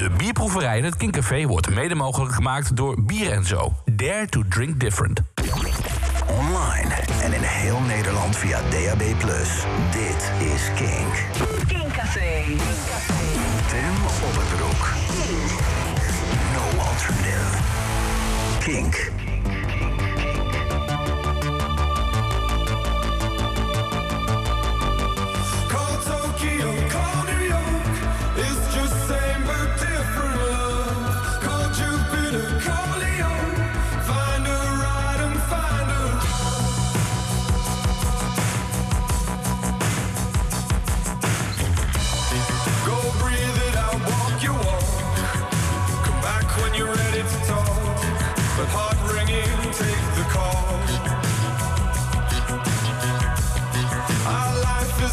De bierproeverij in het Kinkcafé wordt mede mogelijk gemaakt door Bier en Zo. Dare to drink different. Online en in heel Nederland via DAB+. Dit is Kink. Kinkcafé. Tim op het broek. No alternative. Kink.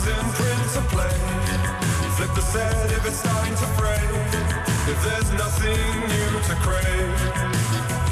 In print to play. Flip the set if it's starting to fray. If there's nothing new to crave.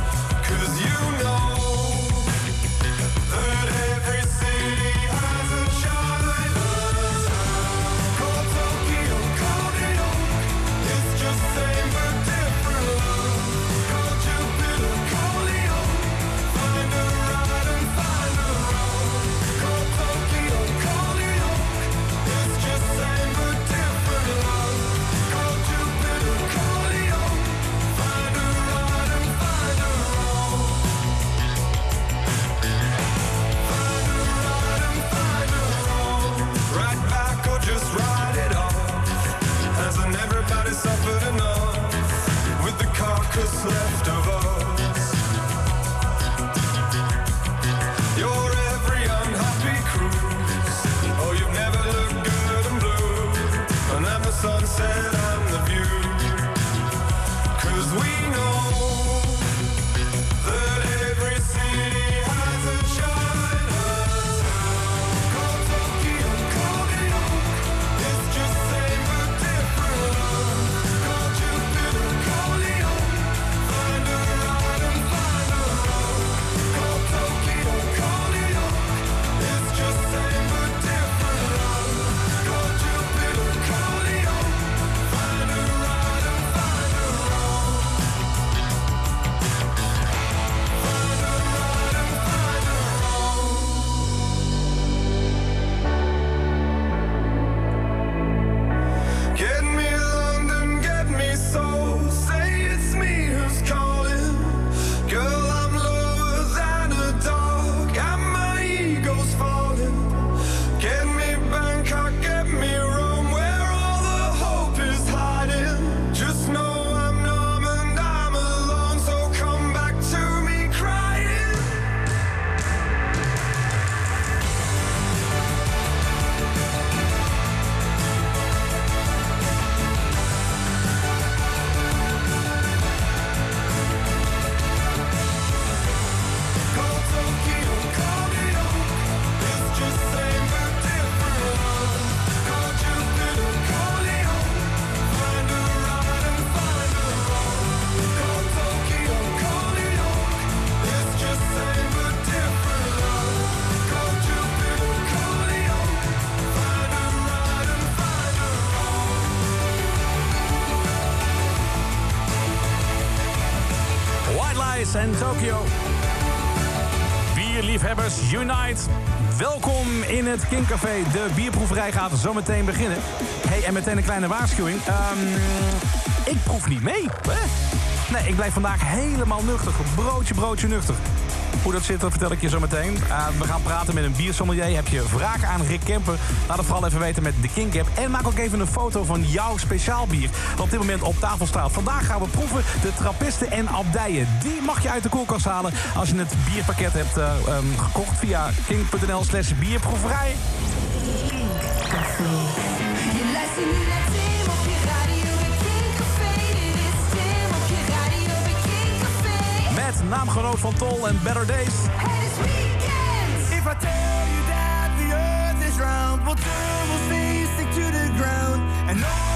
Het Kinkcafé. De bierproeverij gaat zometeen beginnen. Hey, en meteen een kleine waarschuwing. Ehm, ik proef niet mee. Nee, ik blijf vandaag helemaal nuchter. Broodje, broodje nuchter. Hoe dat zit, dat vertel ik je zo meteen. Eh, we gaan praten met een biersommelier. Heb je vragen aan Rick Kemper? Laat het vooral even weten met de Kink app. En maak ook even een foto van jouw speciaal bier. Dat op dit moment op tafel staat. Vandaag gaan we proeven de trappisten en abdijen. Die mag je uit de koelkast halen als je het bierpakket hebt eh, ehm, gekocht via kink.nl slash bierproeverij. Je naamgenoot van Tol en Better Days. Weekend. If I tell you that the earth is round, we'll turn, we'll stay, stick to the ground, and no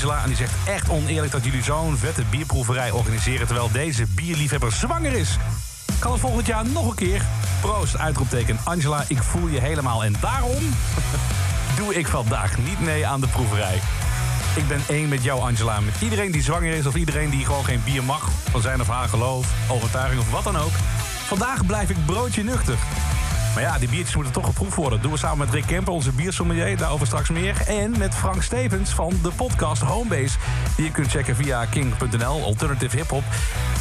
Angela en die zegt echt oneerlijk dat jullie zo'n vette bierproeverij organiseren terwijl deze bierliefhebber zwanger is. Kan het volgend jaar nog een keer? Proost, uitroepteken. Angela, ik voel je helemaal en daarom doe ik vandaag niet mee aan de proeverij. Ik ben één met jou, Angela. Met iedereen die zwanger is of iedereen die gewoon geen bier mag... van zijn of haar geloof, overtuiging of wat dan ook. Vandaag blijf ik broodje nuchter. Maar ja, die biertjes moeten toch geproefd worden. Dat doen we samen met Rick Kemper, onze biersommelier. Daarover straks meer. En met Frank Stevens van de podcast Homebase. Die je kunt checken via king.nl, Alternative Hip Hop.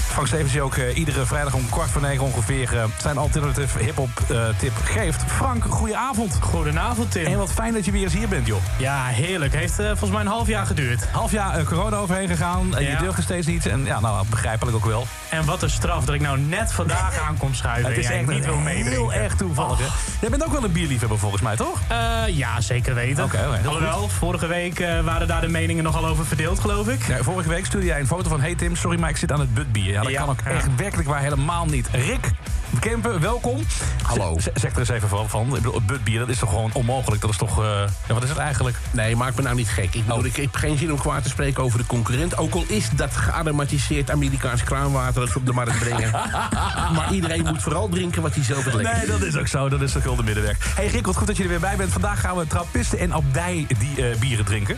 Frank Stevens die ook eh, iedere vrijdag om kwart voor negen ongeveer... eh, zijn Alternative Hip Hop eh, tip geeft. Frank, goedenavond. Goedenavond, Tim. En wat fijn dat je weer eens hier bent, joh. Ja, heerlijk. Heeft volgens mij een half jaar geduurd. Half jaar corona overheen gegaan. En je Ja. durfde steeds niet. En ja, nou, begrijpelijk ook wel. En wat een straf dat ik nou net vandaag aan kom schuiven. Het is echt niet wil heel meedrinken. erg toevallig? Jij bent ook wel een bierliefhebber volgens mij, toch? Eh, ja, zeker weten. Oké, heel Alhoewel, vorige week eh, waren daar de meningen nogal over verdeeld, geloof ik. Ja, vorige week stuurde jij een foto van... Hey Tim, sorry, maar ik zit aan het butbier. Ja, dat Ja, kan ook echt werkelijk waar helemaal niet. Rick Kempen, welkom. Hallo. Z- zeg er eens even van. van. Ik bedoel, butbier, dat is toch gewoon onmogelijk? Dat is toch... eh, ja, wat is het eigenlijk? Nee, maak me nou niet gek. Ik, bedoel, Oh. ik heb geen zin om kwaad te spreken over de concurrent. Ook al is dat gearomatiseerd Amerikaans kraanwater dat ze op de markt brengen. maar iedereen moet vooral drinken wat hij zelf het Nee, dat is ook zo. Dat is de gulden middenweg. Hey Rick, wat goed dat je er weer bij bent. Vandaag gaan we trappisten en abdij die eh, bieren drinken.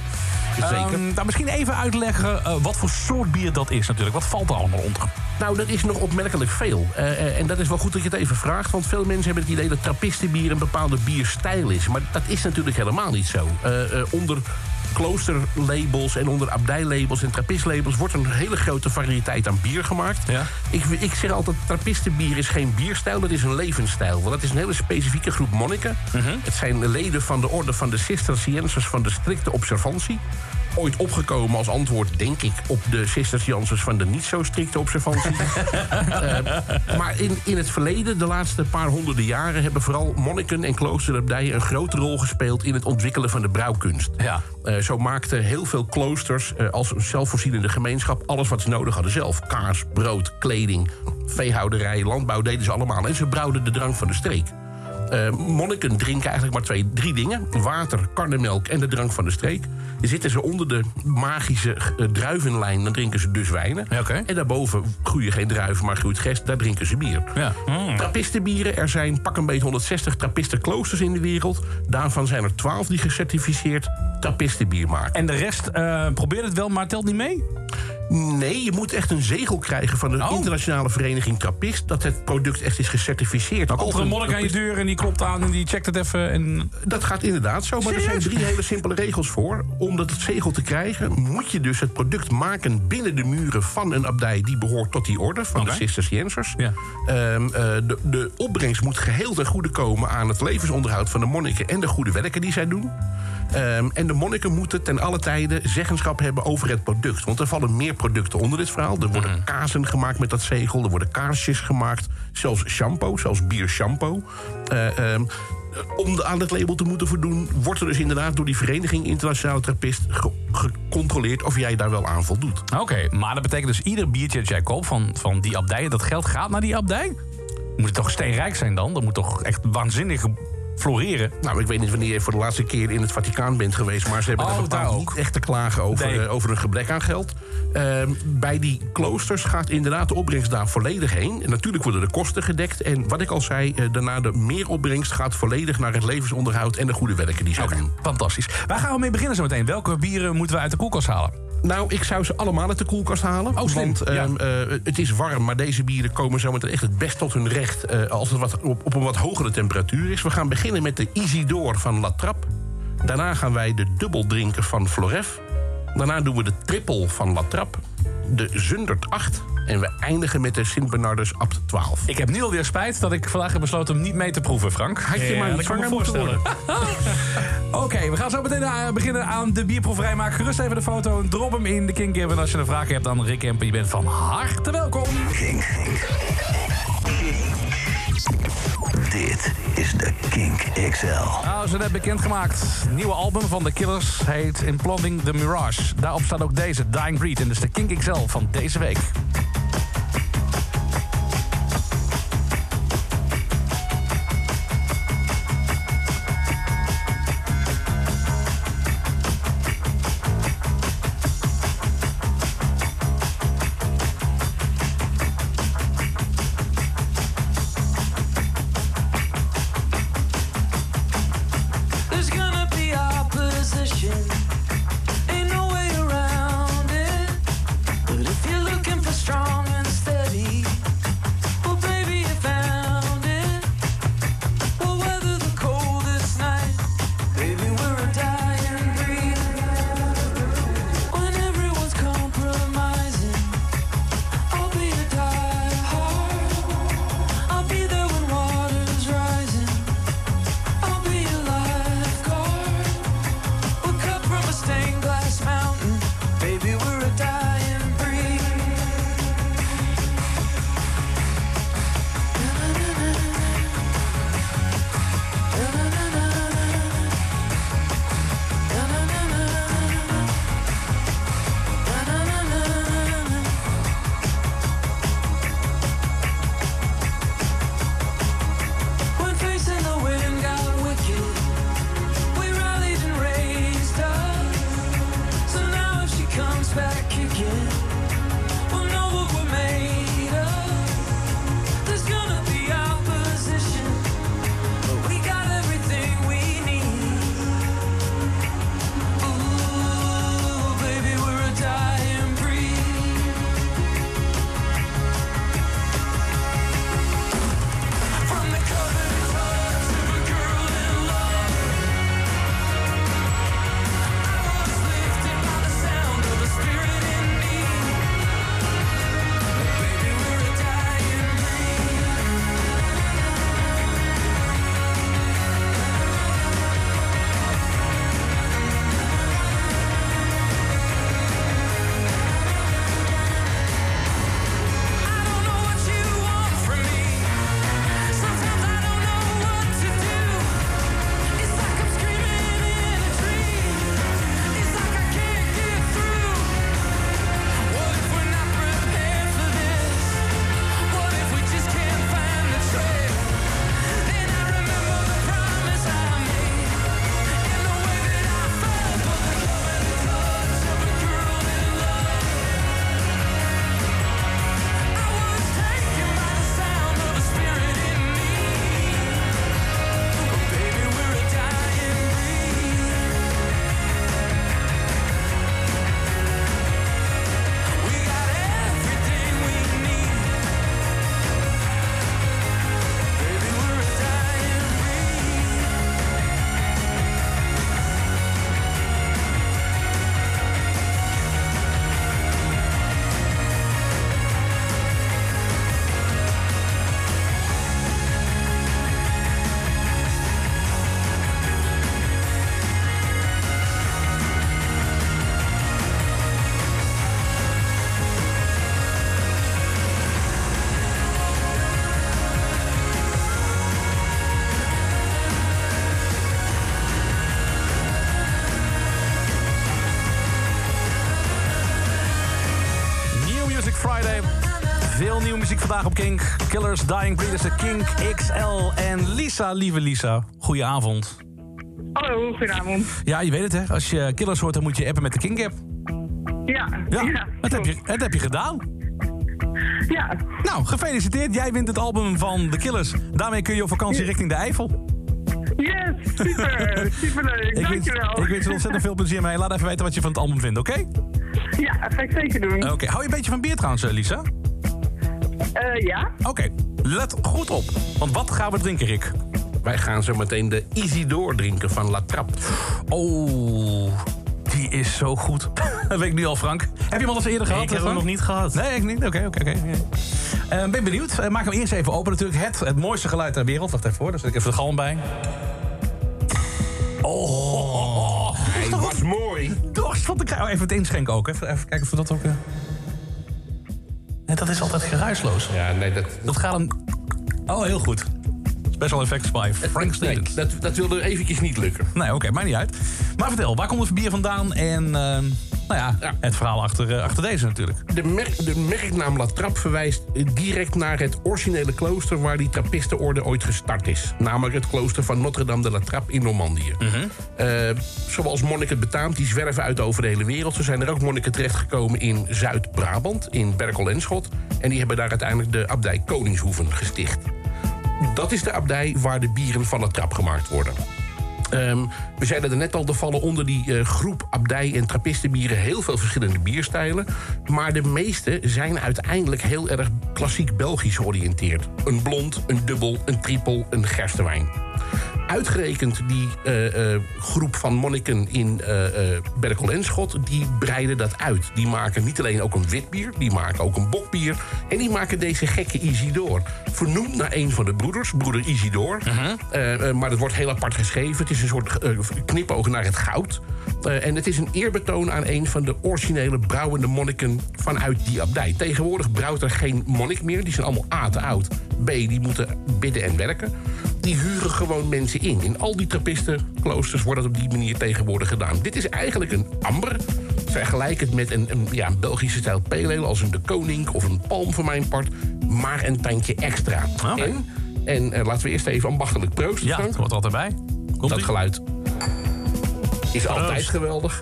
Zeker. Ehm, nou, misschien even uitleggen eh, wat voor soort bier dat is natuurlijk. Wat valt er allemaal onder? Nou, dat is nog opmerkelijk veel. Eh, eh, en dat is wel goed dat je het even vraagt. Want veel mensen hebben het idee dat trappistenbier een bepaalde bierstijl is. Maar dat is natuurlijk helemaal niet zo. Onder kloosterlabels en onder abdijlabels en trappistlabels... wordt een hele grote variëteit aan bier gemaakt. Ja. Ik, ik zeg altijd, trappistenbier is geen bierstijl, dat is een levensstijl. Want dat is een hele specifieke groep monniken. Het zijn leden van de orde van de Cisterciensers van de strikte observantie ooit opgekomen als antwoord, denk ik, op de Cisterciensers van de niet zo strikte observantie. Eh, maar in, in het verleden, de laatste paar honderden jaren, hebben vooral monniken en kloosterabdijen een grote rol gespeeld in het ontwikkelen van de brouwkunst. Ja. Eh, zo maakten heel veel kloosters eh, als een zelfvoorzienende gemeenschap alles wat ze nodig hadden zelf. Kaas, brood, kleding, veehouderij, landbouw deden ze allemaal. En ze brouwden de drank van de streek. Eh, monniken drinken eigenlijk maar twee, drie dingen: water, karnemelk en de drank van de streek. Zitten ze onder de magische eh, druivenlijn, dan drinken ze dus wijnen. En daarboven groeien geen druiven, maar groeit gest, daar drinken ze bier. Ja. Trappistenbieren, er zijn pak een beetje 160 trappistenkloosters in de wereld. Daarvan zijn er 12 die gecertificeerd trappistenbier maken. En de rest eh, probeert het wel, maar telt niet mee? Nee, je moet echt een zegel krijgen van de Oh. internationale vereniging Trappist... dat het product echt is gecertificeerd. Dan komt er een monnik aan je deur en die klopt aan en die checkt het even. En... Dat gaat inderdaad zo, maar er zijn drie hele simpele regels voor. Om dat zegel te krijgen moet je dus het product maken... binnen de muren van een abdij die behoort tot die orde... van de Cisterciensers. Ja. Ehm, eh, de, de opbrengst moet geheel ten goede komen aan het levensonderhoud van de monniken... en de goede werken die zij doen. Ehm, en de monniken moeten ten alle tijde zeggenschap hebben over het product. Want er vallen meer producten onder dit verhaal. Er worden Mhm. kazen gemaakt met dat zegel. Er worden kaarsjes gemaakt. Zelfs shampoo, zelfs biershampoo. Eh, ehm, om aan het label te moeten voldoen... wordt er dus inderdaad door die vereniging Internationale Trappist... ge- gecontroleerd of jij daar wel aan voldoet. Oké, maar dat betekent dus ieder biertje dat jij koopt van, van die abdijen... dat geld gaat naar die abdij? Moet het toch steenrijk zijn dan? Dat moet toch echt waanzinnig floreren? Nou, ik weet niet wanneer je voor de laatste keer in het Vaticaan bent geweest... maar ze hebben Oh, daar bepaald niet echt te klagen over, Nee. eh, over een gebrek aan geld. Ehm, bij die kloosters gaat inderdaad de opbrengst daar volledig heen. En natuurlijk worden de kosten gedekt. En wat ik al zei, eh, daarna de meeropbrengst gaat volledig... naar het levensonderhoud en de goede werken die Oké, doen. fantastisch. Waar gaan we mee beginnen zo meteen? Welke bieren moeten we uit de koelkast halen? Nou, ik zou ze allemaal uit de koelkast halen. Oh. Want Ja. ehm, eh, het is warm, maar deze bieren komen zometeen echt het best tot hun recht... eh, als het wat, op, op een wat hogere temperatuur is. We gaan beginnen met de Isidore van La Trappe. Daarna gaan wij de dubbel drinken van Floref. Daarna doen we de triple van La Trappe. De Zundert 8. En we eindigen met de Sint-Bernardus Abt 12. Ik heb nu alweer spijt dat ik vandaag heb besloten hem niet mee te proeven, Frank. Had je Ja, maar niet zwanger moeten voorstellen. worden. Oké, we gaan zo meteen eh, beginnen aan de bierproeverij. Maak gerust even de foto en drop hem in de Kink. En als je een vraag hebt aan Rick Kemper, je bent van harte welkom. Dit is de Kink XL. Nou, ze net bekendgemaakt. Nieuwe album van The Killers heet Implanting the Mirage. Daarop staat ook deze, Dying Breed. En dus de Kink XL van deze week. Muziek vandaag op Kink. Killers, Dying Breeders, de Kink XL en Lisa, lieve Lisa. Goedenavond. Hallo, goedenavond. Ja, je weet het hè. Als je Killers hoort, dan moet je appen met de Kink-app. Ja, Ja, ja, dat, heb je, dat heb je gedaan. ja. Nou, gefeliciteerd. Jij wint het album van The Killers. Daarmee kun je op vakantie richting de Eifel. Yes, super, superleuk, Ik wens, dankjewel. ik wens er ontzettend veel plezier mee. Laat even weten wat je van het album vindt, oké? Ja, ga ik zeker doen. Oké, hou je een beetje van bier trouwens, eh, Lisa? Eh, ja, Oké, let goed op. Want wat gaan we drinken, Rick? Wij gaan zo meteen de Isidore drinken van La Trappe. Oh, die is zo goed. dat weet ik nu al, Frank. Heb je hem al eens eerder gehad? ik heb hem nog niet gehad. Nee, ik niet. Oké, oké, oké. Eh, Ben benieuwd. Eh, maak hem eerst even open natuurlijk. Het, het mooiste geluid ter wereld. Wacht even hoor, daar zet ik even de galm bij. Oh, Hij was mooi. dorst van te krijgen. Oh, even het inschenken ook. Even, even kijken of we dat ook... eh. Dat is altijd geruisloos. Ja, nee, dat, Dat gaat een... Oh, heel goed. Special effects by Frank nee, Stevens. dat, dat wilde eventjes niet lukken. Nee, oké, maakt niet uit. Maar vertel, waar komt het bier vandaan? En eh, nou ja, Ja. het verhaal achter, eh, achter deze natuurlijk. De, merk, de merknaam La Trappe verwijst direct naar het originele klooster... waar die Trappistenorde ooit gestart is. Namelijk het klooster van Notre-Dame de La Trappe in Normandië. Eh, zoals monniken betaamt, die zwerven uit over de hele wereld. Zo zijn er ook monniken terechtgekomen in Zuid-Brabant, in Berkel en Schot. En die hebben daar uiteindelijk de abdij Koningshoeven gesticht. Dat is de abdij waar de bieren van La Trappe gemaakt worden. Ehm, we zeiden er net al, er vallen onder die eh, groep abdij- en trappistenbieren heel veel verschillende bierstijlen. Maar de meeste zijn uiteindelijk heel erg klassiek Belgisch georiënteerd. Een blond, een dubbel, een trippel, een gerstewijn. Uitgerekend die eh, eh, groep van monniken in eh Berkel en Schot, die breiden dat uit. Die maken niet alleen ook een wit bier, die maken ook een bokbier. En die maken deze gekke Isidore. Vernoemd naar een van de broeders, broeder Isidore. Eh, eh, maar dat wordt heel apart geschreven. Het is een soort eh, knipoog naar het goud. Eh, en het is een eerbetoon aan een van de originele brouwende monniken vanuit die abdij. Tegenwoordig brouwt er geen monnik meer. Die zijn allemaal A te oud. B, die moeten bidden en werken. Die huren gewoon mensen in. In al die trappistenkloosters wordt dat op die manier tegenwoordig gedaan. Dit is eigenlijk een amber. Vergelijk het met een, een, ja, een Belgische stijl pale ale... als een de koning of een palm voor mijn part. Maar een tandje extra. Oké. En, en eh, laten we eerst even ambachtelijk proosten, Ja, het hoort altijd bij. Komt Dat ie? geluid is altijd geweldig.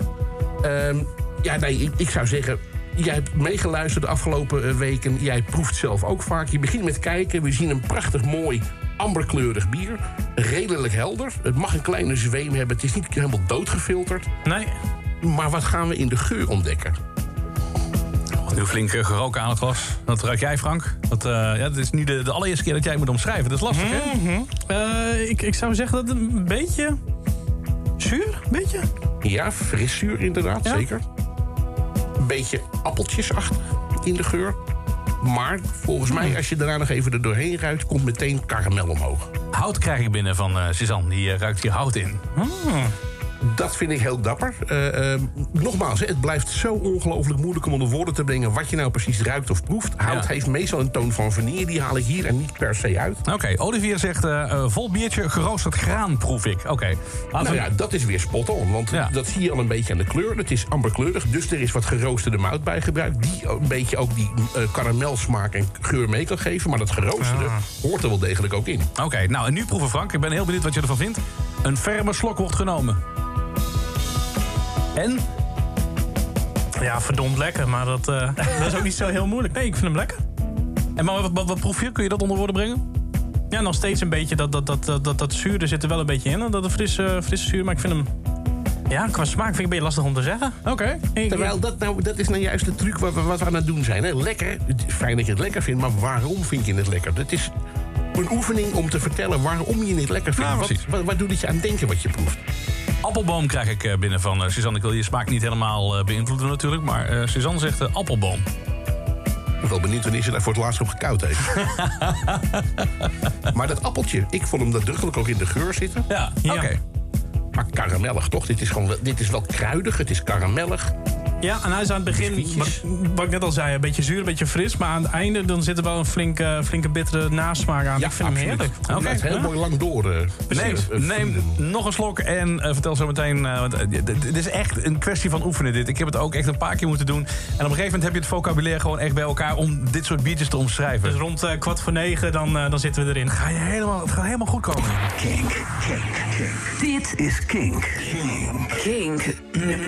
Ehm, ja, nee, ik, ik zou zeggen... Jij hebt meegeluisterd de afgelopen eh, weken. Jij proeft zelf ook vaak. Je begint met kijken. We zien een prachtig mooi amberkleurig bier. Redelijk helder. Het mag een kleine zweem hebben. Het is niet helemaal doodgefilterd. Nee. Maar wat gaan we in de geur ontdekken? Nu flink geroken aan het glas. Dat ruik jij, Frank. Dat, eh, ja, het is nu de, de allereerste keer dat jij moet omschrijven. Dat is lastig, hè? Eh, ik, ik zou zeggen dat het een beetje... Zuur? Een beetje? Ja, friszuur inderdaad, Ja. zeker. Een beetje appeltjesachtig in de geur. Maar volgens mij, als je daarna nog even er doorheen ruikt... komt meteen karamel omhoog. Hout krijg ik binnen van eh Suzanne. Die ruikt hier hout in. Dat vind ik heel dapper. Eh, eh, nogmaals, het blijft zo ongelooflijk moeilijk om onder woorden te brengen... wat je nou precies ruikt of proeft. Hout Ja. heeft meestal een toon van vanille. Die haal ik hier er niet per se uit. Oké, Olivier zegt eh, vol biertje, geroosterd graan proef ik. Oké, Nou we... ja, dat is weer spot on. Want Ja. dat zie je al een beetje aan de kleur. Het is amberkleurig, dus er is wat geroosterde mout bij gebruikt... die een beetje ook die karamelsmaak en geur mee kan geven. Maar dat geroosterde hoort er wel degelijk ook in. Oké, nou en nu proeven Frank. Ik ben heel benieuwd wat je ervan vindt. Een ferme slok wordt genomen. En? Ja, verdomd lekker. Maar dat, eh, dat is ook niet zo heel moeilijk. Nee, ik vind hem lekker. En maar wat, wat, wat proef je? Kun je dat onder woorden brengen? Ja, nog steeds een beetje dat, dat, dat, dat, dat, dat zuur er zit er wel een beetje in. Dat frisse, frisse zuur, maar ik vind hem... Ja, qua smaak vind ik een beetje lastig om te zeggen. Oké. Terwijl dat, nou, dat is nou juist de truc wat we, wat we aan het doen zijn. Hè? Lekker, het is fijn dat je het lekker vindt, maar waarom vind je het lekker? Het is een oefening om te vertellen waarom je het lekker vindt. Ja, wat, precies. wat, wat doet het je aan denken wat je proeft? Appelboom krijg ik eh, binnen van eh, Suzanne. Ik wil je smaak niet helemaal eh, beïnvloeden natuurlijk. Maar Suzanne zegt appelboom. Ik ben wel benieuwd wanneer ze daar voor het laatst op gekoud heeft. maar dat appeltje, ik vond hem nadrukkelijk ook in de geur zitten. Ja, Ja. oké. Maar karamellig toch? Dit is, gewoon, dit is wel kruidig, het is karamellig. Ja, en hij is aan het begin, wat, wat ik net al zei, een beetje zuur, een beetje fris. Maar aan het einde dan zit er wel een flinke, flinke bittere nasmaak aan. ik vind hem heerlijk. Oké, het heel Ja. mooi lang door. eh, Neem, eh, neem voeden. nog een slok en eh, vertel zo meteen. eh, want, eh, dit- dit is echt een kwestie van oefenen. Dit. Ik heb het ook echt een paar keer moeten doen. En op een gegeven moment heb je het vocabulaire gewoon echt bij elkaar om dit soort biertjes te omschrijven. Dus rond eh, kwart voor negen, dan, eh, dan zitten we erin. Ga je helemaal, het gaat helemaal goed komen. Kink, kink, kink. Dit is Kink. Kink.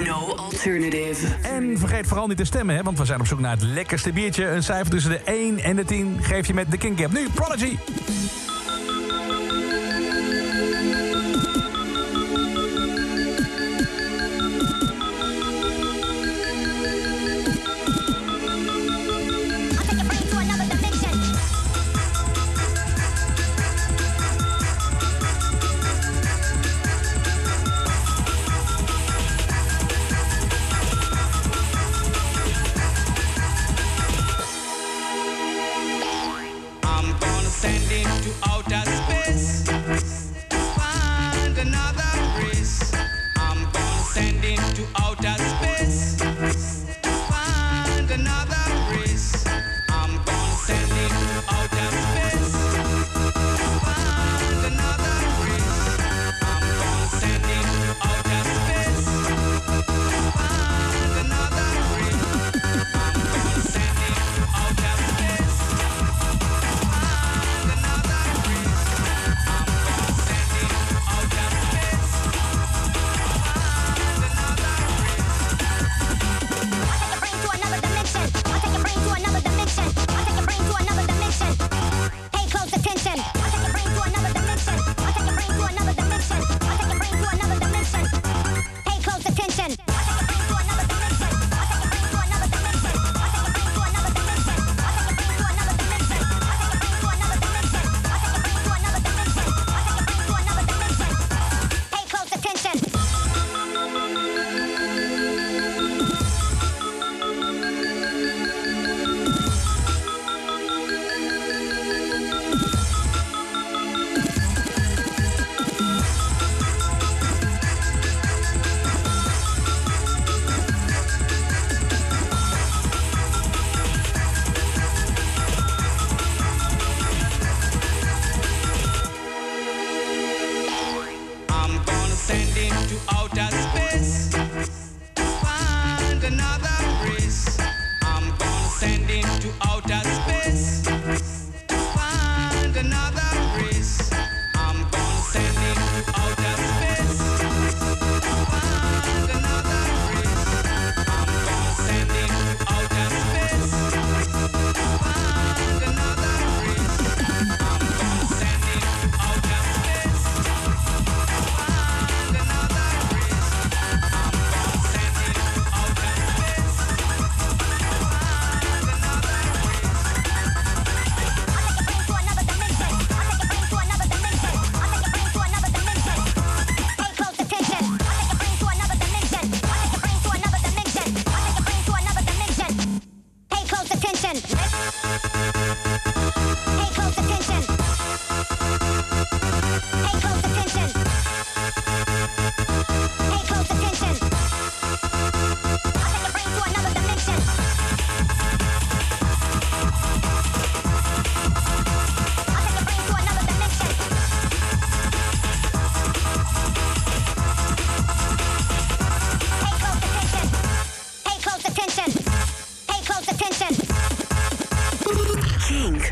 No alternative. En vergeet vooral niet te stemmen, hè, want we zijn op zoek naar het lekkerste biertje. Een cijfer tussen de 1 en de 10 geef je met de Kink App. Nu, Prodigy!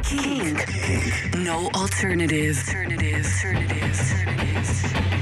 Kink. No alternative. Alternative. Alternative. Alternative.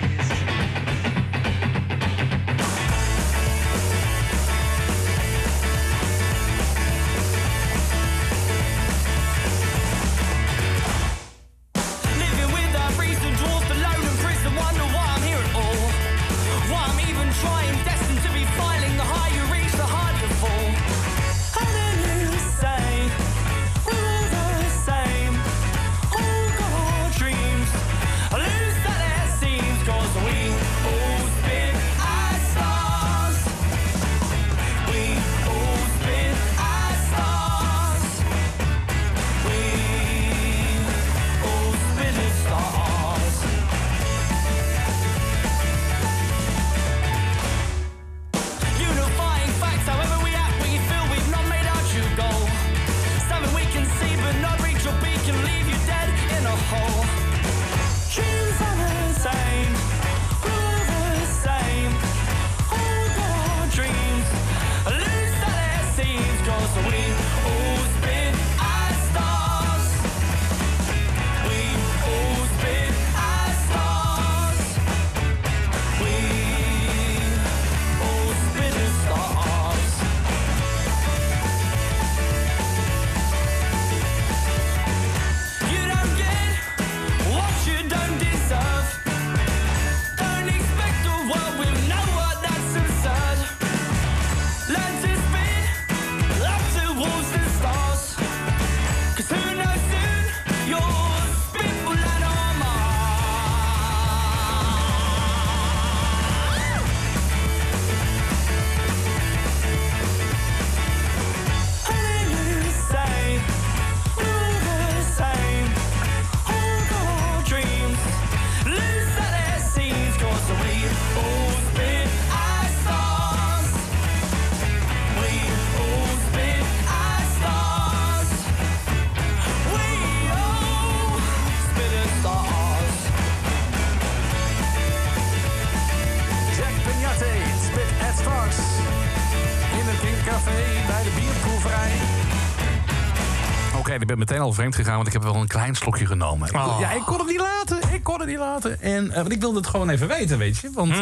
Vreemd gegaan, want ik heb wel een klein slokje genomen. Oh. Ja, ik kon het niet laten. Ik kon het niet laten. En, eh, want ik wilde het gewoon even weten, weet je. Want,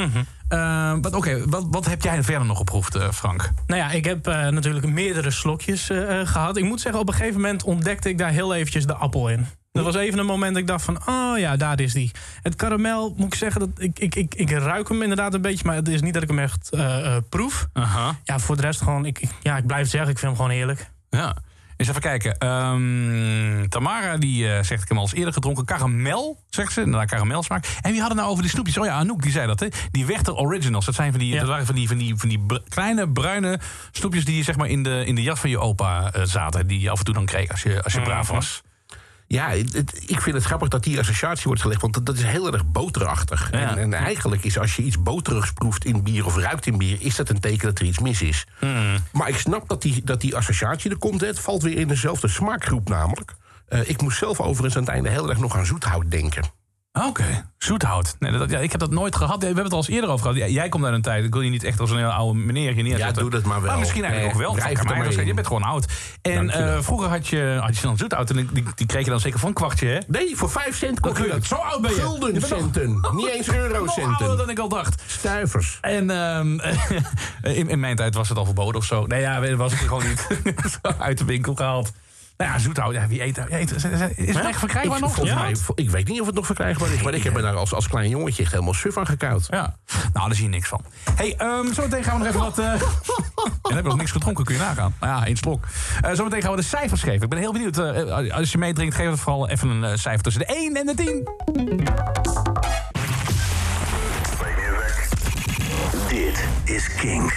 eh, wat, oké, wat, wat heb jij verder nog geproefd, eh, Frank? Nou ja, ik heb eh, natuurlijk meerdere slokjes eh, eh, gehad. Ik moet zeggen, op een gegeven moment ontdekte ik daar heel eventjes de appel in. Dat was even een moment dat ik dacht van, oh ja, daar is die. Het karamel, moet ik zeggen, dat ik, ik, ik, ik ruik hem inderdaad een beetje... maar het is niet dat ik hem echt eh, eh, proef. Aha. Ja, voor de rest gewoon, ik, ik- ja, ik blijf zeggen, ik vind hem gewoon heerlijk. Ja. Eens even kijken. Ehm, Tamara die eh, zegt, ik heb hem al eens eerder gedronken. Karamel, zegt ze. Nou, karamelsmaak. En wie had het nou over die snoepjes? Oh ja, Anouk, die zei dat. Hè? Die Wechter Originals. Dat zijn van die, Ja. dat waren van die, van die, van die kleine bruine snoepjes... die je zeg maar in de, in de jas van je opa eh, zaten. Die je af en toe dan kreeg als je, als je braaf was. Ja, het- het- ik vind het grappig dat die associatie wordt gelegd, want dat, dat is heel erg boterachtig. Ja. En, en eigenlijk is als je iets boterigs proeft in bier of ruikt in bier, is dat een teken dat er iets mis is. Maar ik snap dat die, dat die associatie er komt. Het valt weer in dezelfde smaakgroep namelijk. Eh, ik moest zelf overigens aan het einde heel erg nog aan zoethout denken. Oké, zoethout. Nee, dat, ja, ik heb dat nooit gehad. We hebben het al eens eerder over gehad. Jij komt uit een tijd. Ik wil je niet echt als een hele oude meneer hier neerzetten. Ja, doe dat maar wel. Maar misschien eigenlijk Nee, ook wel. drijf Van het maar je in. bent gewoon oud. En eh, vroeger had je, had je dan zoethout. En die, die kreeg je dan zeker voor een kwartje, hè? Nee, voor vijf cent kon je je dat. Zo oud ben je. Je Guldencenten, niet eens Nog ouder eurocenten. dan ik al dacht. Stuivers. En ehm, in, in mijn tijd was het al verboden of zo. Nee, ja, was ik gewoon niet uit de winkel gehaald. Nou ja, zoethout. Ja, wie eet dat? Ja, eet- Is het echt verkrijgbaar Ik, nog? volgens Ja? mij, ik weet niet of het nog verkrijgbaar is, maar ik heb me daar als, als klein jongetje echt helemaal suf aan gekoud. Ja, nou, daar zie je niks van. hey, ehm, zometeen gaan we nog even wat... eh dan heb je nog niks gedronken, kun je nagaan. Nou ja, één slok. Eh, zometeen gaan we de cijfers geven. Ik ben heel benieuwd. eh, als je meedrinkt, geef het vooral even een cijfer tussen de 1 en de 10. Dit is Kink.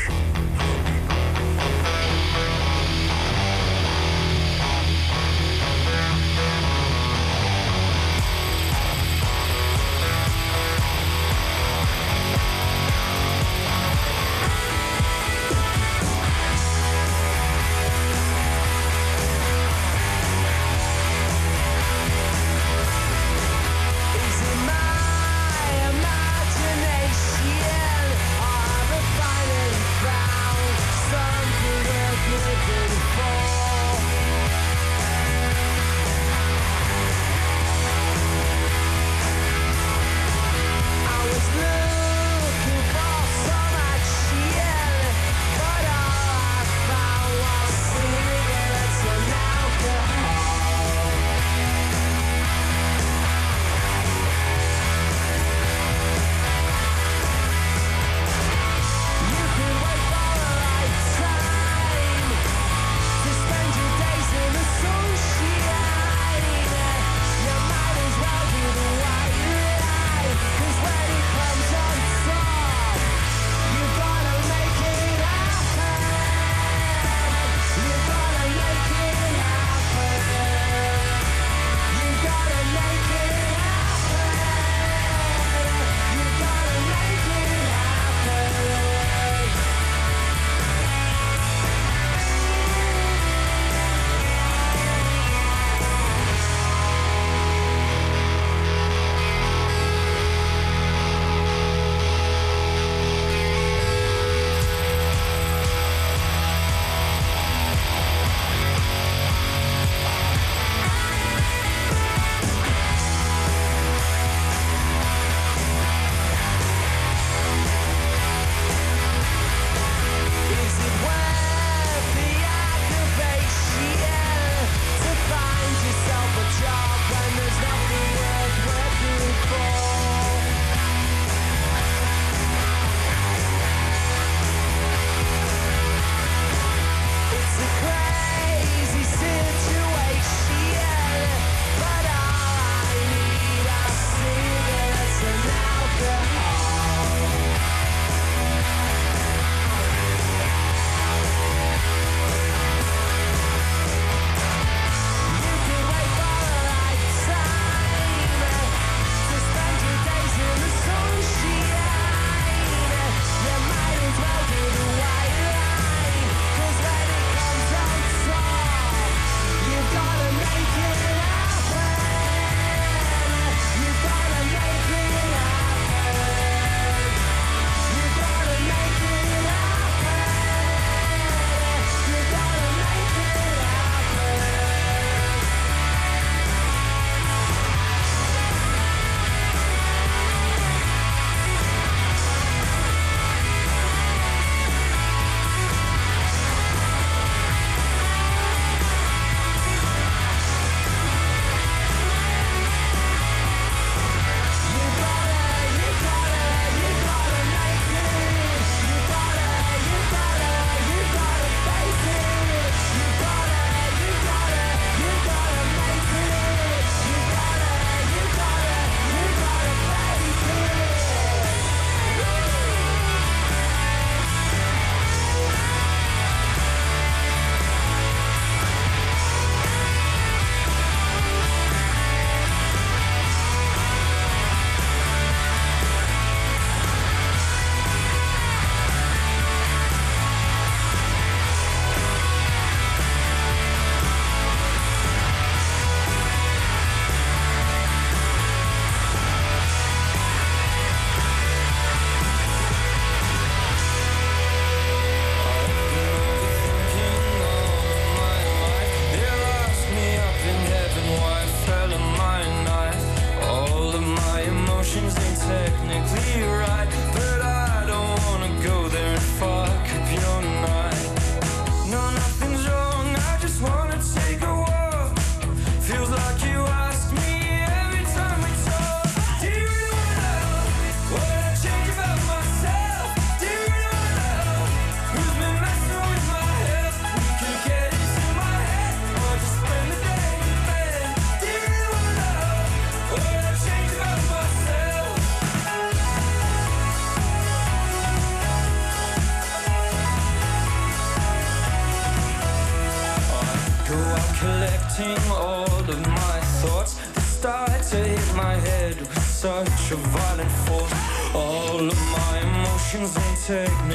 actions they take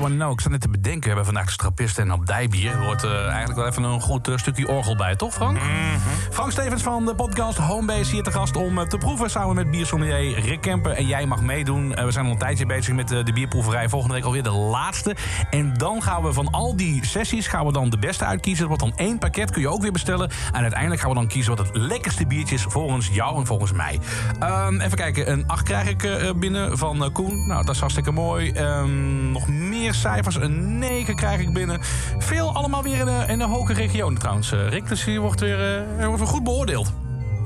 Wanna Know? Ik zat net te bedenken, we hebben vandaag de strappisten en abdijbier. Er hoort eh, eigenlijk wel even een goed eh, stukje orgel bij, toch Frank? Frank Stevens van de podcast Homebase hier te gast om eh, te proeven... samen met biersommelier Rick Kemper. En jij mag meedoen. We zijn al een tijdje bezig met de bierproeverij. Volgende week alweer de laatste. En dan gaan we van al die sessies gaan we dan de beste uitkiezen. Dat wordt dan één pakket, kun je ook weer bestellen. En uiteindelijk gaan we dan kiezen wat het lekkerste biertje is... volgens jou en volgens mij. Ehm, even kijken, een 8 krijg ik binnen van Koen. Nou, dat is hartstikke mooi. Ehm, nog meer cijfers, een 9 krijg ik binnen. Veel allemaal weer in de, in de hoge regionen trouwens, eh, Rick. Dus hier wordt weer, eh, wordt weer goed beoordeeld.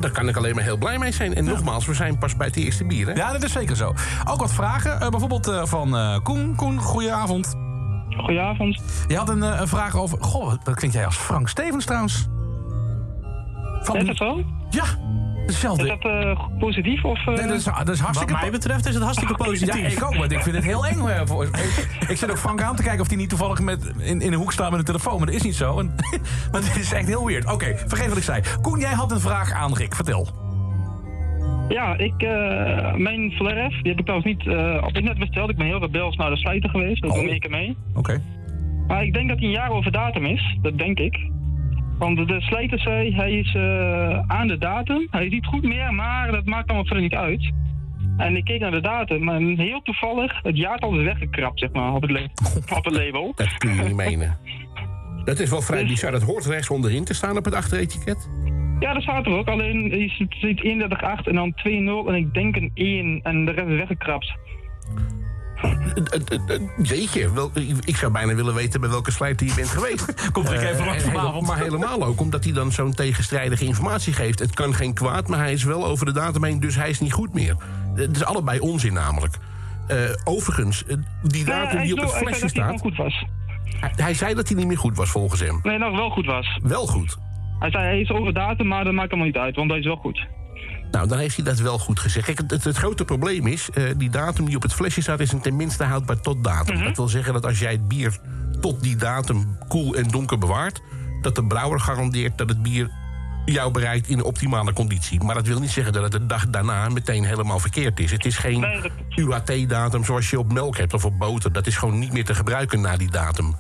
Daar kan ik alleen maar heel blij mee zijn. En nogmaals, we zijn pas bij het eerste bier, hè? Ja, dat is zeker zo. Ook wat vragen, eh, bijvoorbeeld eh, van eh, Koen. Koen, goedenavond. Goedenavond. Je had een, eh, een vraag over... Goh, wat klinkt jij als Frank Stevens trouwens? Van, Is dat zo? Ja, hetzelfde. Is dat eh, positief of... eh, Nee, dat is, dat is hartstikke... Wat mij betreft is het hartstikke positief. Ja, ik ook, maar ik vind het heel eng. eh, voor- ik, ik zit ook Frank aan te kijken of hij niet toevallig met, in, in een hoek staat met een telefoon. Maar dat is niet zo. En, maar het is echt heel weird. Oké, vergeet wat ik zei. Koen, jij had een vraag aan Rick. Vertel. Ja, ik, eh, mijn Flair F, die heb ik trouwens niet eh, op internet besteld. Ik ben heel rebels naar de sluiter geweest, dat Oh. doe ik keer mee. Oké. Maar ik denk dat hij een jaar over datum is, dat denk ik. Want de, slijter zei, hij is eh, aan de datum. Hij is niet goed meer, maar dat maakt allemaal verder niet uit. En ik keek naar de datum en heel toevallig, het jaartal is weggekrapt, zeg maar, op het, op het label. Dat kun je niet menen. Dat is wel vrij bizar. Dat hoort rechts onderin te staan op het achteretiket. Ja, dat staat er ook. Alleen ziet- ziet 31,8 en dan 2,0 en ik denk een 1 en de rest is weggekrapt. Eh, eh, eh, Jeetje, wel, ik zou bijna willen weten bij welke slijter je bent geweest. Komt even Eh, langs hele- vanavond. Maar helemaal ook omdat hij dan zo'n tegenstrijdige informatie geeft. Het kan geen kwaad, maar hij is wel over de datum heen, dus hij is niet goed meer. Het is allebei onzin namelijk. Eh, overigens, eh, die Nou datum die op het flesje staat... goed was. Hij, hij zei dat hij niet meer goed was volgens hem. Nee, nog wel goed was. Wel goed. Hij zei hij is over datum, maar dat maakt allemaal niet uit, want hij is wel goed. Nou, dan heeft hij dat wel goed gezegd. Kijk, het, het, grote probleem is, eh, die datum die op het flesje staat... is een tenminste houdbaar tot datum. Mhm. Dat wil zeggen dat als jij het bier tot die datum koel en donker bewaart... dat de brouwer garandeert dat het bier jou bereikt in de optimale conditie. Maar dat wil niet zeggen dat het de dag daarna meteen helemaal verkeerd is. Het is geen UHT-datum zoals je op melk hebt of op boter. Dat is gewoon niet meer te gebruiken na die datum.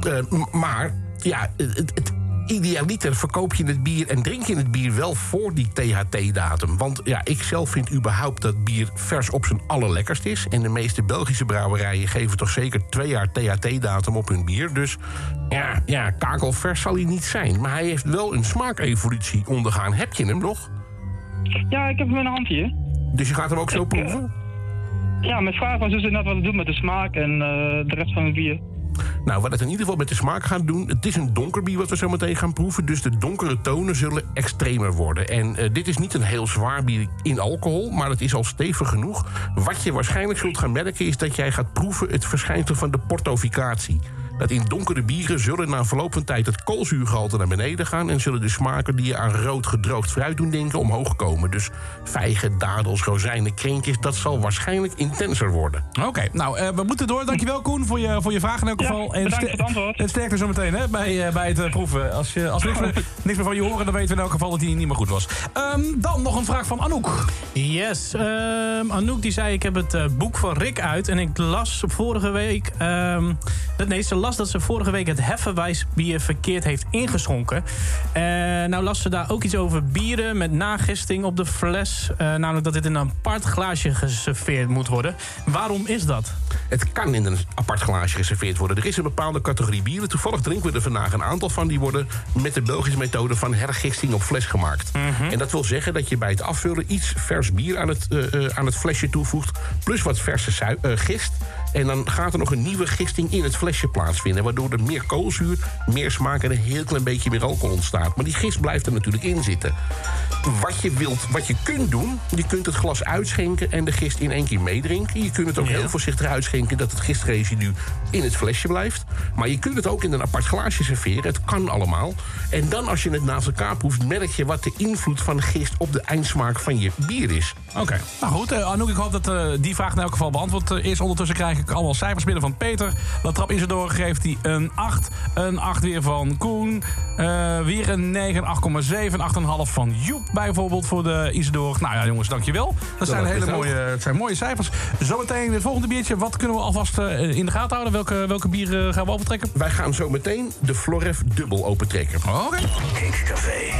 Eh, maar, ja, het, het, idealiter verkoop je het bier en drink je het bier wel voor die THT-datum. Want ja, ik zelf vind überhaupt dat bier vers op zijn allerlekkerst is. En de meeste Belgische brouwerijen geven toch zeker twee jaar THT-datum op hun bier. Dus ja, ja, kakelvers zal hij niet zijn. Maar hij heeft wel een smaakevolutie ondergaan. Heb je hem nog? Ja, ik heb hem in de hand hier. Dus je gaat hem ook zo Ik, eh, proeven? ja, mijn vraag was dus inderdaad wat het doet met de smaak en eh, de rest van het bier. Nou, wat het in ieder geval met de smaak gaat doen... het is een donker bier wat we zo meteen gaan proeven... dus de donkere tonen zullen extremer worden. En eh, dit is niet een heel zwaar bier in alcohol... maar het is al stevig genoeg. Wat je waarschijnlijk zult gaan merken... is dat jij gaat proeven het verschijnsel van de portoficatie. Dat in donkere bieren zullen na verloop van tijd... het koolzuurgehalte naar beneden gaan... en zullen de smaken die je aan rood gedroogd fruit doen denken... omhoog komen. Dus vijgen, dadels, rozijnen, kreentjes... dat zal waarschijnlijk intenser worden. Oké, nou, eh, we moeten door. Dankjewel Koen voor je, voor je vraag in elk Ja, geval. bedankt ster- voor het antwoord. En sterkte zo meteen hè, bij, eh, bij het eh, proeven. Als, je, als we niks, meer, niks meer van je horen, dan weten we in elk geval dat hij niet meer goed was. Ehm, dan nog een vraag van Anouk. Yes, ehm, Anouk die zei ik heb het boek van Rick uit en ik las vorige week... ehm, dat- nee, ze las dat ze vorige week het Heffenwijsbier verkeerd heeft ingeschonken. Eh, nou las ze daar ook iets over bieren met nagisting op de fles. Eh, namelijk dat dit in een apart glaasje geserveerd moet worden. Waarom is dat? Het kan in een apart glaasje geserveerd worden. Er is een bepaalde categorie bieren. Toevallig drinken we er vandaag een aantal van. Die worden met de Belgische methode van hergisting op fles gemaakt. En dat wil zeggen dat je bij het afvullen iets vers bier aan het, eh, aan het flesje toevoegt. Plus wat verse gist. En dan gaat er nog een nieuwe gisting in het flesje plaatsvinden. Waardoor er meer koolzuur, meer smaak en een heel klein beetje meer alcohol ontstaat. Maar die gist blijft er natuurlijk in zitten. Wat je, wilt, wat je kunt doen, je kunt het glas uitschenken en de gist in één keer meedrinken. Je kunt het ook heel voorzichtig uitschenken dat het gistresidu in het flesje blijft. Maar je kunt het ook in een apart glaasje serveren. Het kan allemaal. En dan als je het naast elkaar proeft, merk je wat de invloed van gist op de eindsmaak van je bier is. Oké, nou goed. eh, Anouk, ik hoop dat eh, die vraag in elk geval beantwoord eh, is. Ondertussen krijg ik allemaal cijfers binnen van Peter. Dat trap is er doorgegeven hij een 8. Een 8 weer van Koen. eh, weer een 9, 8,7. 8,5 van Joep bijvoorbeeld voor de Isidore. Nou ja, jongens, dankjewel. Dat zijn dat hele is ook. mooie, het zijn mooie cijfers. Zometeen het volgende biertje. Wat kunnen we alvast eh, in de gaten houden? Welke, welke bier eh, gaan we overtrekken? Wij gaan zo meteen de Floref dubbel opentrekken. Oké. Kink Café.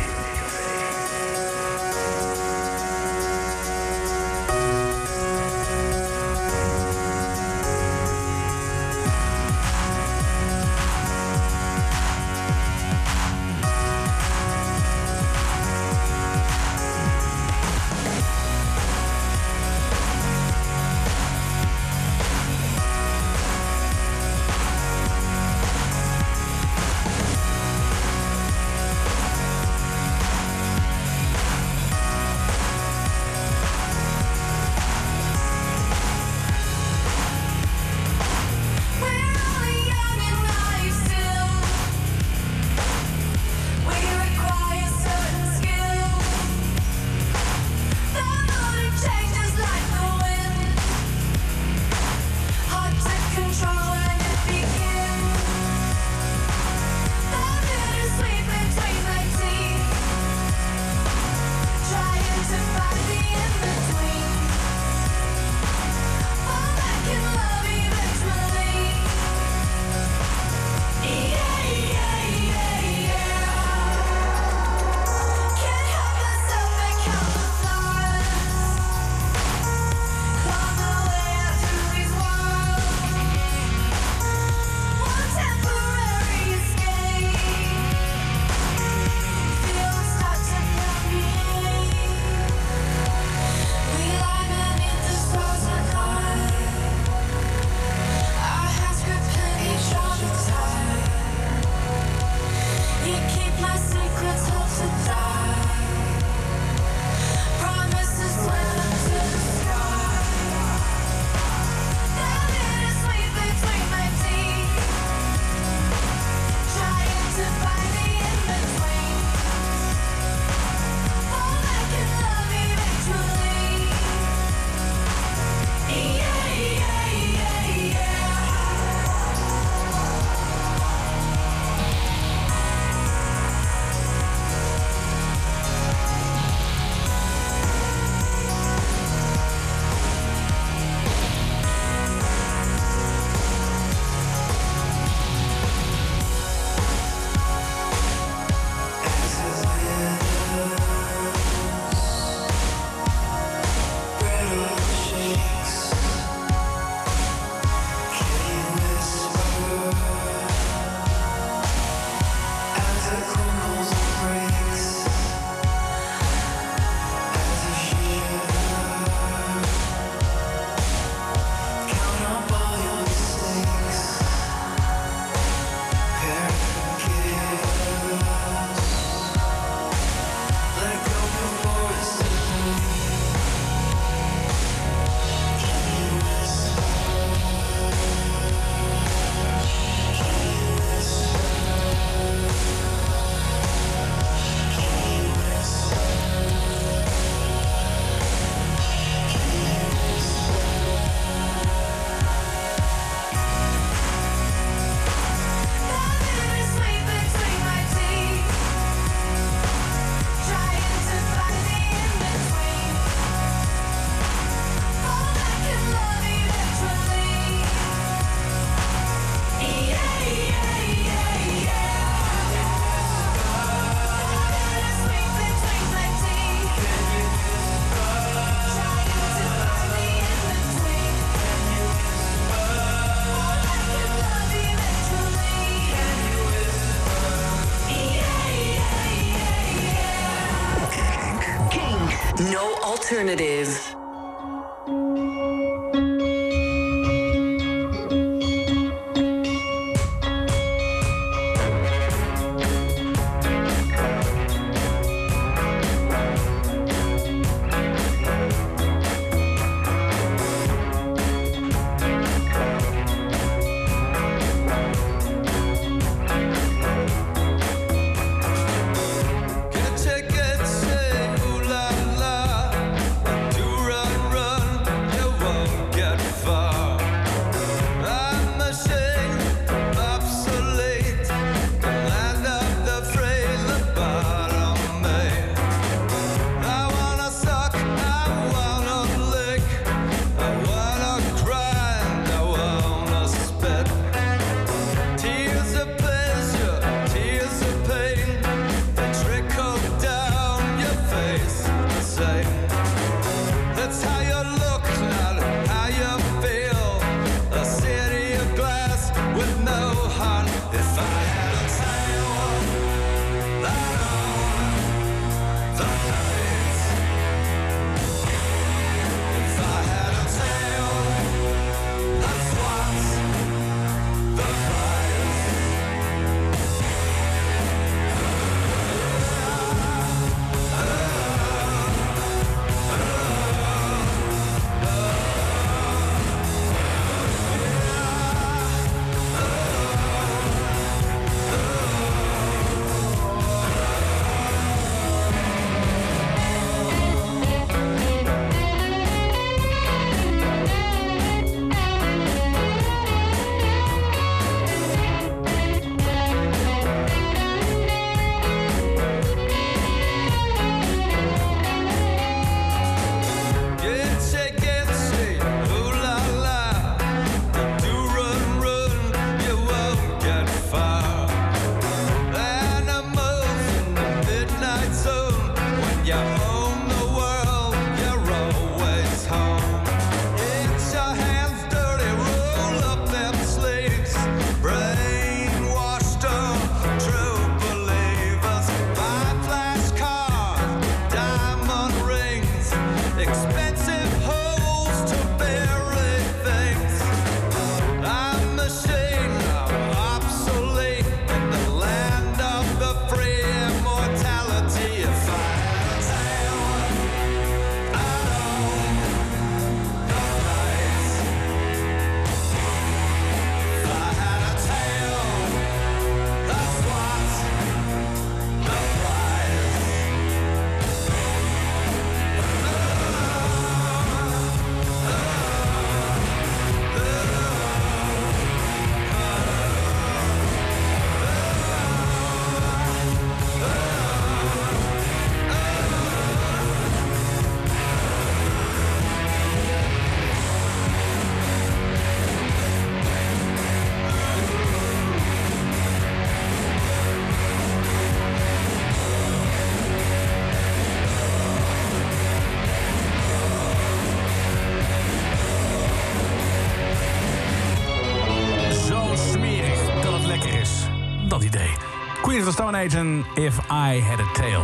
En If I Had a Tail.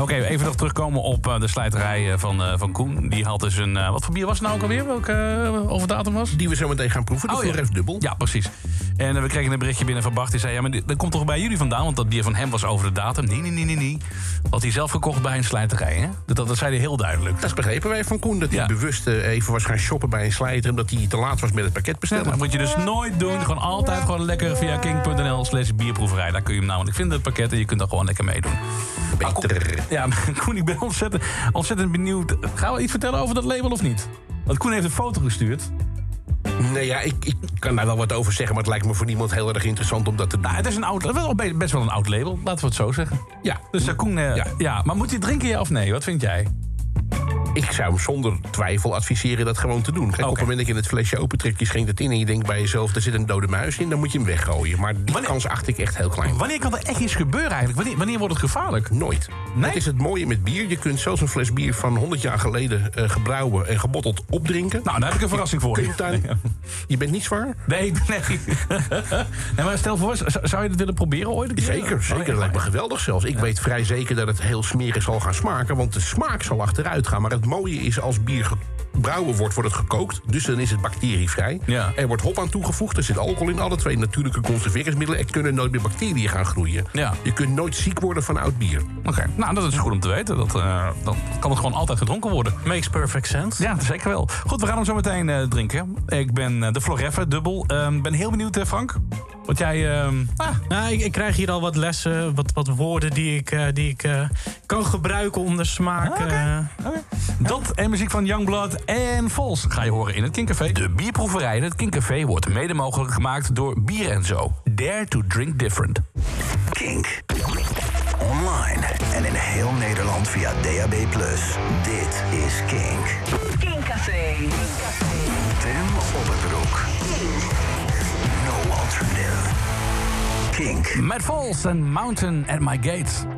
Oké, even nog terugkomen op eh, de slijterij eh, van, eh, van Koen. Die had dus een... wat voor bier was het nou ook alweer? Welke over datum was? Die we zo meteen gaan proeven. De Oh, ja. Dubbel. Ja, precies. En we kregen een berichtje binnen van Bart. Die zei, ja, maar dat komt toch bij jullie vandaan? Want dat bier van hem was over de datum. Nee, nee, nee, nee, nee. Had hij zelf gekocht bij een slijterij, hè? Dat, dat, dat zei hij heel duidelijk. Dat is begrepen wij van Koen. Dat hij Ja. bewust eh, even was gaan shoppen bij een slijter... omdat hij te laat was met het pakket Ja, bestellen. dat moet je dus nooit doen. Gewoon altijd gewoon lekker via king.nl slash bierproeverij. Daar kun je hem namelijk vinden, het pakket. En je kunt er gewoon lekker meedoen. Koen- Beter. Ja, Koen, ik ben ontzettend, ontzettend benieuwd. Gaan we iets vertellen over dat label of niet? Want Koen heeft een foto gestuurd. Nee, ja, ik, ik kan daar wel wat over zeggen... maar het lijkt me voor niemand heel erg interessant om dat te doen. Nou, het is een oud, wel best wel een oud label, laten we het zo zeggen. Ja, Dus uh, Koen, eh, ja. Ja. maar moet hij drinken ja of nee? Wat vind jij? Ik zou hem zonder twijfel adviseren dat gewoon te doen. Kijk, op het moment dat je het flesje opentrekt, je schenkt het in... en je denkt bij jezelf, er zit een dode muis in... dan moet je hem weggooien. Maar die kans acht ik echt heel klein. Wanneer kan er echt iets gebeuren eigenlijk? Wanneer, wanneer wordt het gevaarlijk? Nooit. Dat is het mooie met bier. Je kunt zelfs een fles bier van 100 jaar geleden eh, gebrouwen en gebotteld opdrinken. Nou, daar heb ik een verrassing voor je. je, bent niet zwaar? Nee, nee. nee maar stel voor, zou je het willen proberen ooit? keer? Zeker, zeker. Dat lijkt me geweldig zelfs. Ik weet vrij zeker dat het heel smerig zal gaan smaken... want de smaak zal achteruit gaan. Maar het mooie is, als bier gebrouwen wordt, wordt het gekookt. Dus dan is het bacterievrij. Ja. Er wordt hop aan toegevoegd. Er zit alcohol in. Alle twee natuurlijke conserveringsmiddelen. Er kunnen nooit meer bacteriën gaan groeien. Ja. Je kunt nooit ziek worden van oud bier. Oké, nou dat is goed om te weten. Dat, eh, dan kan het gewoon altijd gedronken worden. Makes perfect sense. Ja, zeker wel. Goed, we gaan hem zo meteen eh, drinken. Ik ben eh, de Floreffe, dubbel. Ehm, ben heel benieuwd, Frank. Wat jij... ehm, ah, Nou, ik, ik krijg hier al wat lessen, wat, wat woorden die ik, eh, die ik eh, kan gebruiken om de smaak... eh, Dat en muziek van Youngblood en Vols ga je horen in het Kinkcafé. De bierproeverij in het Kinkcafé wordt mede mogelijk gemaakt door Bier en Zo. Dare to drink different. Kink. Online en in heel Nederland via DAB+. Dit is Kink. Kinkcafé. Tim Opperbroek. No alternative. Kink. Matt Vols en Mountain at My Gates.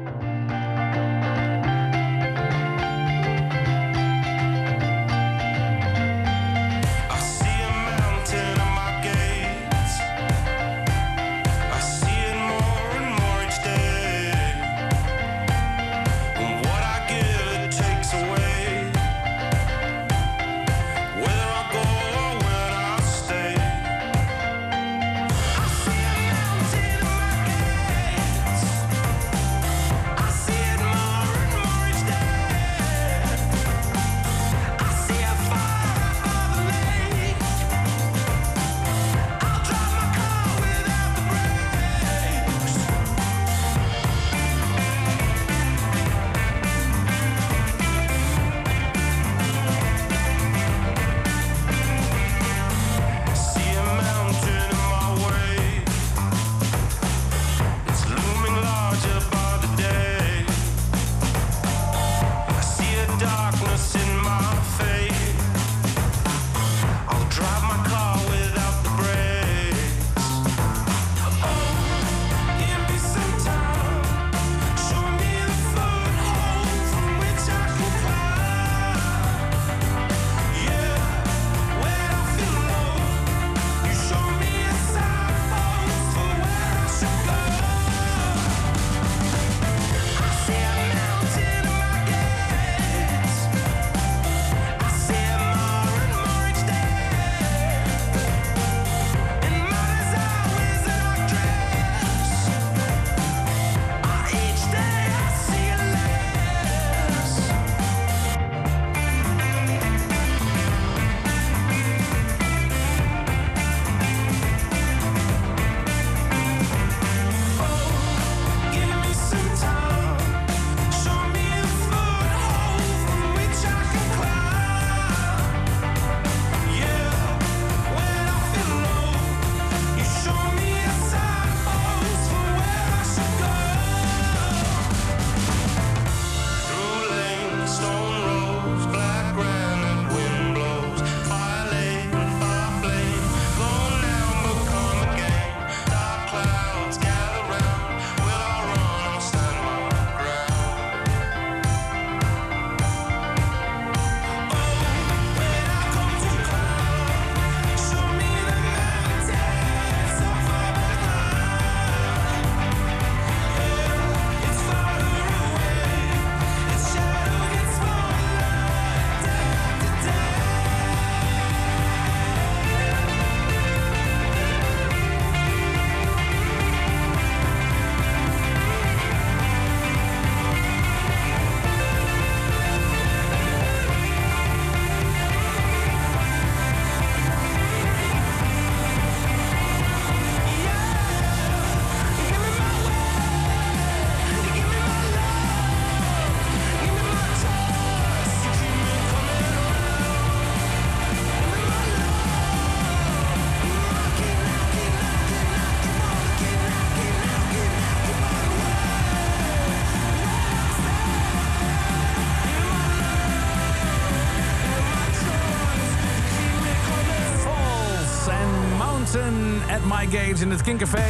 In het Kinkcafé.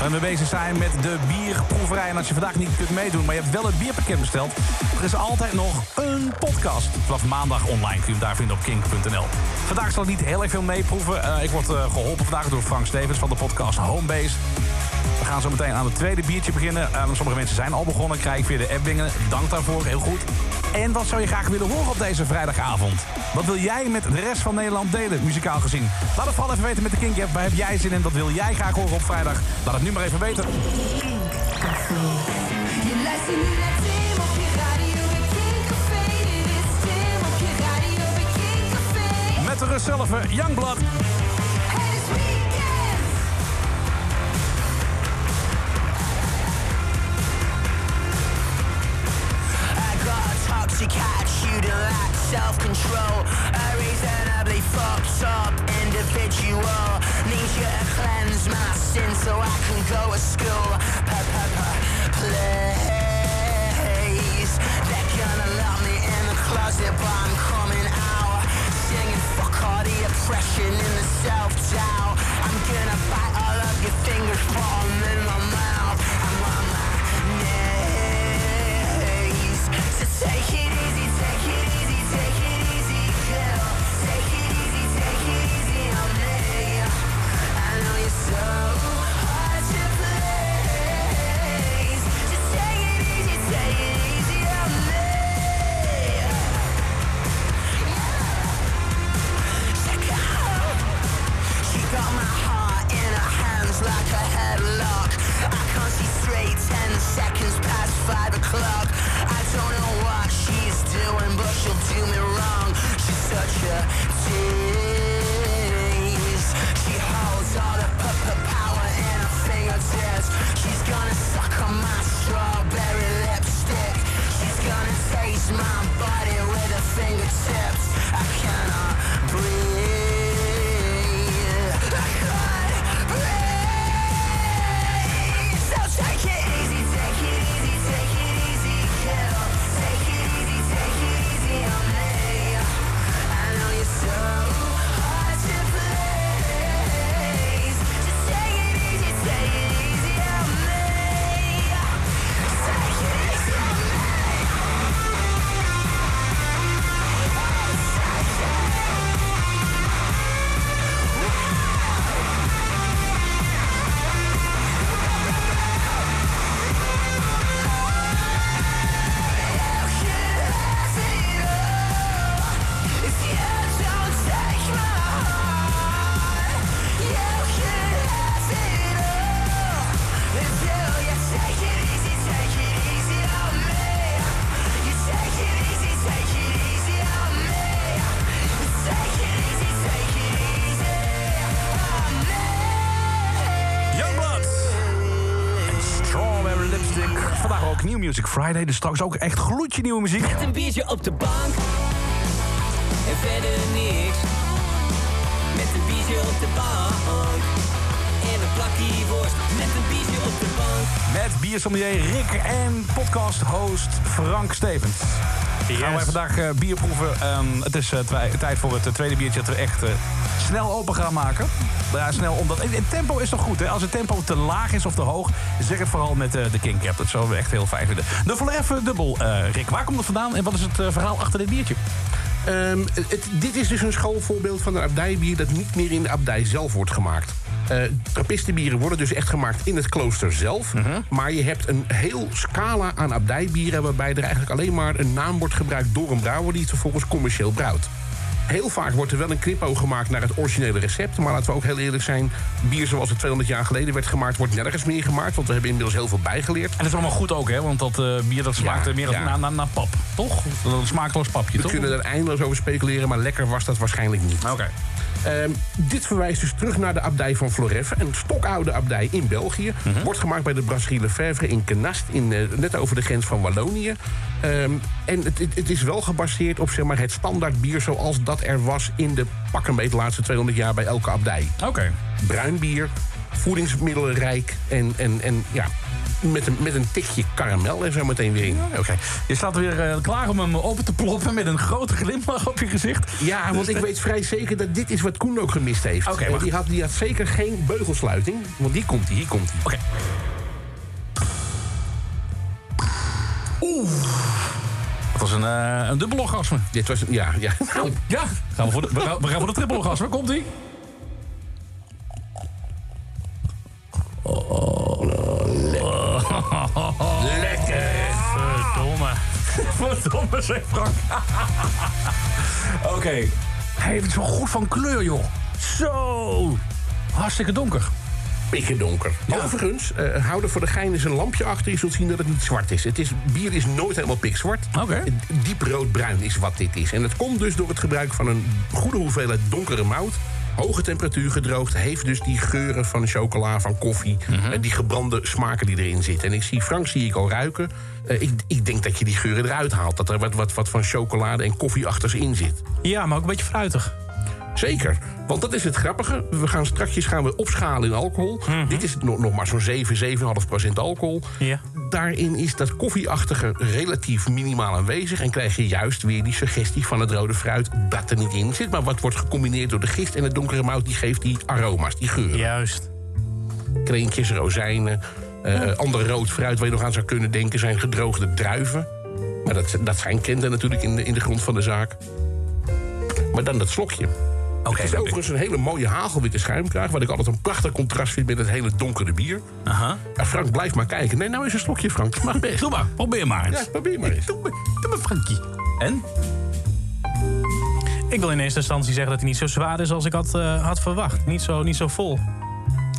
Waar we bezig zijn met de bierproeverij. En als je vandaag niet kunt meedoen, maar je hebt wel het bierpakket besteld... er is altijd nog een podcast. Vanaf maandag online kun je daar vinden op kink.nl. Vandaag zal ik niet heel erg veel meeproeven. Eh, ik word eh, geholpen vandaag door Frank Stevens van de podcast Homebase. We gaan zo meteen aan het tweede biertje beginnen. Eh, sommige mensen zijn al begonnen, krijg ik via de app dingen. Dank daarvoor, heel goed. En wat zou je graag willen horen op deze vrijdagavond? Wat wil jij met de rest van Nederland delen, muzikaal gezien? Laat het vooral even weten met de Kink app. Waar heb jij zin in? Wat wil jij graag horen op vrijdag? Laat het nu maar even weten. Met de rust zelf, Youngblood. A catch you to lack self-control. A reasonably fucked up individual. Need you to cleanse my sin so I can go to school. Please, they're gonna lock me in the closet, but I'm coming out. Singing fuck all the oppression and the self-doubt. I'm gonna bite all of your fingers, put 'em in my mouth. Seconds past five o'clock. I don't know doing, but she'll do me wrong. She's such a tease. Dus straks ook echt gloedje nieuwe muziek. Met een biertje op de bank. En verder niks. Met een biertje op de bank. En een plakje worst. Met een biertje op de bank. Met biersommelier Rick en podcast-host Frank Stevens. Gaan wij vandaag eh, bier proeven. Ehm, het is twi- tijd voor het eh, tweede biertje dat we echt eh, snel open gaan maken. Ja, snel, omdat... Het tempo is toch goed, hè? Als het tempo te laag is of te hoog, zeg het vooral met eh, de King Cap. Dat zouden we echt heel fijn vinden. De Verleffen dubbel, eh, Rick. Waar komt het vandaan en wat is het eh, verhaal achter dit biertje? Ehm, het, dit is dus een schoolvoorbeeld van een abdijbier dat niet meer in de abdij zelf wordt gemaakt. Trappistenbieren worden dus echt gemaakt in het klooster zelf. Maar je hebt een heel scala aan abdijbieren... waarbij er eigenlijk alleen maar een naam wordt gebruikt door een brouwer... die het vervolgens commercieel brouwt. Heel vaak wordt er wel een knipoog gemaakt naar het originele recept. Maar laten we ook heel eerlijk zijn... bier zoals het 200 jaar geleden werd gemaakt... wordt nergens meer gemaakt, want we hebben inmiddels heel veel bijgeleerd. En dat is allemaal goed ook, hè? Want dat eh, bier dat smaakt Ja, eh, meer ja. naar, pap, toch? Een smaakloos papje, We toch? kunnen er eindeloos over speculeren, maar lekker was dat waarschijnlijk niet. Oké. Ehm, dit verwijst dus terug naar de abdij van Floreffe. Een stokoude abdij in België. Mhm. Wordt gemaakt bij de Brasserie Lefebvre in Kenast, in, eh, net over de grens van Wallonië. Ehm, en het, het, het is wel gebaseerd op zeg maar, het standaard bier zoals dat er was... in de pak een beetje laatste 200 jaar bij elke abdij. Oké. Bruin bier, voedingsmiddelenrijk en, en, en ja, met een, met een tikje karamel en zo meteen weer in. Oké. Je staat weer eh, klaar om hem open te ploppen met een grote glimlach op je gezicht. Ja, want ik weet vrij zeker dat dit is wat Koen ook gemist heeft. Oké, wacht. die, had, die had zeker geen beugelsluiting. Want die komt hier komt hij. Oké. Oeh. Dat was een, eh een dubbel orgasme. Dit was, ja, ja. Nou, Ja, gaan we, voor de, we, gaan, we gaan voor de triple orgasme. Komt ie? Lekker. Verdomme. Verdomme zeg Frank. Oké. Hij heeft het zo goed van kleur, joh. Zo. Hartstikke donker. Pikken donker. Overigens, eh hou er voor de gein eens een lampje achter. Je zult zien dat het niet zwart is. Het is bier is nooit helemaal pikzwart. Oké. Diep roodbruin is wat dit is. En het komt dus door het gebruik van een goede hoeveelheid donkere mout. Hoge temperatuur gedroogd. Heeft dus die geuren van chocola, van koffie. en die gebrande smaken die erin zitten. En ik zie Frank zie ik al ruiken. Eh, ik, ik denk dat je die geuren eruit haalt. Dat er wat, wat, wat van chocolade en koffieachters in zit. Ja, maar ook een beetje fruitig. Zeker, want dat is het grappige. We gaan straks gaan we opschalen in alcohol. Dit is nog, nog maar zo'n 7, 7,5 procent alcohol. Ja. Daarin is dat koffieachtige relatief minimaal aanwezig... en krijg je juist weer die suggestie van het rode fruit dat er niet in zit... maar wat wordt gecombineerd door de gist en het donkere mout... die geeft die aroma's, die geuren. Juist. Kreentjes, rozijnen, eh ander rood fruit... waar je nog aan zou kunnen denken zijn gedroogde druiven. Maar dat, dat zijn krenten natuurlijk in de, in de grond van de zaak. Maar dan dat slokje. Oké, het is dat- overigens een hele mooie hagelwitte schuimkraag... wat ik altijd een prachtig contrast vind met het hele donkere bier. Aha. Ja, Frank, blijf maar kijken. Nee, nou is een slokje, Frank. Mag best. Doe maar, probeer maar eens. Ja, probeer maar eens. Doe maar, doe maar Frankie. En? Ik wil in eerste instantie zeggen dat hij niet zo zwaar is als ik had, eh, had verwacht. Niet zo, niet zo vol.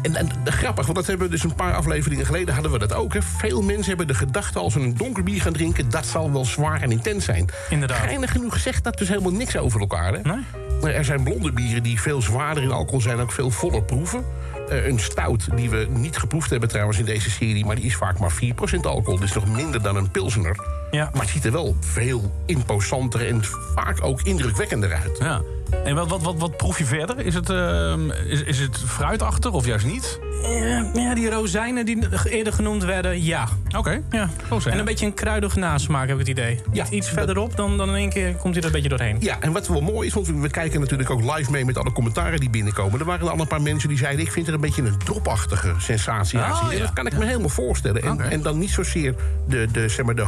En, en grappig, want dat hebben we dus een paar afleveringen geleden hadden we dat ook. Hè. Veel mensen hebben de gedachte als ze een donker bier gaan drinken... dat zal wel zwaar en intens zijn. Inderdaad. Geinig genoeg zegt dat dus helemaal niks over elkaar. Hè? Nee? Er zijn blonde bieren die veel zwaarder in alcohol zijn... ook veel voller proeven. Eh, een stout die we niet geproefd hebben trouwens in deze serie... maar die is vaak maar 4% alcohol. Dus nog minder dan een pilsener. Ja. Maar het ziet er wel veel imposanter en vaak ook indrukwekkender uit. Ja. En wat, wat, wat, wat proef je verder? Is het, ehm, is, is het fruitachtig of juist niet? Eh, ja, die rozijnen die eerder genoemd werden, ja. Oké. ja. Rozijnen. En een beetje een kruidige nasmaak, heb ik het idee. Ja, Iets dat- verderop, dan, dan in één keer komt hij er een beetje doorheen. Ja, en wat wel mooi is, want we kijken natuurlijk ook live mee met alle commentaren die binnenkomen. Er waren al een paar mensen die zeiden: Ik vind er een beetje een dropachtige sensatie aan Oh. En ja. Dat kan ik me helemaal voorstellen. En, Oké. en dan niet zozeer de, de, zeg maar, de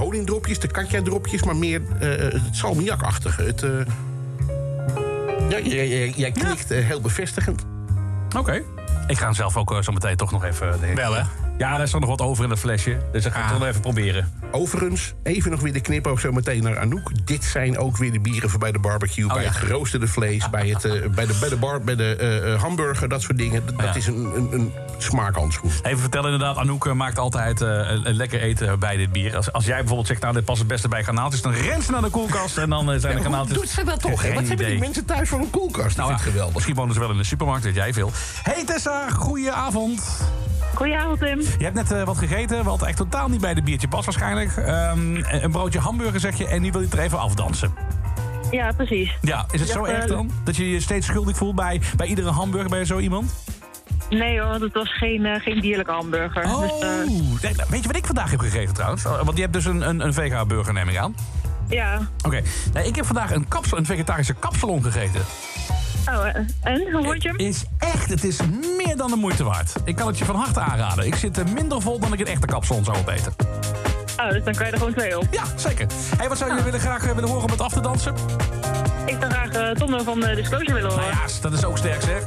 honingdropjes, de katja-dropjes, maar meer eh, het salmiakachtige. Het, eh, ja, jij, jij, jij knikt eh, heel bevestigend. Oké. Ik ga hem zelf ook eh, zo meteen toch nog even... eh, Wel, hè? Ja, er is nog wat over in het flesje. Dus dat ga ik toch nog even proberen. Overigens, even nog weer de knipoog zo meteen naar Anouk. Dit zijn ook weer de bieren voor bij de barbecue, bij Oh, ja. het geroosterde vlees, bij, het, eh, bij de, bij de, bar, bij de eh, eh, hamburger, dat soort dingen. Dat, dat Ja. is een, een, een smaakhandschoen. Even vertellen inderdaad, Anouk eh, maakt altijd eh, lekker eten bij dit bier. Als, als jij bijvoorbeeld zegt, nou dit past het beste bij garnaaltjes... dan rent ze naar de koelkast en dan eh, zijn de Hoe garnaaltjes... doet ze dat toch? hè? Wat hebben die mensen thuis voor een koelkast? Nou, vind het geweldig. Misschien wonen ze wel in de supermarkt, weet jij veel. Hey Tessa, goeie avond. Goedenavond, Tim. Je hebt net eh, wat gegeten, wat echt totaal niet bij de biertje past waarschijnlijk. Ehm, een broodje hamburger zeg je en nu wil je het er even afdansen. Ja, precies. Ja, is het Ja, zo eh, erg dan? Dat je je steeds schuldig voelt bij, bij iedere hamburger bij zo iemand? Nee hoor, want het was geen, eh, geen dierlijke hamburger. Oh, Dus, eh, nee, nou, weet je wat ik vandaag heb gegeten trouwens? Want je hebt dus een, een, een vega-burger, neem ik aan. ja. Oké, nee, ik heb vandaag een, kapsel, een vegetarische kapsalon gegeten. Oh, eh, en? Hoe vond je hem? Het is echt, het is meer dan de moeite waard. Ik kan het je van harte aanraden. Ik zit er minder vol dan ik een echte kapsalon zou opeten. Oh, dus dan kan je er gewoon twee op. Ja, zeker. Hey, wat zou je willen, graag eh, willen horen om het af te dansen? Ik zou graag Tondo van eh, Disclosure willen horen. Nou ja, dat is ook sterk zeg.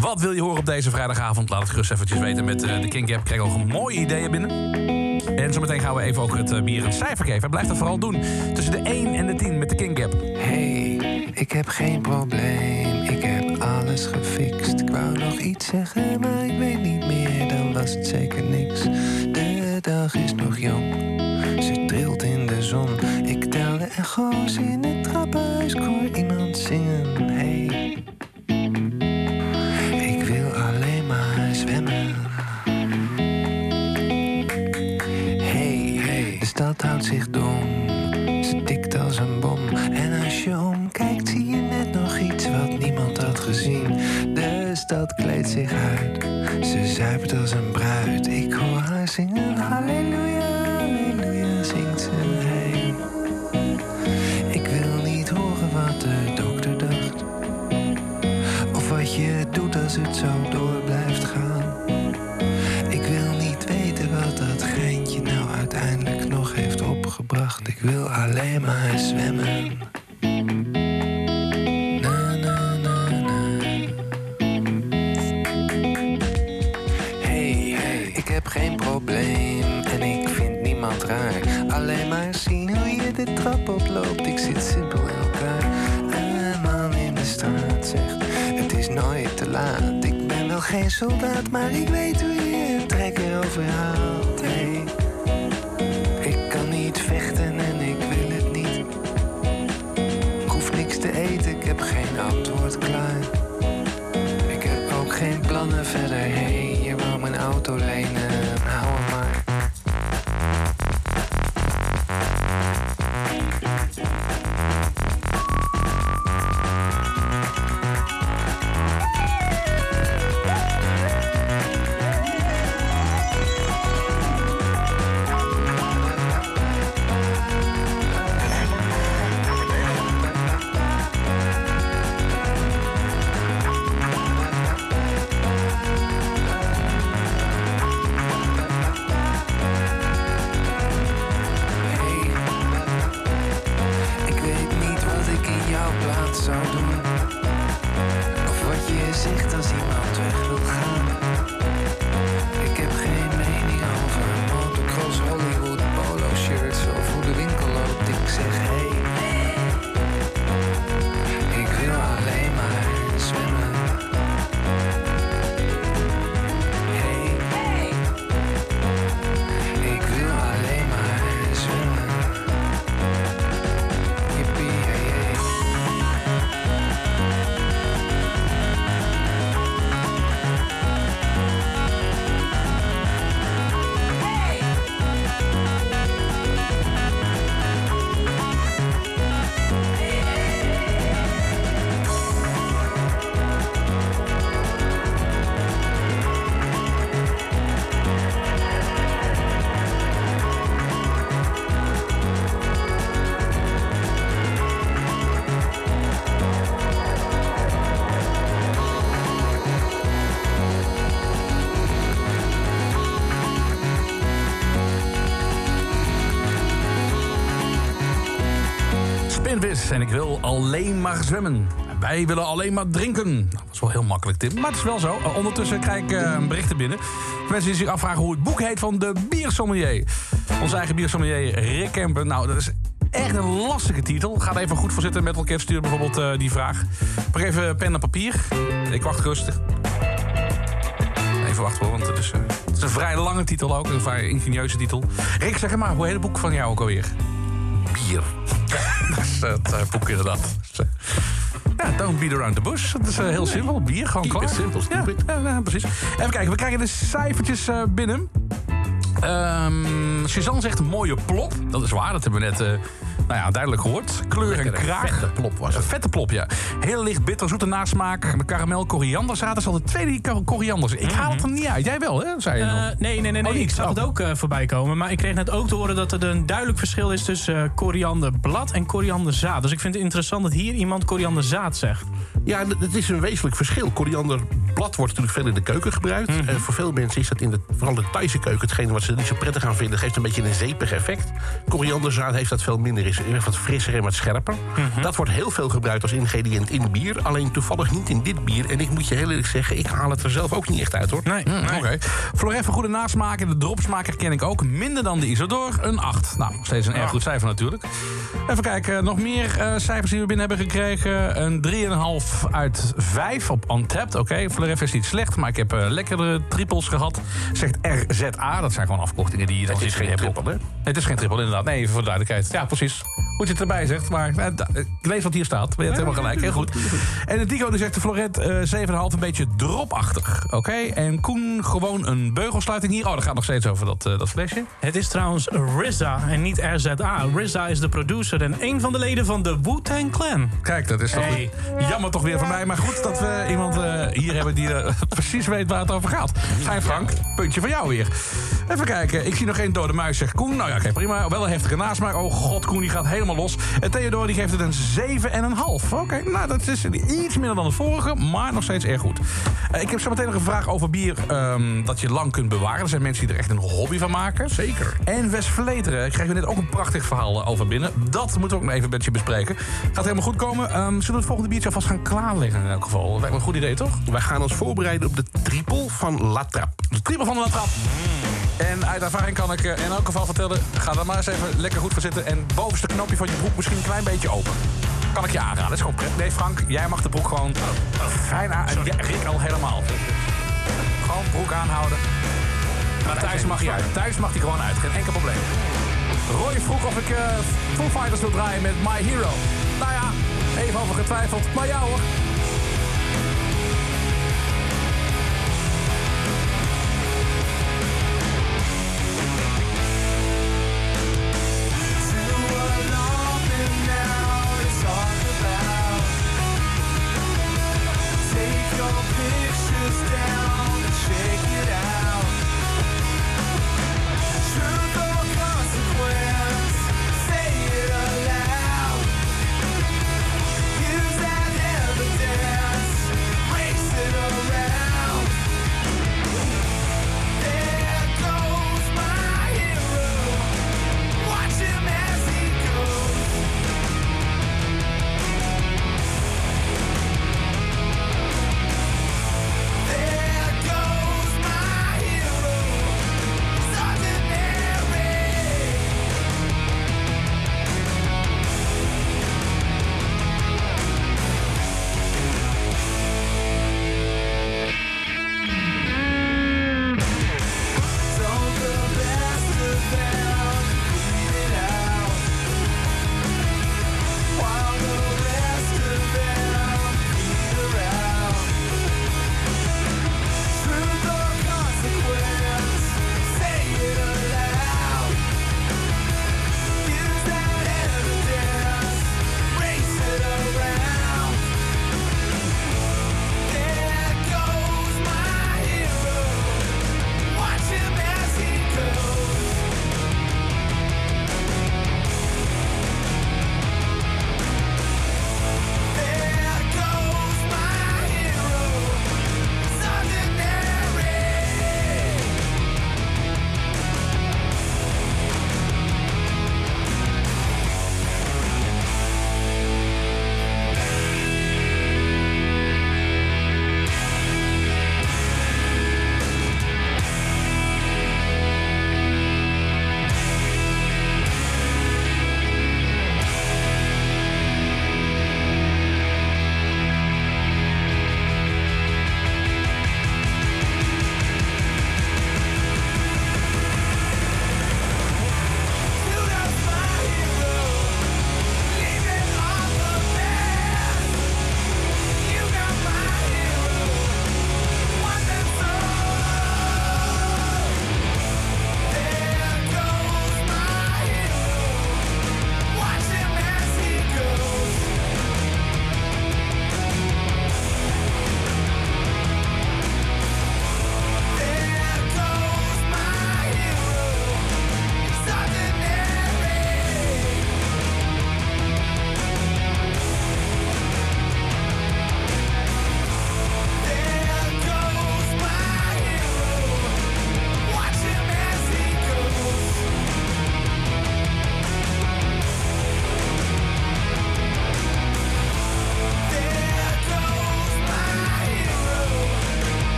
Wat wil je horen op deze vrijdagavond? Laat het gerust eventjes weten met eh, de King Gap. Krijg nog mooie ideeën binnen. En zometeen gaan we even ook het eh, bier een cijfer geven. En Blijf dat vooral doen. Tussen de 1 en de 10 met de King Gap. Hey, ik heb geen probleem, ik heb alles gefixt. Ik wou nog iets zeggen, maar ik weet niet meer, dan was het zeker niks. De dag is nog jong, ze trilt in de zon. Ik tel de echo's in het trappenhuis, ik hoor iemand zingen. Soldaat, maar ik weet En ik wil alleen maar zwemmen. Wij willen alleen maar drinken. Nou, dat is wel heel makkelijk, Tim. Maar het is wel zo. Uh, ondertussen krijg ik uh, berichten binnen. Mensen die zich afvragen hoe het boek heet van de biersommelier. Onze eigen biersommelier Rick Kempen. Nou, dat is echt een lastige titel. Ga even goed voor zitten. Met elkaar sturen bijvoorbeeld uh, die vraag. Pak even pen en papier. Ik wacht rustig. Even wachten hoor, want het is, het is een vrij lange titel ook. Een vrij ingenieuze titel. Rick, zeg maar, hoe heet het boek van jou ook alweer? Is het uh, boek inderdaad. Dus, uh, ja, don't beat around the bush. Dat is uh, heel simpel. Bier, gewoon Keep klaar. it simple, ja, ja, ja, precies. Even kijken, we krijgen de cijfertjes uh, binnen. Um, Suzanne zegt een mooie plop. Dat is waar, dat hebben we net uh, nou ja, duidelijk gehoord. Kleur en kraag. Een vette plop was het. Een vette plop, ja. Heel licht bitter, zoete nasmaak. Met karamel, koriander. Zaten is al de tweede die kor- korianders. Ik haal het er niet uit. Jij wel, hè? Zei je. Uh, nee, nee, nee. nee. Oh, ik zag Oh. het ook uh, voorbij komen. Maar ik kreeg net ook te horen dat er een duidelijk verschil is tussen uh, korianderblad en korianderzaad. Dus ik vind het interessant dat hier iemand korianderzaad zegt. Ja, het is een wezenlijk verschil. Korianderblad blad wordt natuurlijk veel in de keuken gebruikt. Mhm. Eh, voor veel mensen is dat in de, vooral de Thaise keuken... hetgene wat ze niet zo prettig aan vinden. geeft een beetje een zeepig effect. Korianderzaad heeft dat veel minder. Is wat frisser en wat scherper. Mhm. Dat wordt heel veel gebruikt als ingrediënt in bier. Alleen toevallig niet in dit bier. En ik moet je heel eerlijk zeggen... ik haal het er zelf ook niet echt uit, hoor. Nee, oké. Floref, een goede nasmaak. En de dropsmaak herken ik ook. Minder dan de Isodor, een 8. Nou, nog steeds een erg goed cijfer natuurlijk. Even kijken, nog meer eh, cijfers die we binnen hebben gekregen. Een 3,5 uit 5 op Untapped. Oké, Floref is niet slecht, maar ik heb eh, lekkere triples gehad. Zegt RZA, dat zijn gewoon afkortingen die je dan Het is geen triple, hè? Nee, het is geen triple, inderdaad. Nee, even voor de duidelijkheid. Ja, precies. Goed je het erbij zegt, maar eh, ik lees wat hier staat. Je hebt helemaal gelijk, heel goed. En de Dico die zegt de Floret eh 7,5 een beetje dropachtig. Oké, en Koen gewoon een beugelsluiting hier. Oh, dat gaat nog steeds over dat, eh, dat flesje. Het is trouwens RZA en niet RZA. RZA is de producer en een van de leden van de Wu-Tang Clan. Kijk, dat is toch Hey. jammer toch weer van mij. Maar goed dat we iemand eh, hier hebben die eh, precies weet waar het over gaat. Fijn Frank, puntje van jou weer. Even kijken, ik zie nog geen dode muis, zegt Koen. Nou ja, oké, prima. Wel een heftige nasmaak. Oh god, Koen die gaat helemaal los. En Theodor die geeft het een 7,5. Oké, nou dat is iets minder dan het vorige, maar nog steeds erg goed. Eh, ik heb zo meteen nog een vraag over bier ehm, dat je lang kunt bewaren. Er zijn mensen die er echt een hobby van maken. Zeker. En West Vleteren kregen we net ook een prachtig verhaal eh, over binnen. Dat moeten we ook nog even met je bespreken. Gaat helemaal goed komen. Ehm, zullen we het volgende biertje alvast gaan klaarleggen in elk geval? Lijkt me een goed idee, toch? Wij gaan ons voorbereiden op de triple van La Trappe. De triple van de latrap. En uit ervaring kan ik eh, in elk geval vertellen... ga er maar eens even lekker goed voor zitten... en bovenste knopje van je broek misschien een klein beetje open. Kan ik je aanraden. Dat is gewoon prettig. Nee, Frank, jij mag de broek gewoon fijn aan... Ja, Rick al helemaal. Gewoon broek aanhouden. Maar thuis mag hij uit. Thuis mag hij gewoon uit. Geen enkel probleem. Roy vroeg of ik eh Foo Fighters wil draaien met My Hero. Nou ja, even over getwijfeld. Maar ja hoor.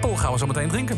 Triple gaan we zo meteen drinken.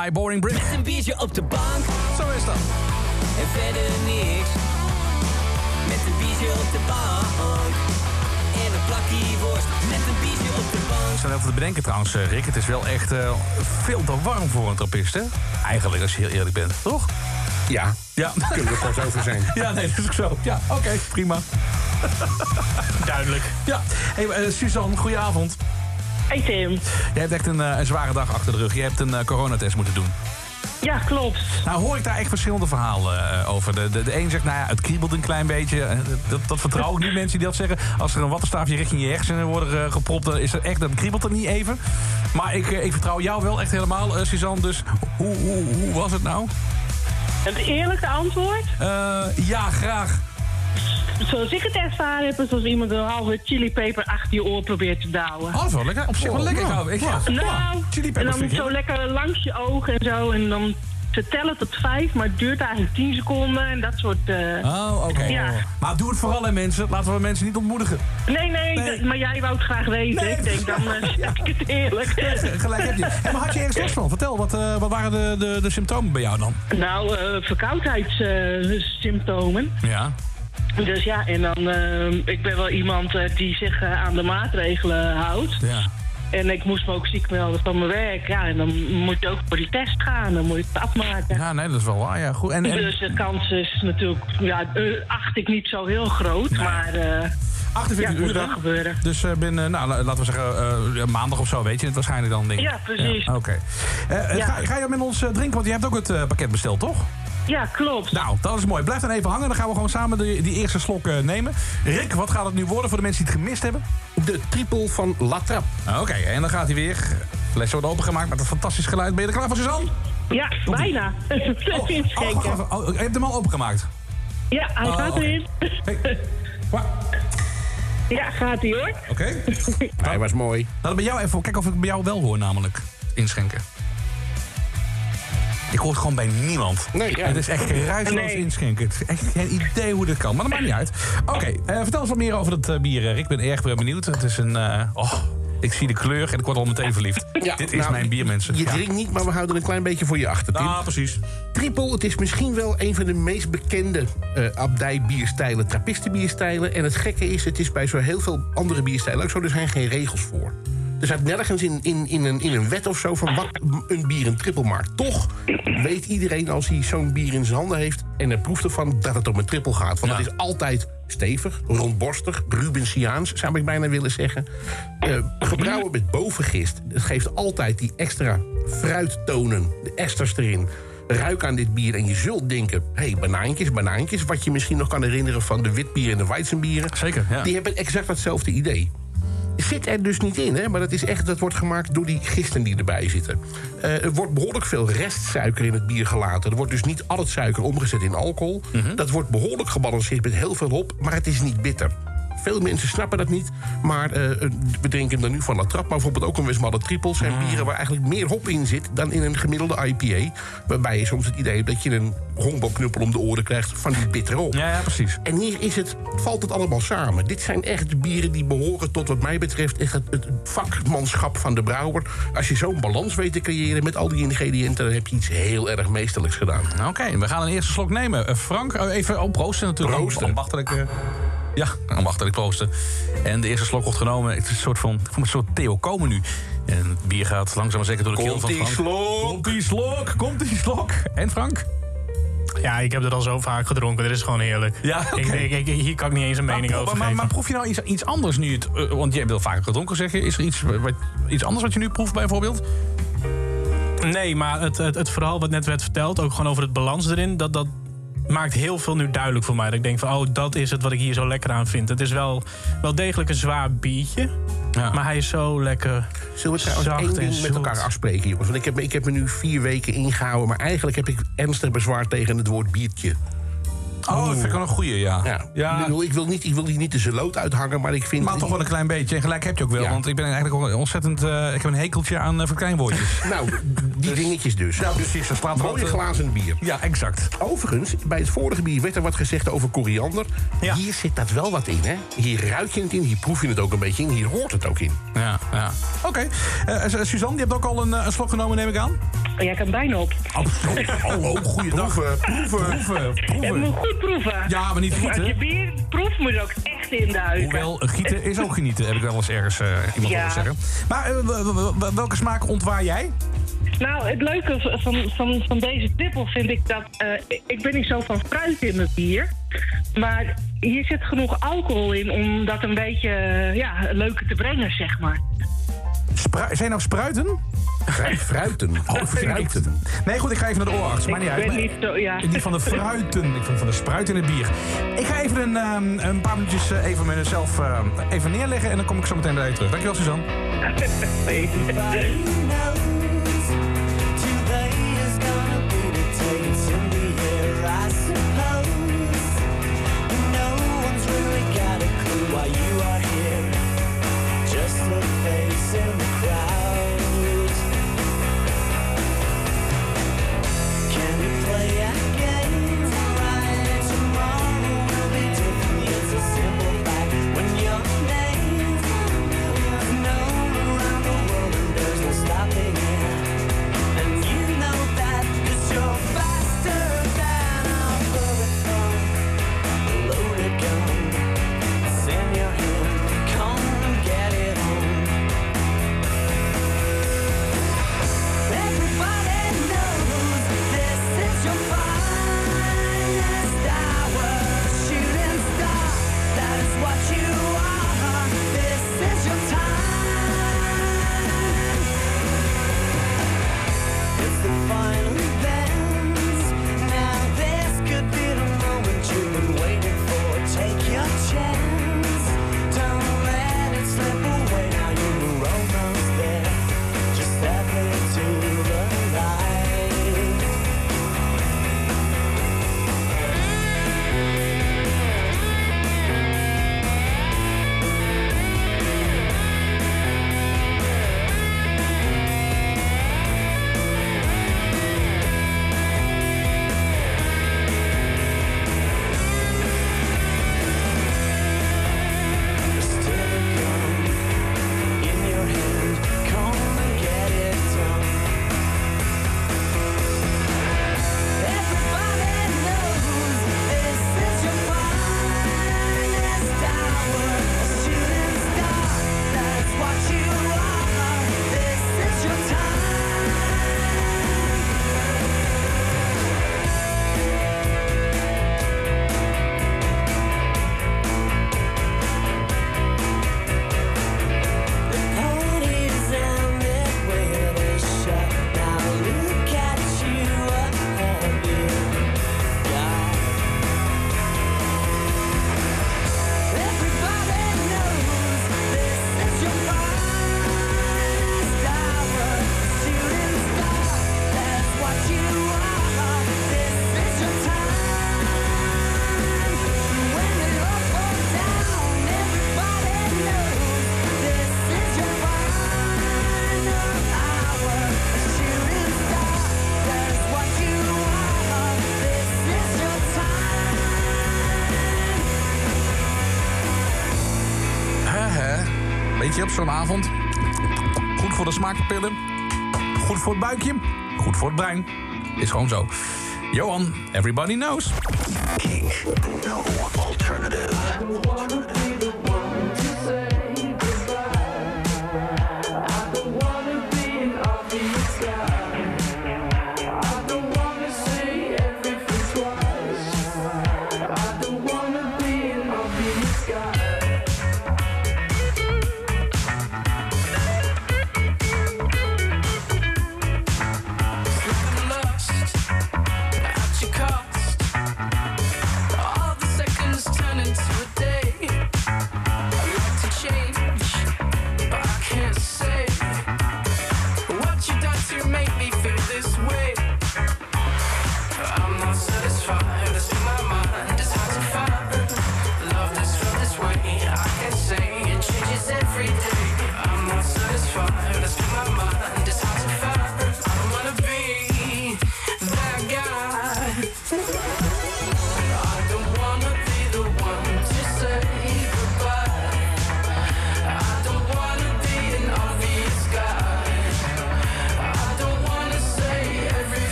Sky, Boring Brick. Met een biertje op de bank. Zo is dat. En verder niks. Met een biertje op de bank. En een plakje worst. Met een biertje op de bank. Ik sta even te bedenken trouwens, eh, Rick. Het is wel echt eh, veel te warm voor een trappist, hè? Eigenlijk, als je heel eerlijk bent, toch? Ja, Ja. kunnen we kort over zijn. Ja, nee, dat is ook zo. Ja, oké, prima. Duidelijk. Ja. Hey, eh, Suzanne, goedenavond. Hey Tim. Jij hebt echt een, eh, een zware dag achter de rug. Je hebt een eh, coronatest moeten doen. Ja, klopt. Nou hoor ik daar echt verschillende verhalen eh, over. De, de, de een zegt, nou ja, het kriebelt een klein beetje. Dat, dat vertrouw ik niet, mensen die dat zeggen. Als er een wattenstaafje richting je hersenen worden eh, gepropt... dan is er echt, dan kriebelt het niet even. Maar ik, ik vertrouw jou wel echt helemaal, Suzanne. Dus hoe, hoe, hoe was het nou? Het eerlijke antwoord, ja, graag. Zoals ik het ervaren heb, is als iemand een halve chilipeper achter je oor probeert te douwen. Oh, dat is wel lekker. Op zich wel lekker. nou, gauw. Ik, ja, Nou, ja, chili en dan zo lekker langs je ogen en zo. En dan ze tellen tot vijf, maar het duurt eigenlijk tien seconden en dat soort... eh, Oh, oké. Ja. Maar doe het vooral, hè, mensen. Laten we mensen niet ontmoedigen. Nee, nee, maar jij wou het graag weten. Nee, ik denk, dan eh, zeg ik het eerlijk. Gelijk heb je. Hey, maar had je ergens last van? Vertel, wat, eh, wat waren de, de, de symptomen bij jou dan? Nou, eh verkoudheidssymptomen. Ja. Dus ja, en dan... eh, ik ben wel iemand eh, die zich eh, aan de maatregelen houdt. Ja. En ik moest me ook ziek melden van mijn werk. Ja, en dan moet je ook voor die test gaan. Dan moet je het afmaken. Ja, nee, dat is wel waar. Ja, goed. En, en, Dus de kans is natuurlijk... Ja, eh, acht ik niet zo heel groot. Maar eh, 48 ja, uur dan? gebeuren. Dus binnen, nou, la- laten we zeggen, maandag of zo, weet je het waarschijnlijk dan, denk ik. Ja, precies. Ja, Oké. Ja. ga, ga je met ons drinken? Want je hebt ook het pakket besteld, toch? Ja, klopt. Nou, dat is mooi. Blijf dan even hangen. Dan gaan we gewoon samen de, die eerste slok eh, nemen. Rick, wat gaat het nu worden voor de mensen die het gemist hebben? De triple van La Trappe. Oké, en dan gaat hij weer. Fles wordt opengemaakt met een fantastisch geluid. Ben je er klaar voor, Suzanne? Ja, bijna. Oh, Inschenken. wacht even. Oh, je hebt hem al opengemaakt. Ja, hij Oh, gaat erin. Ja, gaat hij hoor. Oké. Hij was mooi. Laten we bij jou even kijken of ik bij jou wel hoor, namelijk inschenken. Ik hoor het gewoon bij niemand. Nee, ja. Het is echt geruisloos Nee. inschenken. Het is echt geen idee hoe dit kan. Maar dat maakt niet uit. Oké, eh, vertel eens wat meer over het eh, bier, eh. Ik ben erg benieuwd. Het is een... eh, oh, ik zie de kleur en ik word al meteen verliefd. Ja, dit is nou, mijn bier, mensen. Je Ja. drinkt niet, maar we houden een klein beetje voor je achter, Tim. Ah, precies. Triple, het is misschien wel een van de meest bekende eh abdij-bierstijlen, trappistenbierstijlen. En het gekke is, het is bij zo heel veel andere bierstijlen ook zo, er zijn geen regels voor. Er staat nergens in, in, in, een, in een wet of zo van wat een bier een triple maakt. Toch weet iedereen als hij zo'n bier in zijn handen heeft en er proeft ervan dat het om een triple gaat. Want Ja. het is altijd stevig, rondborstig, Rubensiaans zou ik bijna willen zeggen. Eh, gebrouwen met bovengist. Het geeft altijd die extra fruittonen, de esters erin. Ruik aan dit bier en je zult denken... hé, hey, banaantjes, banaantjes. Wat je misschien nog kan herinneren van de witbier en de weizenbieren. Zeker, ja. Die hebben exact hetzelfde idee. Zit er dus niet in, hè? maar dat, is echt, dat wordt gemaakt door die gisten die erbij zitten. Eh, er wordt behoorlijk veel restsuiker in het bier gelaten. Er wordt dus niet al het suiker omgezet in alcohol. Dat wordt behoorlijk gebalanceerd met heel veel hop, maar het is niet bitter. Veel mensen snappen dat niet, maar eh, we drinken hem dan nu van La Trappe... maar bijvoorbeeld ook een Westmalle Triple zijn bieren... waar eigenlijk meer hop in zit dan in een gemiddelde IPA. Waarbij je soms het idee hebt dat je een honkbalknuppel om de oren krijgt... van die bittere hop. Ja, ja, precies. En hier is het, valt het allemaal samen. Dit zijn echt de bieren die behoren tot wat mij betreft... echt het, het vakmanschap van de brouwer. Als je zo'n balans weet te creëren met al die ingrediënten... dan heb je iets heel erg meesterlijks gedaan. Oké, we gaan een eerste slok nemen. Eh, Frank, eh, even oh, proosten natuurlijk. Proosten. Ambachtelijk, eh, ja, ambachtelijk proosten. En de eerste slok wordt genomen. Het is een soort van, ik voel me een soort Theo Komen nu. En het bier gaat langzaam maar zeker door de keel van Frank. slok. Komt die slok, komt die slok. En Frank? Ja, ik heb het al zo vaak gedronken. Dit is gewoon heerlijk. Ja, oké. ik, ik, ik- hier kan ik niet eens een mening maar, over maar, geven. maar proef je nou iets, iets anders nu? Het, eh, want je hebt wel vaker gedronken, zeg je. Is er iets, wat, iets anders wat je nu proeft bijvoorbeeld? Nee, maar het, het, het verhaal wat net werd verteld, ook gewoon over het balans erin, dat, dat maakt heel veel nu duidelijk voor mij. Dat ik denk van, oh, dat is het wat ik hier zo lekker aan vind. Het is wel, wel degelijk een zwaar biertje, Ja. maar hij is zo lekker Zullen we trouwens zacht één ding met elkaar afspreken, jongens? Want ik heb, ik heb me nu vier weken ingehouden... maar eigenlijk heb ik ernstig bezwaar tegen het woord biertje. Oh, dat vind ik wel een goeie, ja. Ja. Ik, bedoel, ik wil niet, ik wil die niet de zeloot uithangen, maar ik vind... Maar toch wel een klein beetje. En gelijk heb je ook wel. Ja. Want ik ben eigenlijk ontzettend... eh, ik heb een hekeltje aan uh, verkleinwoordjes. Nou, die dingetjes dus. Ja, precies. Dat slaat Mooie wat, eh, glazen bier. Ja, exact. Overigens, bij het vorige bier werd er wat gezegd over koriander. Hier zit dat wel wat in, hè? Hier ruik je het in, hier proef je het ook een beetje in, hier hoort het ook in. Ja, ja. Oké. Eh, eh, Suzanne, je hebt ook al een, eh, een slok genomen, neem ik aan? Ja, ik heb bijna op. Oh, oh, oh goeiedag. Proeven, proeven, proeven. Je moet goed proeven. Ja, maar niet Als gieten. je bier proeft, moet je ook echt induiken. Hoewel, gieten is ook genieten, heb ik wel eens ergens eh, iemand Ja. zeggen. Maar eh, welke smaak ontwaar jij? Nou, het leuke van, van, van deze trippel vind ik dat... eh, ik- ben niet zo van fruit in mijn bier. Maar hier zit genoeg alcohol in om dat een beetje ja, leuker te brengen, zeg maar. Spru- zijn nou spruiten? Fruiten. Oh, fruiten. Nee, goed, ik ga even naar de oorarts. Maar niet Ik uit. niet zo, ja. Van de fruiten. Ik vond van de spruit in het bier. Ik ga even een, ehm, een paar minuutjes eh, even mezelf eh, even neerleggen. En dan kom ik zo meteen bij je terug. Dankjewel, Suzanne. Weet je, op zo'n avond. Goed voor de smaakpillen. Goed voor het buikje. Goed voor het brein. Is gewoon zo. Johan, everybody knows. No alternative.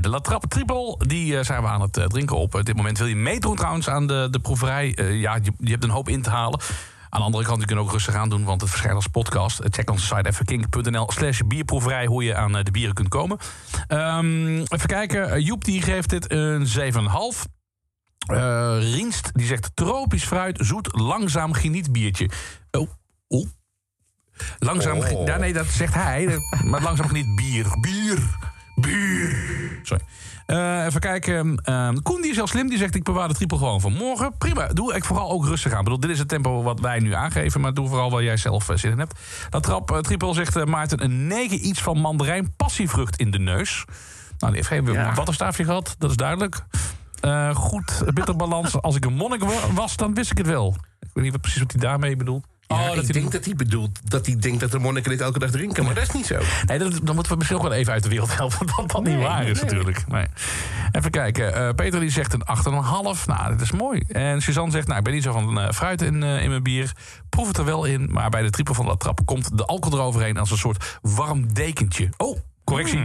De La Trappe Triple, die eh, zijn we aan het eh, drinken op. dit moment wil je meedoen trouwens aan de, de proeverij. Eh, ja, je, je hebt een hoop in te halen. Aan de andere kant, je kunt ook rustig aan doen, want het verschijnt als podcast. Eh, Check onze site even kink.nl slash bierproeverij, hoe je aan eh, de bieren kunt komen. Ehm, even kijken, Eh, Joep die geeft dit een 7,5. Eh Rienst die zegt tropisch fruit, zoet, langzaam genietbiertje. Oh, oh. Langzaam, Oh. ge- ja, nee, dat zegt hij. Maar langzaam geniet. Bier. Bier. Kijken. Ehm, Koen die is heel slim. Die zegt ik bewaar de triple gewoon voor morgen. Prima. Doe ik vooral ook rustig aan. Ik bedoel, dit is het tempo wat wij nu aangeven. Maar doe vooral waar jij zelf eh, zin in hebt. Dat trap eh, triple zegt eh, Maarten een 9 iets van mandarijn passievrucht in de neus. Nou, die heeft geen Ja. wattenstaafje gehad. Dat is duidelijk. Goed, bitterbalans. Als ik een monnik wa- was, dan wist ik het wel. Ik weet niet wat precies wat hij daarmee bedoelt. Ja, Oh, dat ik hij denk dat hij bedoelt dat hij denkt dat de monniken dit elke dag drinken. Maar dat is niet zo. Nee, dat, dan moeten we misschien ook wel even uit de wereld helpen. Dat dat niet waar is nee. natuurlijk. Nee. Even kijken. eh, Peter die zegt een 8,5. Nou, dat is mooi. En Suzanne zegt, nou, ik ben niet zo van eh, fruit in, eh, in mijn bier. Proef het er wel in. Maar bij de triple van de trappen komt de alcohol eroverheen als een soort warm dekentje. Oh, correctie.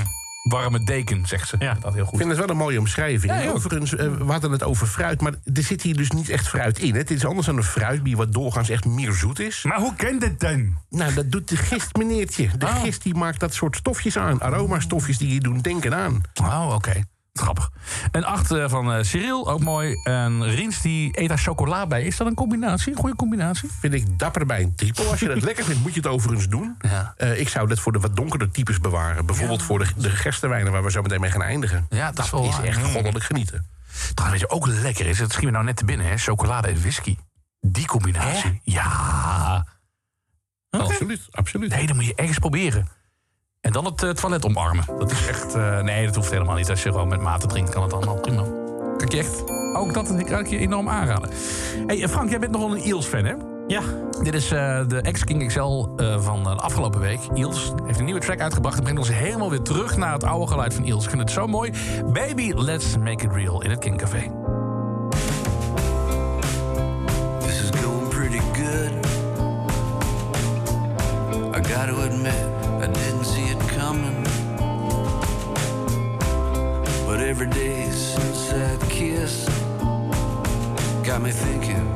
Warme deken, zegt ze. Ja, dat heel Ik goed. vind het wel een mooie omschrijving. Ja. Overigens, eh, we hadden het over fruit, maar er zit hier dus niet echt fruit in. Het is anders dan een fruitbier wat doorgaans echt meer zoet is. Maar hoe kent dit dan? Nou, dat doet de gist, meneertje. De Oh. gist die maakt dat soort stofjes aan. Aromastofjes die je doen denken aan. Oh, oké. Grappig. Een 8 eh, van eh, Cyril, ook mooi. En Riens die eet daar chocola bij. Is dat een combinatie? Een goede combinatie? Vind ik dapper bij een triple. Als je dat lekker vindt, moet je het overigens doen. Ja. Eh, ik zou dat voor de wat donkerder types bewaren. Bijvoorbeeld voor de, de gerstewijnen waar we zo meteen mee gaan eindigen. Ja, dat is wel echt goddelijk genieten. Trouwens, weet je ook lekker is? Het schiet me nou net te binnen, hè? Chocolade en whisky. Die combinatie. Ja. Absoluut, absoluut. Nee, dat moet je ergens proberen. En dan het eh, toilet omarmen. Dat is echt... eh, nee, dat hoeft helemaal niet. Als je gewoon met mate drinkt, kan het allemaal prima. Kan ik je echt... Ook dat kan ik je enorm aanraden. hey, eh, Frank, jij bent nogal een Eels-fan, hè? Ja. Dit is de ex-King XL van de afgelopen week. Eels heeft een nieuwe track uitgebracht. En brengt ons helemaal weer terug naar het oude geluid van Eels. Ik vind het zo mooi. Baby, let's make it real in het King Café. Got me thinking,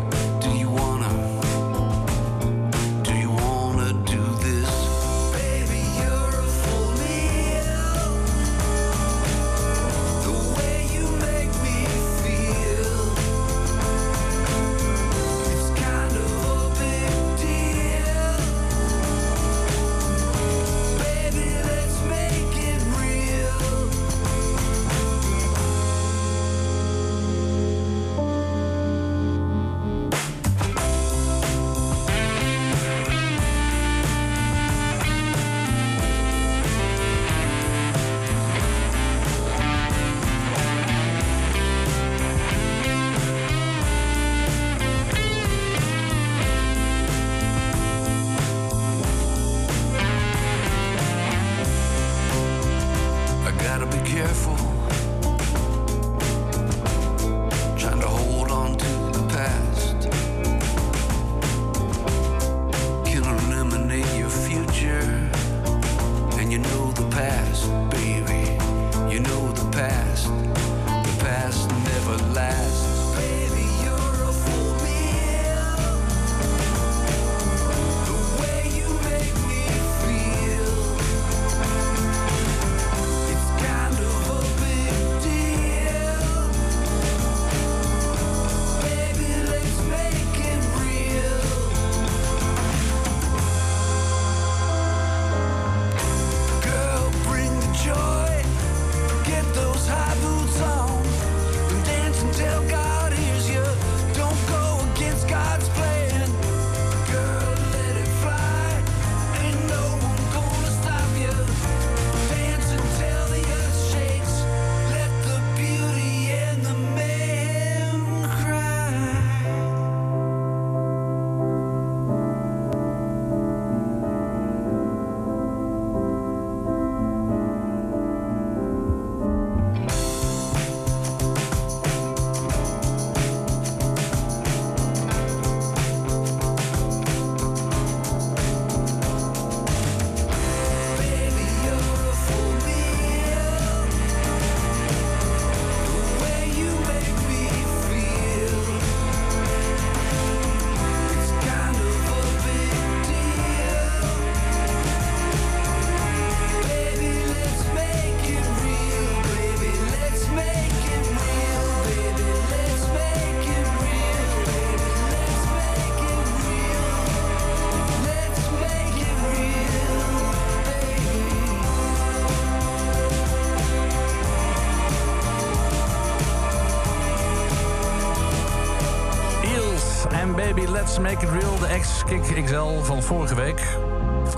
ik, XL van vorige week.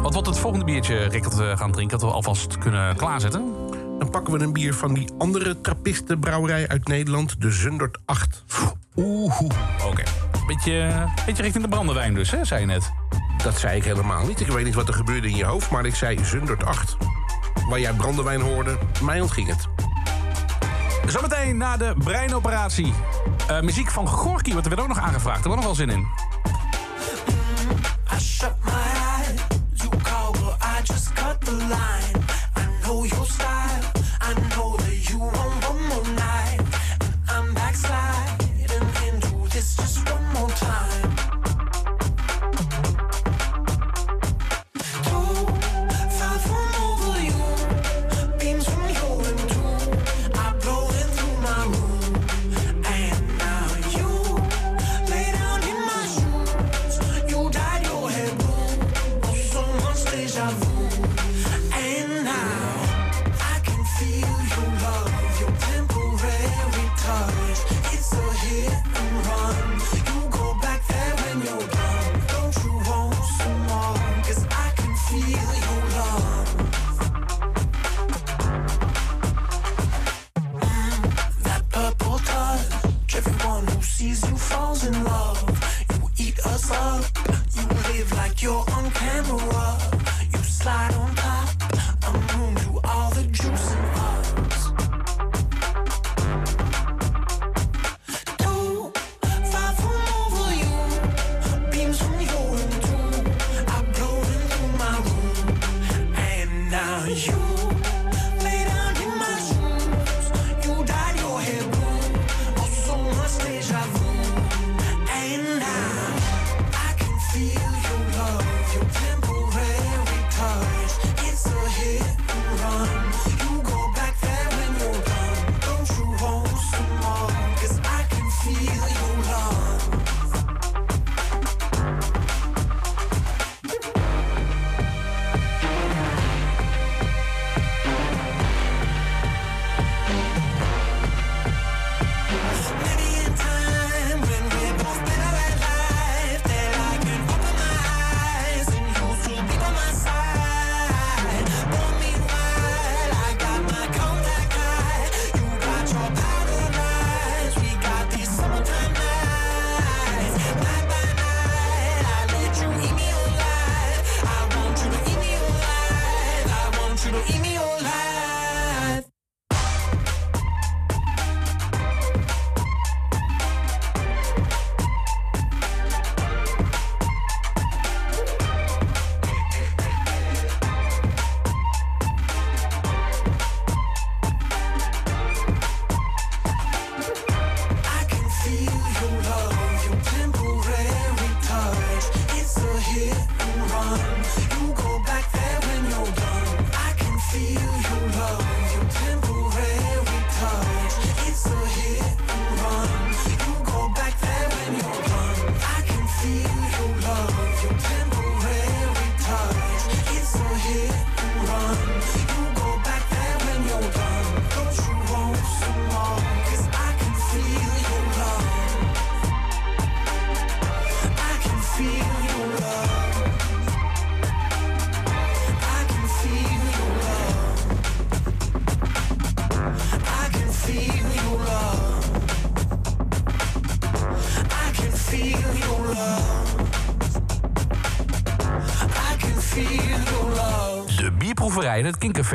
Wat wordt het volgende biertje, Rick, we gaan drinken... dat we alvast kunnen klaarzetten? Dan pakken we een bier van die andere trappistenbrouwerij uit Nederland... de Zundert 8. Oeh, oké. Beetje, beetje richting de brandewijn dus, hè, zei je net. Dat zei ik helemaal niet. Ik weet niet wat er gebeurde in je hoofd, maar ik zei Zundert 8. Waar jij brandewijn hoorde, mij ontging het. Zometeen na de breinoperatie. Eh, muziek van Gorky wordt er weer ook nog aangevraagd. Daar hebben we nog wel zin in.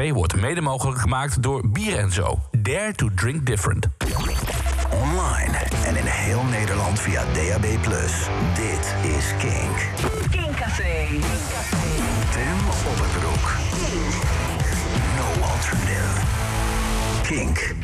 Wordt mede mogelijk gemaakt door Bier en Zo. Dare to drink different. Online en in heel Nederland via DAB+. Dit is Kink. Kink Café. Tim Opperbroek. Kink. No alternative. Kink.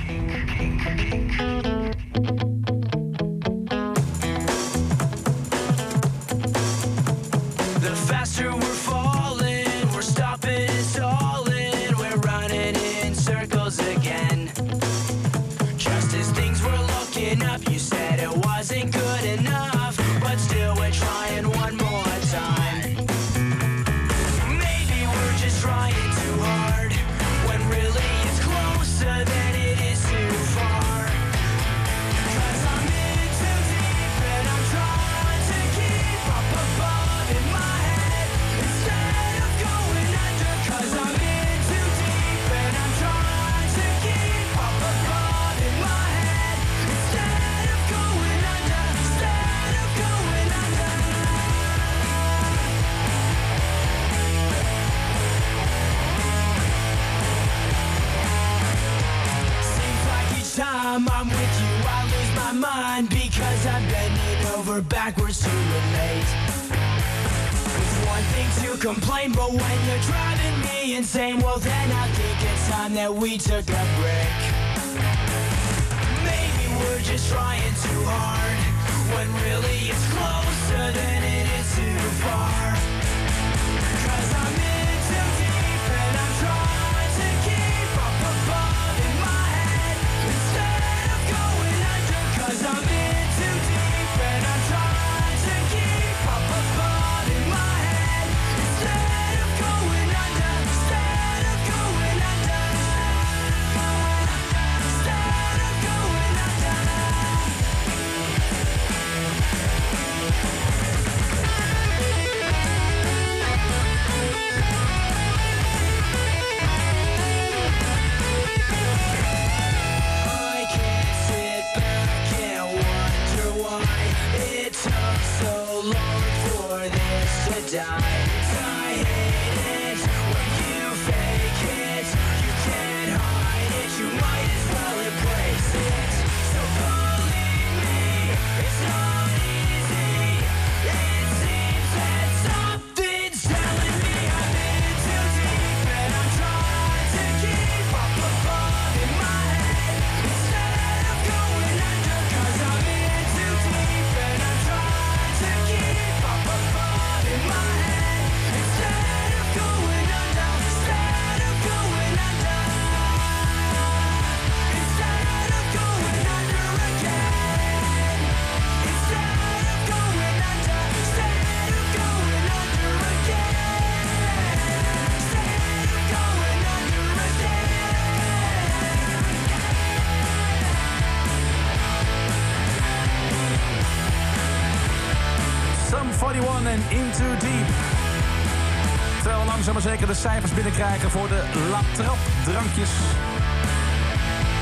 Zeker de cijfers binnenkrijgen voor de La Trap drankjes.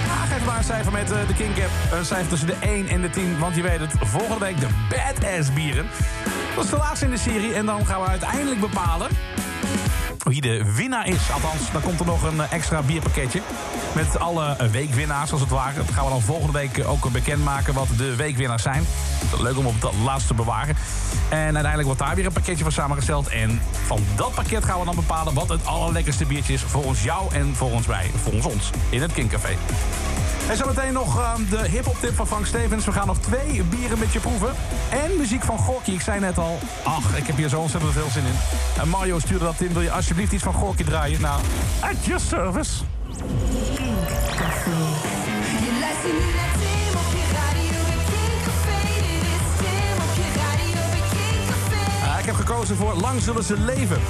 Ah, geef maar een cijfer met eh, de King Cap. Een cijfer tussen de 1 en de 10, want je weet het. Volgende week de Badass bieren. Dat is de laatste in de serie en dan gaan we uiteindelijk bepalen wie de winnaar is. Althans, dan komt er nog een eh, extra bierpakketje. Met alle eh, weekwinnaars, als het ware. Dat gaan we dan volgende week eh, ook bekendmaken wat de weekwinnaars zijn. Leuk om op het laatste te bewaren. En uiteindelijk wordt daar weer een pakketje van samengesteld. En van dat pakket gaan we dan bepalen wat het allerlekkerste biertje is... volgens jou en volgens mij, volgens ons, in het Kinkcafé. En zometeen nog eh, de hip-hop tip van Frank Stevens. We gaan nog twee bieren met je proeven. En muziek van Gorky. Ik zei net al, ach, ik heb hier zo ontzettend veel zin in. En Mario stuurde dat in. Wil je alsjeblieft iets van Gorky draaien? Nou, at your service. Ah, ik heb gekozen voor Lang zullen ze leven.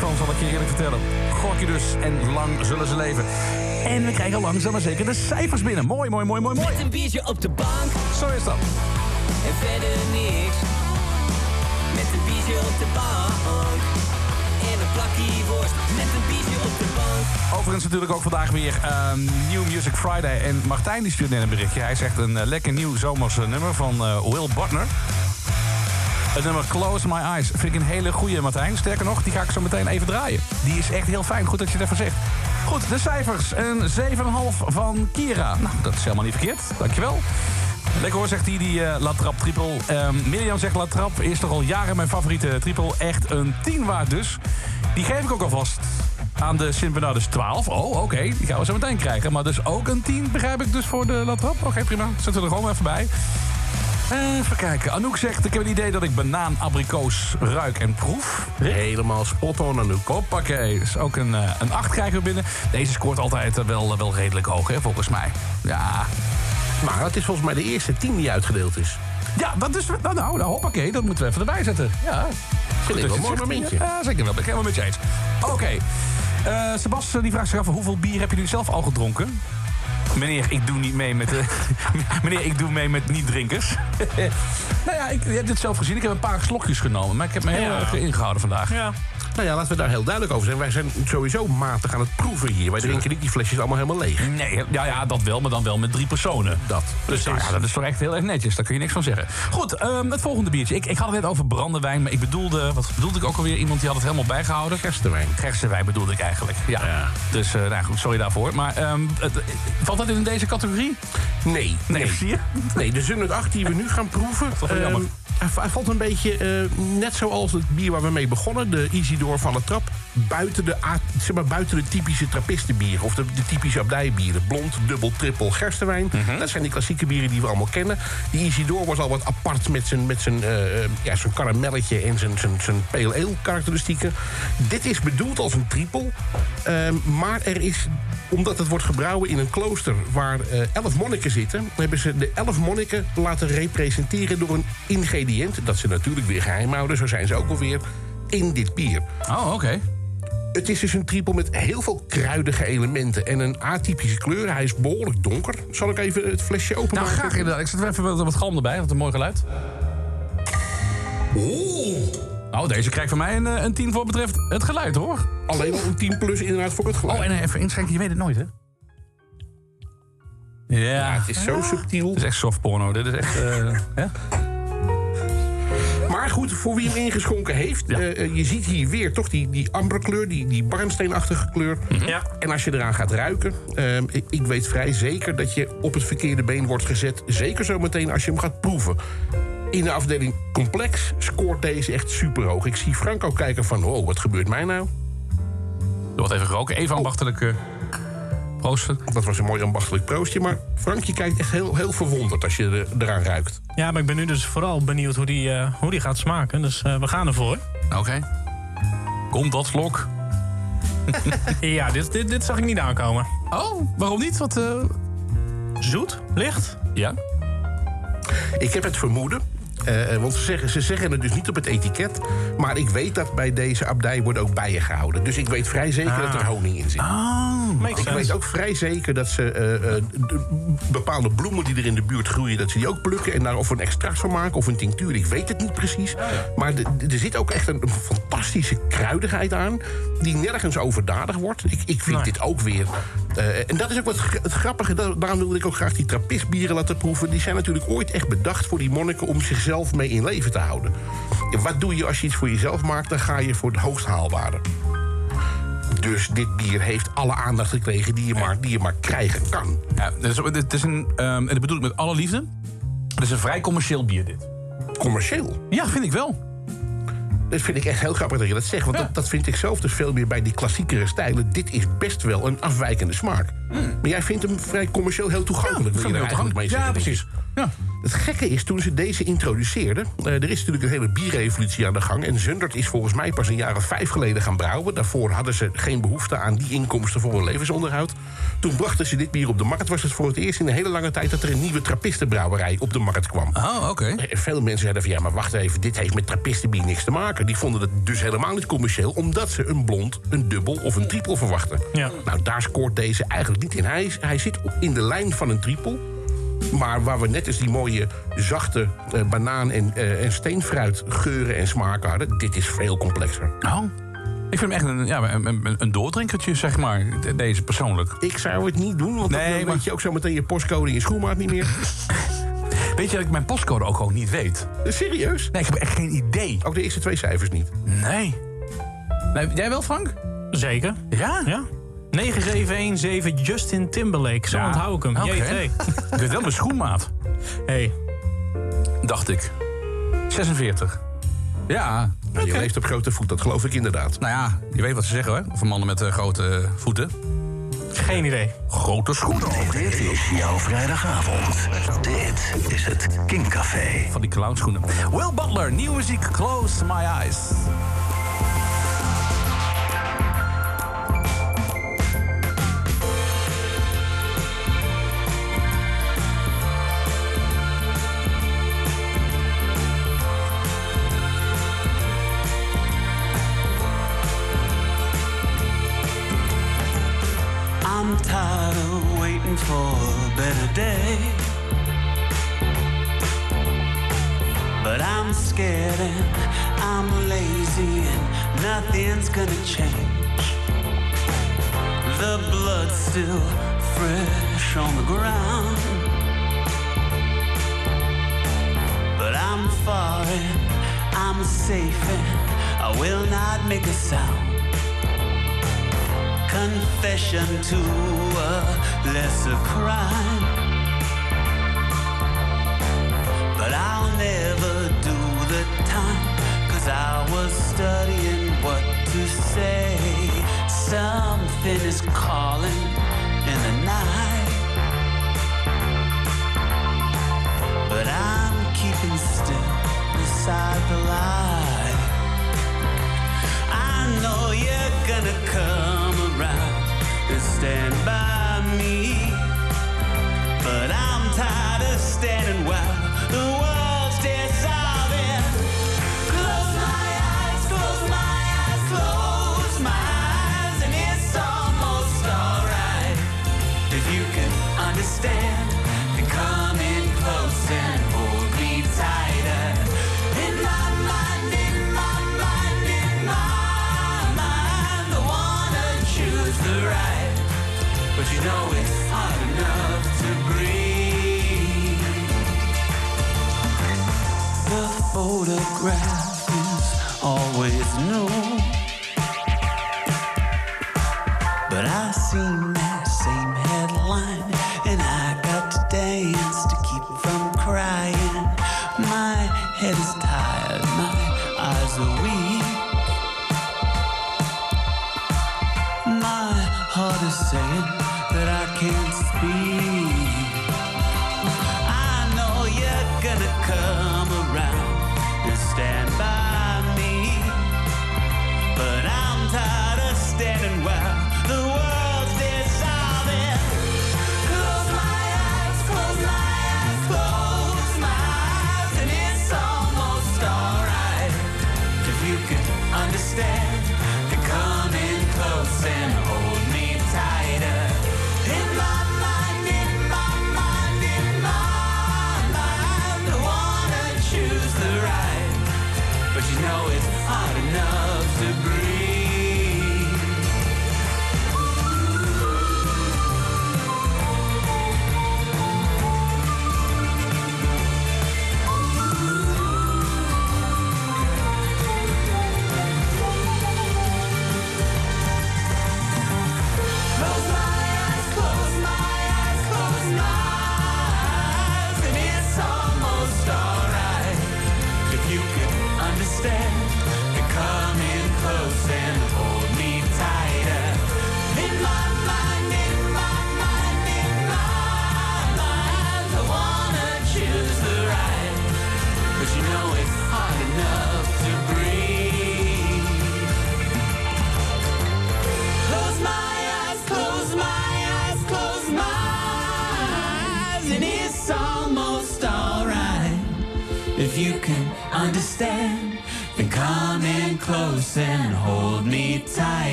Van, zal ik je eerlijk vertellen. Gorky dus, en lang zullen ze leven. En we krijgen langzaam maar zeker de cijfers binnen. Mooi, mooi, mooi, mooi, mooi. Met een biertje op de bank Zo is dat. en verder niks. Met een biertje op de bank en een plakje worst. Met een biertje op de bank. Overigens natuurlijk ook vandaag weer ehm, New Music Friday. En Martijn die stuurt net een berichtje. Hij zegt een eh, lekker nieuw zomers eh, nummer van eh, Will Butner. Het nummer Close My Eyes vind ik een hele goede Martijn. Sterker nog, die ga ik zo meteen even draaien. Die is echt heel fijn. Goed dat je het even zegt. Goed, de cijfers. Een 7,5 van Kira. Nou, dat is helemaal niet verkeerd. Dankjewel. Lekker hoor, zegt hij, die eh La Trappe triple. Ehm Mirjam zegt La Trappe is toch al jaren mijn favoriete triple. Echt een 10 waard dus. Die geef ik ook alvast aan de Sint Bernardus 12. Oh, oké, die gaan we zo meteen krijgen. Maar dus ook een 10 begrijp ik dus voor de La Trappe. Oké, prima. Zetten we er gewoon even bij. Even kijken. Anouk zegt, ik heb het idee dat ik banaan, abrikoos ruik en proef. Helemaal spot on, Anouk. Hoppakee, dus ook een, eh, een 8 krijgen we binnen. Deze scoort altijd eh, wel, wel redelijk hoog, hè, volgens mij. Ja. Maar het is volgens mij de eerste 10 die uitgedeeld is. Ja, dat is... Nou, nou, nou hoppakee, dat moeten we even erbij zetten. Ja. Vind ik dat wel je een mooi momentje. Ja, zeker wel. Ben ik helemaal met je eens. Oké. Sebas eh, die vraagt zich af, hoeveel bier heb je nu zelf al gedronken? Meneer, ik doe niet mee met de... Meneer, ik doe mee met niet-drinkers. nou ja, ik, je hebt het zelf gezien. Ik heb een paar slokjes genomen. Maar ik heb me heel erg ingehouden vandaag. Ja. Nou ja, laten we daar heel duidelijk over zijn. Wij zijn sowieso matig aan het proeven hier. Wij drinken niet die flesjes allemaal helemaal leeg. Nee, ja, ja, dat wel, maar dan wel met drie personen. Dat. Dus nou ja, dat is toch echt heel erg netjes. Daar kun je niks van zeggen. Goed, ehm, het volgende biertje. Ik, ik had het net over brandewijn, maar ik bedoelde... Wat bedoelde ik ook alweer? Iemand die had het helemaal bijgehouden. Gerstewijn. Gerstewijn bedoelde ik eigenlijk, ja. Ja. Dus, eh, nou goed, sorry daarvoor. Maar het, eh, valt dat in deze categorie? Nee. Nee, zie je? Nee, de Zunnet 8 die we nu gaan proeven... Toch wel jammer. ehm, hij, hij valt een beetje eh, net zoals het bier waar we mee begonnen. De Isidor van de Trap. Buiten de, zeg maar, buiten de typische trappistenbieren. Of de, de typische abdijbieren. Blond, dubbel, trippel, gerstewijn. Mhm. Dat zijn die klassieke bieren die we allemaal kennen. Die Isidor was al wat apart met zijn, met zijn, eh, eh, ja, zijn karamelletje en zijn, zijn, zijn pale ale karakteristieken. Dit is bedoeld als een trippel. Ehm, maar er is, omdat het wordt gebrouwen in een klooster waar eh, elf monniken zitten, hebben ze de elf monniken laten representeren door een ingrediënt. Dat ze natuurlijk weer geheim houden, zo zijn ze ook alweer, in dit bier. Oh, oké. Het is dus een trippel met heel veel kruidige elementen en een atypische kleur. Hij is behoorlijk donker. Zal ik even het flesje Nou, openmaken? graag inderdaad. Ik zet er even wat, wat galm erbij, wat een mooi geluid. Oeh. Nou, deze krijgt van mij een, eh, een 10 voor betreft het geluid, hoor. Alleen al een 10 plus inderdaad voor het geluid. Oh, en even inschenken, je weet het nooit, hè? Ja. het is zo subtiel. Het is echt soft porno. Dit is echt... eh? Maar goed, voor wie hem ingeschonken heeft... eh, eh, je ziet hier weer toch die, die amberkleur, die, die barnsteenachtige kleur. Ja. En als je eraan gaat ruiken... ehm, ik, ik weet vrij zeker dat je op het verkeerde been wordt gezet. Zeker zometeen als je hem gaat proeven. In de afdeling complex scoort deze echt super hoog. Ik zie Franco kijken van, oh, wat gebeurt mij nou? Er wordt even geroken. Even ambachtelijk eh, proosten. Dat was een mooi ambachtelijk proostje. Maar Frank, je kijkt echt heel, heel verwonderd als je er, eraan ruikt. ja, maar ik ben nu dus vooral benieuwd hoe die, eh, hoe die gaat smaken. Dus eh, we gaan ervoor. Oké. Komt dat slok? Ja, dit, dit, dit zag ik niet aankomen. Oh, waarom niet? Wat, eh, Zoet, licht. Ja? Ik heb het vermoeden. Eh, want ze zeggen, ze zeggen het dus niet op het etiket. Maar ik weet dat bij deze abdij worden ook bijen gehouden. Dus ik weet vrij zeker Ah. dat er honing in zit. Makes ik sense. weet ook vrij zeker dat ze eh, eh, de- bepaalde bloemen die er in de buurt groeien... dat ze die ook plukken en daar of een extract van maken of een tinctuur. Ik weet het niet precies. Maar er zit ook echt een, een fantastische kruidigheid aan... die nergens overdadig wordt. Ik, ik vind Nee. dit ook weer... eh, en dat is ook wat het grappige. da- Daarom wilde ik ook graag die trappistbieren laten proeven. Die zijn natuurlijk ooit echt bedacht voor die monniken... om zichzelf mee in leven te houden. Wat doe je als je iets voor jezelf maakt? Dan ga je voor het hoogst haalbare. Dus dit bier heeft alle aandacht gekregen die je, maar, die je maar krijgen kan. ja het, is, het is een... ehm, en dat bedoel ik met alle liefde. Het is een vrij commercieel bier, dit. Commercieel. Ja, vind ik wel. Dat vind ik echt heel grappig dat je dat zegt. Want Ja. dat, dat vind ik zelf dus veel meer bij die klassiekere stijlen. Dit is best wel een afwijkende smaak. Maar jij vindt hem vrij commercieel heel toegankelijk. wil je mee toegankelijk. zeggen, Ja, denk ik. Het gekke is, toen ze deze introduceerden... eh, er is natuurlijk een hele bierrevolutie aan de gang... en Zundert is volgens mij pas een jaar of vijf geleden gaan brouwen. Daarvoor hadden ze geen behoefte aan die inkomsten voor hun levensonderhoud. Toen brachten ze dit bier op de markt. Was het voor het eerst in een hele lange tijd... dat er een nieuwe trappistenbrouwerij op de markt kwam. Oh, oké. Veel mensen zeiden van ja, maar wacht even... dit heeft met trappistenbier niks te maken. Die vonden het dus helemaal niet commercieel... omdat ze een blond, een dubbel of een triple verwachten. Ja. Nou, daar scoort deze eigenlijk niet in. Hij, hij zit op- in de lijn van een triple... Maar waar we net eens die mooie, zachte eh, banaan- en, eh, en steenfruit geuren en smaken hadden... dit is veel complexer. Oh. Ik vind hem echt een, ja, een, een, een doordrinkertje, zeg maar. de- Deze persoonlijk. Ik zou het niet doen, want Nee, dan maar- weet je ook zo meteen je postcode en je schoenmaat niet meer. Weet je dat ik mijn postcode ook gewoon niet weet? Serieus? Nee, ik heb echt geen idee. Ook de eerste twee cijfers niet? Nee. nee jij wel, Frank? Zeker. Ja? Ja. 9717 Justin Timberlake. Zo Ja. onthoud ik hem. Oké. JT. Ik weet wel mijn schoenmaat. Hey. Dacht ik. 46. Ja. Nou, Je leeft op grote voet, dat geloof ik inderdaad. Nou ja, je weet wat ze zeggen hoor. Voor mannen met eh, grote eh, voeten. Geen idee. Grote schoenen. Dit is jouw vrijdagavond. Dit is het King Café. Van die clownschoenen. Will Butler, nieuwe muziek, Close My Eyes.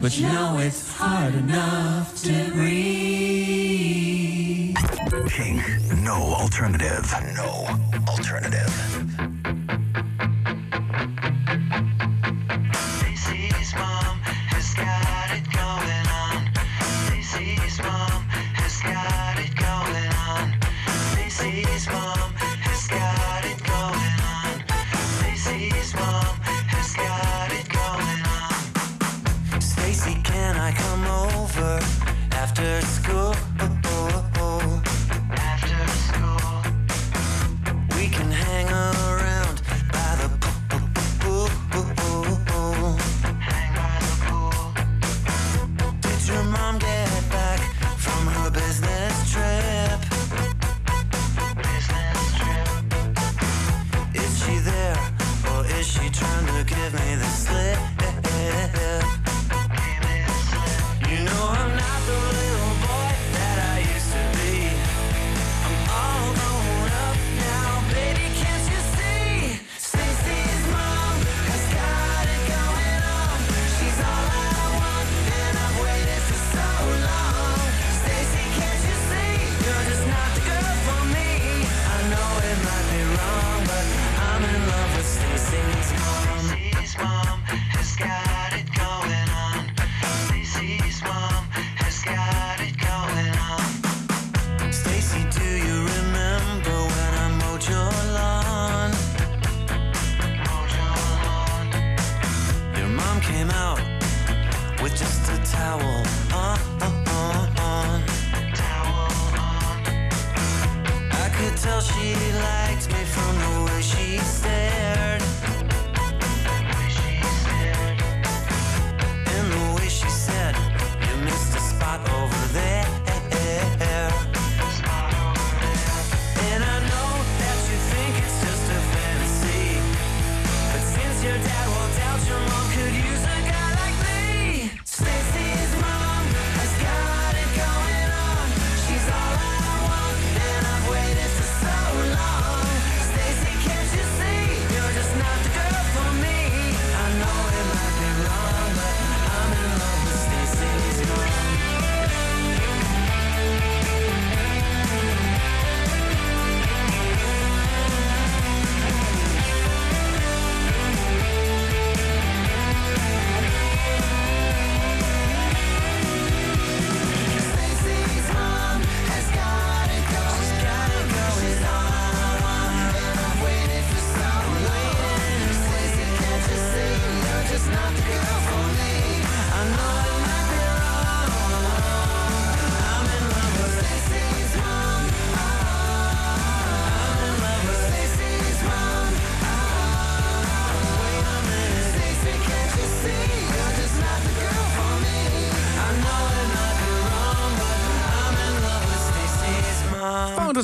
But you know it's hard enough to breathe. Kink, no alternative. No alternative.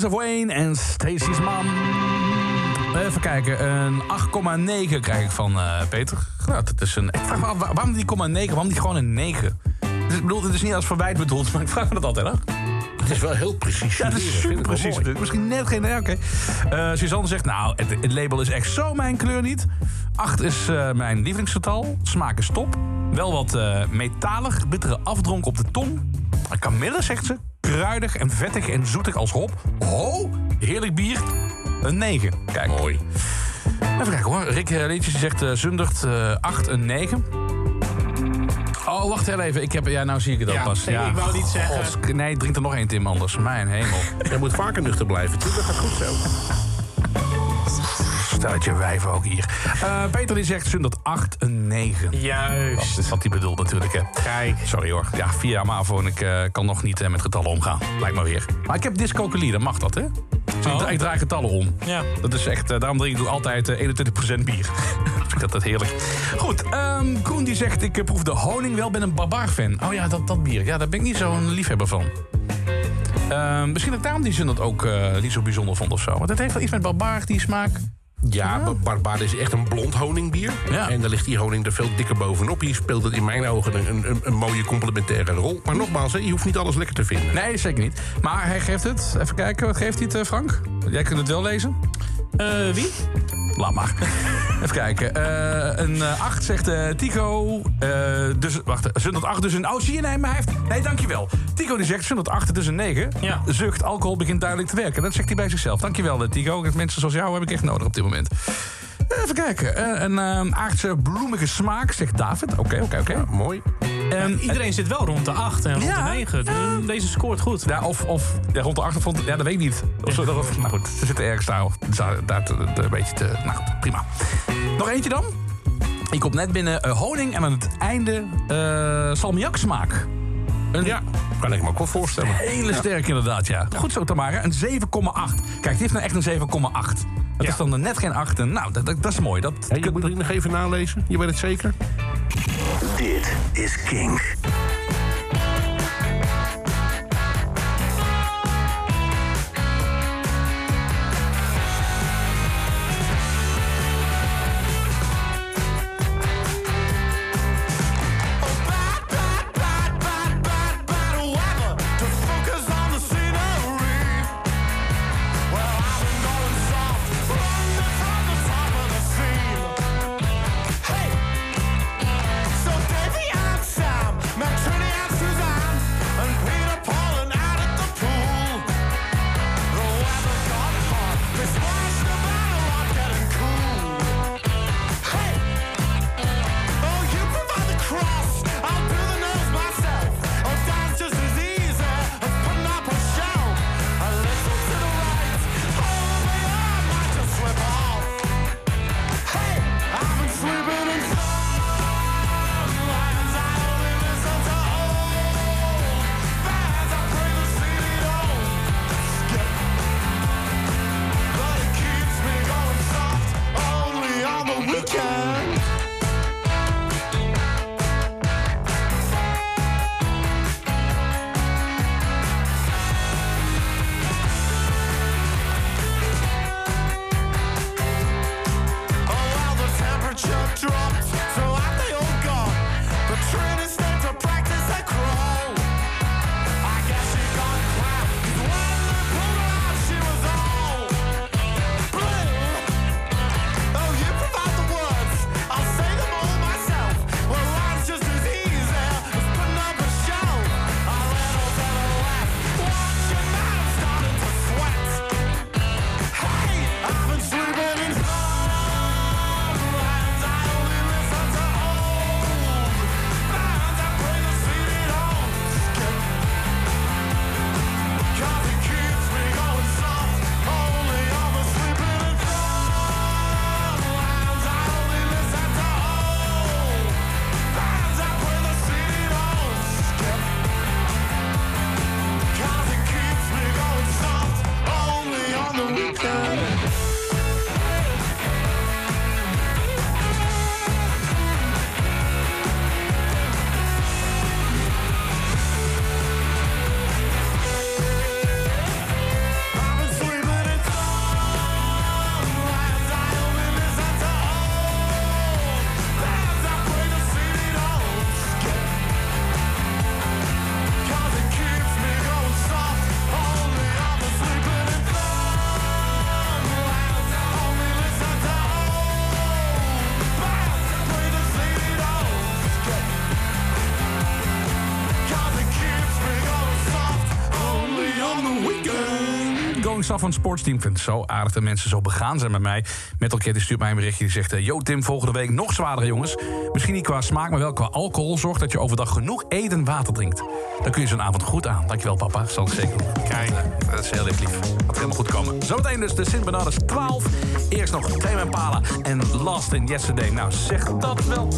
Wayne en Stacy's Mom. Even kijken, een 8,9 krijg ik van eh, Peter. Nou, dat is een, ik vraag me af, waar- waarom die 0,9? Waarom die gewoon een 9? Dus, ik bedoel, het is niet als verwijt bedoeld, maar ik vraag me dat altijd af. Het is wel heel precies. Ja, het is super precies. Misschien net geen... Ja, oké. Eh, Suzanne zegt, nou, het, het label is echt zo mijn kleur niet. 8 is eh, mijn lievelingsgetal. Smaak is top. Wel wat metalig, bittere afdronk op de tong. Maar Camille, zegt ze, kruidig en vettig en zoetig als hop. Ho, heerlijk bier. Een 9. Kijk. Mooi. Even kijken hoor. Rick eh, Leetjes zegt eh, Zundert 8, een 9. Oh, wacht heel even. Ik heb, ja, nou zie ik het al Ja, pas. nee, ik wou niet zeggen- God, nee, drink er nog één Tim anders. Mijn hemel. Jij moet vaker nuchter blijven. Tim, dat gaat goed zo. Stelletje wijven ook hier. Eh, Peter die zegt Zundert 8, een 9. Juist. Dat is wat hij bedoelt natuurlijk. Hè. Kijk. Sorry hoor. Ja, via MAVO en ik eh, kan nog niet eh, met getallen omgaan. Lijkt me weer. Maar ik heb dyscalculie, dan mag dat hè. Dus ik, Oh. ik draai getallen om. Ja. Dat is echt, eh, daarom drink ik altijd eh, 21% bier. ik vind dat heerlijk. Goed, ehm, Koen die zegt ik proef de honing wel, ben een barbaar-fan. Oh ja, dat, dat bier. Ja, daar ben ik niet zo'n liefhebber van. Ehm, misschien dat daarom die zin dat ook niet zo bijzonder vond of zo. Want het heeft wel iets met barbaar, die smaak. Ja, Barbaar is echt een blond honingbier. En daar ligt die honing er veel dikker bovenop. Hier speelt het in mijn ogen een, een, een mooie complementaire rol. Maar nogmaals, hè, je hoeft niet alles lekker te vinden. Nee, zeker niet. Maar hij geeft het. Even kijken, wat geeft hij het, eh, Frank? Jij kunt het wel lezen. Eh, wie? Laat maar. Even kijken. Eh, een 8 zegt eh, Tico. Eh, dus, wacht, Zundert 8 dus een... Oh, zie je? Nee, maar hij heeft... Nee, dankjewel. Tico die zegt Zundert 8 dus een 9. Ja. Zucht, alcohol begint duidelijk te werken. Dat zegt hij bij zichzelf. Dankjewel, eh, Tico. Mensen zoals jou heb ik echt nodig op dit moment. Even kijken. Eh, een eh, aardse bloemige smaak, zegt David. Oké, oké, oké. mooi. En Iedereen zit wel rond de 8 en rond Ja, de 9. Dus Deze scoort goed. Ja, of, of ja, rond de achtergrond, ja, dat weet ik niet. Of, zo, of, nou goed, ze zitten ergens daar. daar, een beetje te. Nou goed, prima. Nog eentje dan. Ik kom net binnen eh, honing en aan het einde eh salmiak smaak. Een Ja, kan ik me ook wel voorstellen. hele sterk inderdaad, ja. Goed zo, Tamara. Een 7,8. Kijk, die heeft nou echt een 7,8. Dat is dan net geen 8. En, nou, dat, dat, dat is mooi. Dat, Ja, je moet het nog even nalezen. Je weet het zeker. Dit is Kink. Soft van het sportsteam. Ik vind het zo aardig dat mensen zo begaan zijn met mij. Met elkaar die stuurt mij een berichtje die zegt... eh, Yo Tim, volgende week nog zwaarder jongens. Misschien niet qua smaak, maar wel qua alcohol. Zorg dat je overdag genoeg eten en water drinkt. Dan kun je zo'n avond goed aan. Dankjewel papa, zal ik zeker doen. Kijk, dat is heel erg lief. Gaat helemaal goed komen. Zometeen dus de Sint Bernardus 12. Eerst nog Tame Impala en Last in Yesterday. Nou, zeg dat wel.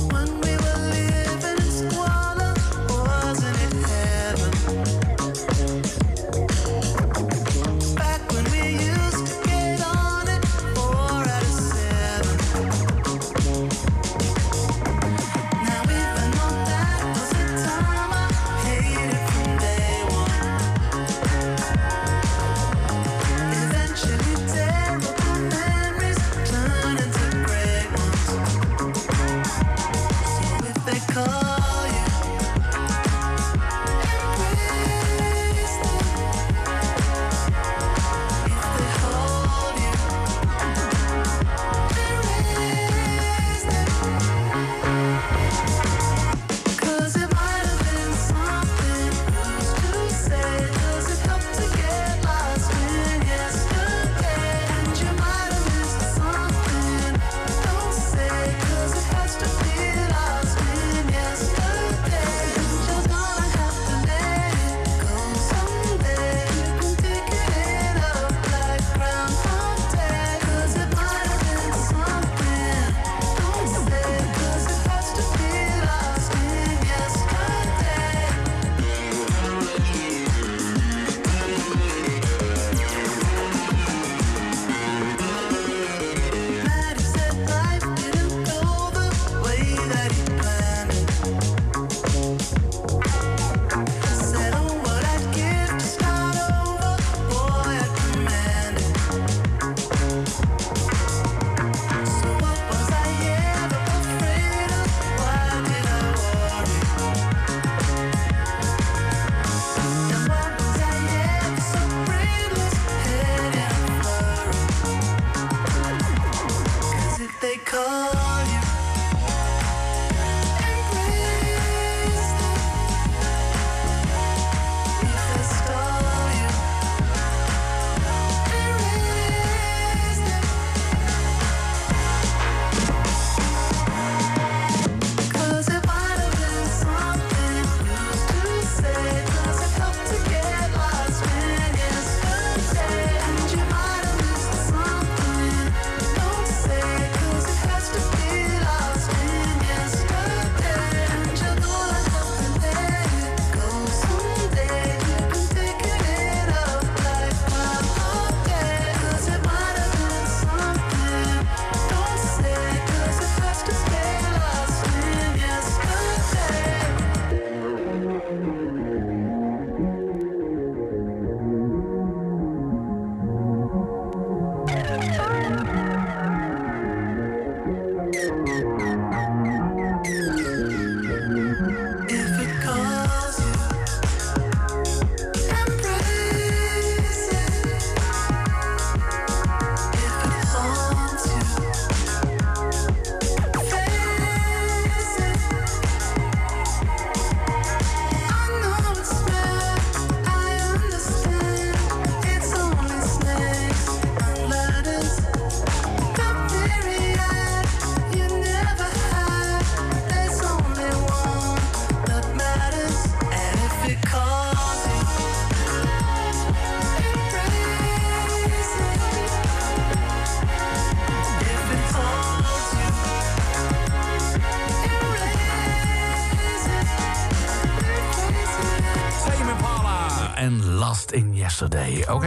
Yesterday. Oké,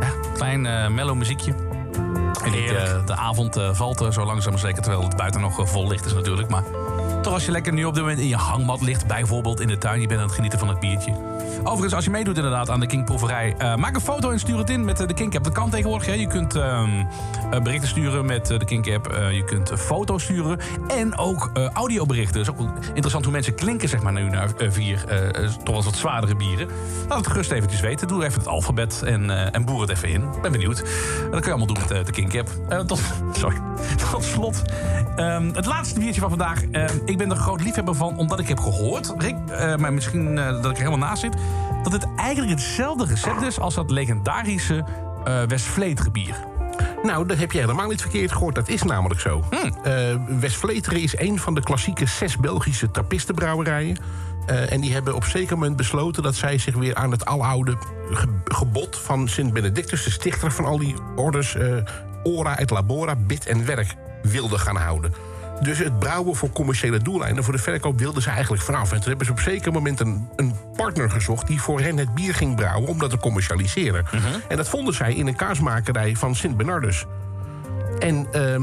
ja, klein eh, mellow muziekje. En ik, eh, de avond eh, valt er zo langzaam zeker, terwijl het buiten nog vol licht is natuurlijk. Maar toch als je lekker nu op dit moment in je hangmat ligt, bijvoorbeeld in de tuin, je bent aan het genieten van het biertje. Overigens, als je meedoet inderdaad aan de Kinkproeverij, eh, maak een foto en stuur het in met eh, de Kink-app. Dat kan tegenwoordig, hè. Je kunt ehm, eh, berichten sturen met de Kink-app. Eh, je kunt foto's sturen en ook audioberichten. Het is ook interessant hoe mensen klinken, zeg maar, nu naar vier toch wel wat zwaardere bieren. Laat het gerust eventjes weten. Doe even het alfabet en, en boer het even in. Ben benieuwd. En dat kun je allemaal doen met de Kink-app. Tot, sorry. Tot slot. Ehm, het laatste biertje van vandaag. Ehm, ik ben er groot liefhebber van, omdat ik heb gehoord, Rick, eh, maar misschien eh, dat ik er helemaal naast zit, dat het eigenlijk hetzelfde recept is als dat legendarische eh West-Vleteren bier. Nou, dat heb je helemaal niet verkeerd gehoord. Dat is namelijk zo. Eh, West-Vleteren is een van de klassieke zes Belgische trappistenbrouwerijen. Eh, en die hebben op zeker moment besloten dat zij zich weer aan het aloude ge- gebod van Sint Benedictus, de stichter van al die orders, ora et labora, bid en werk, wilden gaan houden. Dus het brouwen voor commerciële doeleinden, voor de verkoop, wilden ze eigenlijk vanaf. En toen hebben ze op zeker moment een, een partner gezocht die voor hen het bier ging brouwen om dat te commercialiseren. En dat vonden zij in een kaasmakerij van Sint Bernardus. En ehm,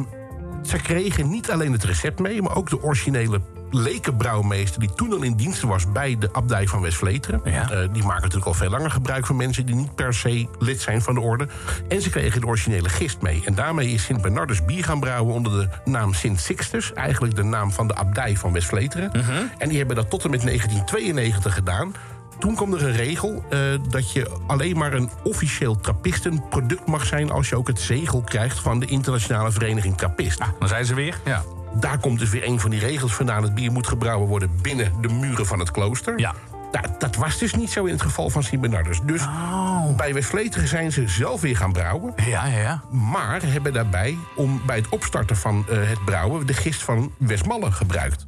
ze kregen niet alleen het recept mee, maar ook de originele lekenbrouwmeester... die toen al in dienst was bij de abdij van West-Vleteren. Eh, die maken natuurlijk al veel langer gebruik van mensen... die niet per se lid zijn van de orde. En ze kregen de originele gist mee. En daarmee is Sint Bernardus bier gaan brouwen onder de naam Sint Sixtus. Eigenlijk de naam van de abdij van West-Vleteren. En die hebben dat tot en met 1992 gedaan... Toen kwam er een regel eh, dat je alleen maar een officieel trappistenproduct mag zijn... als je ook het zegel krijgt van de internationale vereniging Trappist. Dan zijn ze weer, ja. Daar komt dus weer een van die regels vandaan. Het bier moet gebrouwen worden binnen de muren van het klooster. Ja. Nou, dat was dus niet zo in het geval van Sint Bernardus. Dus bij West-Vleteren zijn ze zelf weer gaan brouwen. Ja, ja, ja. Maar hebben daarbij, om, bij het opstarten van eh, het brouwen... de gist van Westmalle gebruikt.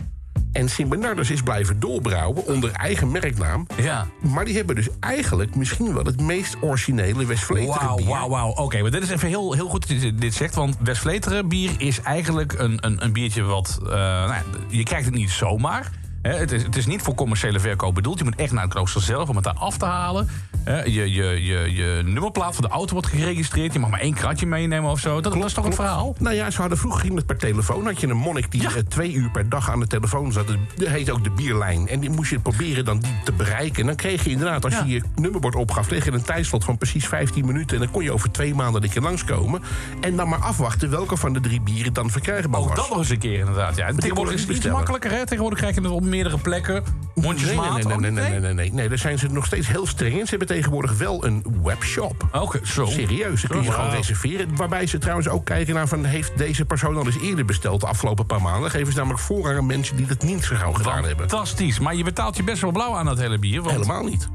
En Sint Bernardus is blijven doorbrouwen onder eigen merknaam. Ja. Maar die hebben dus eigenlijk misschien wel het meest originele West-Vleteren Wauw, bier. wauw, wauw. Oké, maar dit is even heel, heel goed dat je dit zegt. Want West-Vleteren bier is eigenlijk een, een, een biertje wat... eh, nou, ja, je krijgt het niet zomaar. Het, is, het is niet voor commerciële verkoop bedoeld. Je moet echt naar het klooster zelf om het daar af te halen. Je, je, je, je nummerplaat van de auto wordt geregistreerd. Je mag maar één kratje meenemen of zo. Dat, dat is toch het verhaal? Nou ja, ze hadden vroeger ging het per telefoon. Had je een monnik die eh, twee uur per dag aan de telefoon zat. Dat heet ook de bierlijn. En die moest je proberen dan die te bereiken. En dan kreeg je inderdaad, als je je nummerbord opgaf... kreeg je een tijdslot van precies 15 minuten. En dan kon je over twee maanden een keer langskomen. En dan maar afwachten welke van de drie bieren dan verkrijgbaar was. Ook dat nog eens een keer inderdaad. Ja. Tegenwoordig is het iets makkelijker. Hè? Tegenwoordig krijg je het op meerdere plekken. Nee, Mondjesmaat. nee, nee, ook nee, niet, nee, nee, nee, nee, nee. Daar zijn ze nog steeds heel streng in. Ze hebben tegenwoordig wel een webshop. Oké, zo. Serieus, dat kun je gewoon reserveren. Waarbij ze trouwens ook kijken naar van... heeft deze persoon al eens eerder besteld de afgelopen paar maanden? Dan geven ze namelijk voorrang aan mensen die dat niet zo gauw gedaan hebben. Fantastisch. Maar je betaalt je best wel blauw aan dat hele bier. Want... Helemaal niet.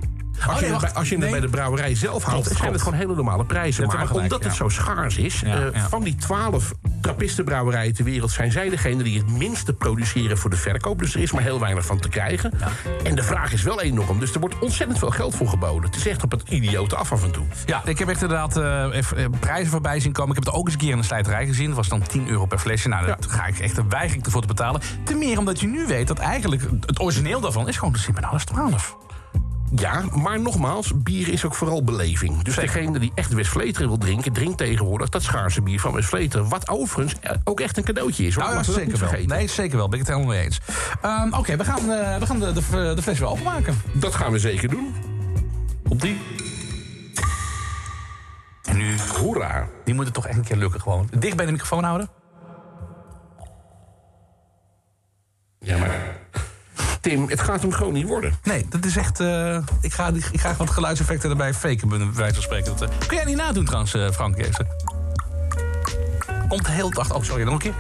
Als Oh, je, nee, het bij, wacht. als je het bij de brouwerij zelf haalt, Klopt, zijn het gewoon hele normale prijzen. Maar omdat het zo schaars is, eh, van die twaalf trappistenbrouwerijen ter wereld... zijn zij degene die het minste produceren voor de verkoop. Dus er is maar heel weinig van te krijgen. En de vraag is wel enorm. Dus er wordt ontzettend veel geld voor geboden. Het is echt op het idiote af af en toe. Ja, ik heb echt inderdaad eh, eh, prijzen voorbij zien komen. Ik heb het ook eens een keer in de slijterij gezien. Dat was dan 10 euro per flesje. Nou, daar ga ik echt, weiger ik ervoor te betalen. Ten meer omdat je nu weet dat eigenlijk het origineel daarvan is gewoon de Simpenalis 12. Ja, maar nogmaals, bier is ook vooral beleving. Dus degene die echt West-Vleteren wil drinken... drinkt tegenwoordig dat schaarse bier van West-Vleteren. Wat overigens eh, ook echt een cadeautje is. hoor. Nou, ja, dat zeker wel. Nee, zeker wel. Ben ik het helemaal mee eens. Ehm, Oké, we gaan, eh, we gaan de, de, de fles weer openmaken. Dat gaan we zeker doen. Op die. En nu... Hoera. Die moet het toch echt een keer lukken gewoon. Dicht bij de microfoon houden. Ja, maar... Tim, het gaat hem gewoon niet worden. Nee, dat is echt... eh, ik, ga, ik ga gewoon geluidseffecten erbij faken, bij wijze van spreken. Dat, eh, kun jij niet nadoen trouwens, eh, Frank? Eerst? Komt heel. Oh, sorry, nog een keer.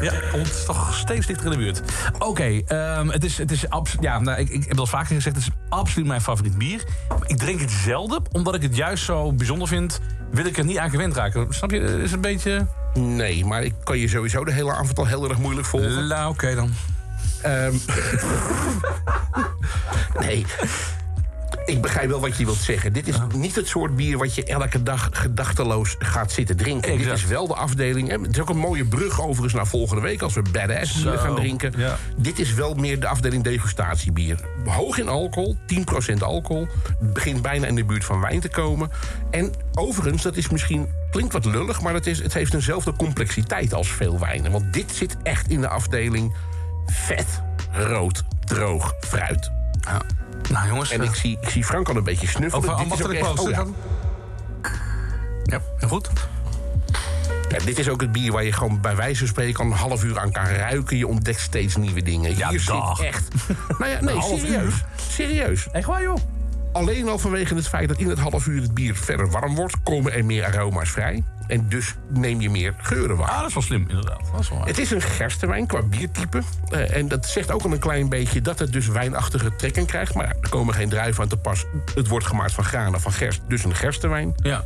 Ja, komt toch steeds dichter in de buurt. Oké, ehm, het is, het is abs- ja, nou, ik, ik heb dat vaker gezegd, het is absoluut mijn favoriet bier. Ik drink het zelden, omdat ik het juist zo bijzonder vind, wil ik er niet aan gewend raken. Snap je? Is het een beetje... Nee, maar ik kan je sowieso de hele avond al heel erg moeilijk volgen. Nou, oké dan. Ehm, nee. Ik begrijp wel wat je wilt zeggen. Dit is niet het soort bier wat je elke dag gedachteloos gaat zitten drinken. Dit is wel de afdeling. Het is ook een mooie brug overigens naar volgende week als we badass bieren Zo, gaan drinken. ja. Dit is wel meer de afdeling degustatiebier. Hoog in alcohol, 10% alcohol. Begint bijna in de buurt van wijn te komen. En overigens, dat is misschien klinkt wat lullig, maar het, is, het heeft eenzelfde complexiteit als veel wijnen. Want dit zit echt in de afdeling vet, rood, droog fruit. Nou jongens, En ik zie, ik zie Frank al een beetje snuffelen. Over ambachtelijk proosten. oh ja. Ja, heel goed. Ja, dit is ook het bier waar je gewoon bij wijze van spreken een half uur aan kan ruiken. Je ontdekt steeds nieuwe dingen. Ja, Hier dag. echt. Nou ja, nee, serieus. Serieus. Echt waar, joh? Alleen al vanwege het feit dat in het half uur het bier verder warm wordt, komen er meer aroma's vrij. En dus neem je meer geuren waar. Ah, dat is wel slim, inderdaad. Dat is wel. Het is een gerstewijn qua biertype. Eh, en dat zegt ook al een klein beetje dat het dus wijnachtige trekken krijgt. Maar ja, er komen geen druiven aan te pas. Het wordt gemaakt van granen van gerst, dus een gerstewijn. Ja.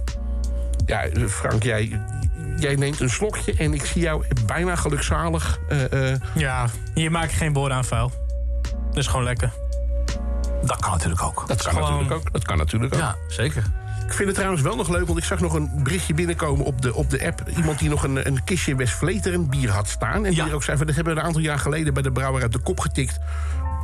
Ja, Frank, jij, jij neemt een slokje en ik zie jou bijna gelukzalig. eh, eh, Ja, hier maak ik geen woorden aan vuil. Dat is gewoon lekker. Dat kan natuurlijk ook. dat kan Gewoon- natuurlijk ook. Dat kan natuurlijk ook. Ja, zeker. Ik vind het trouwens wel nog leuk, want ik zag nog een berichtje binnenkomen op de, op de app. Iemand die nog een, een kistje West Vleteren bier had staan. En die Ja. er ook zei van, dat hebben we een aantal jaar geleden bij de brouwer uit de kop getikt.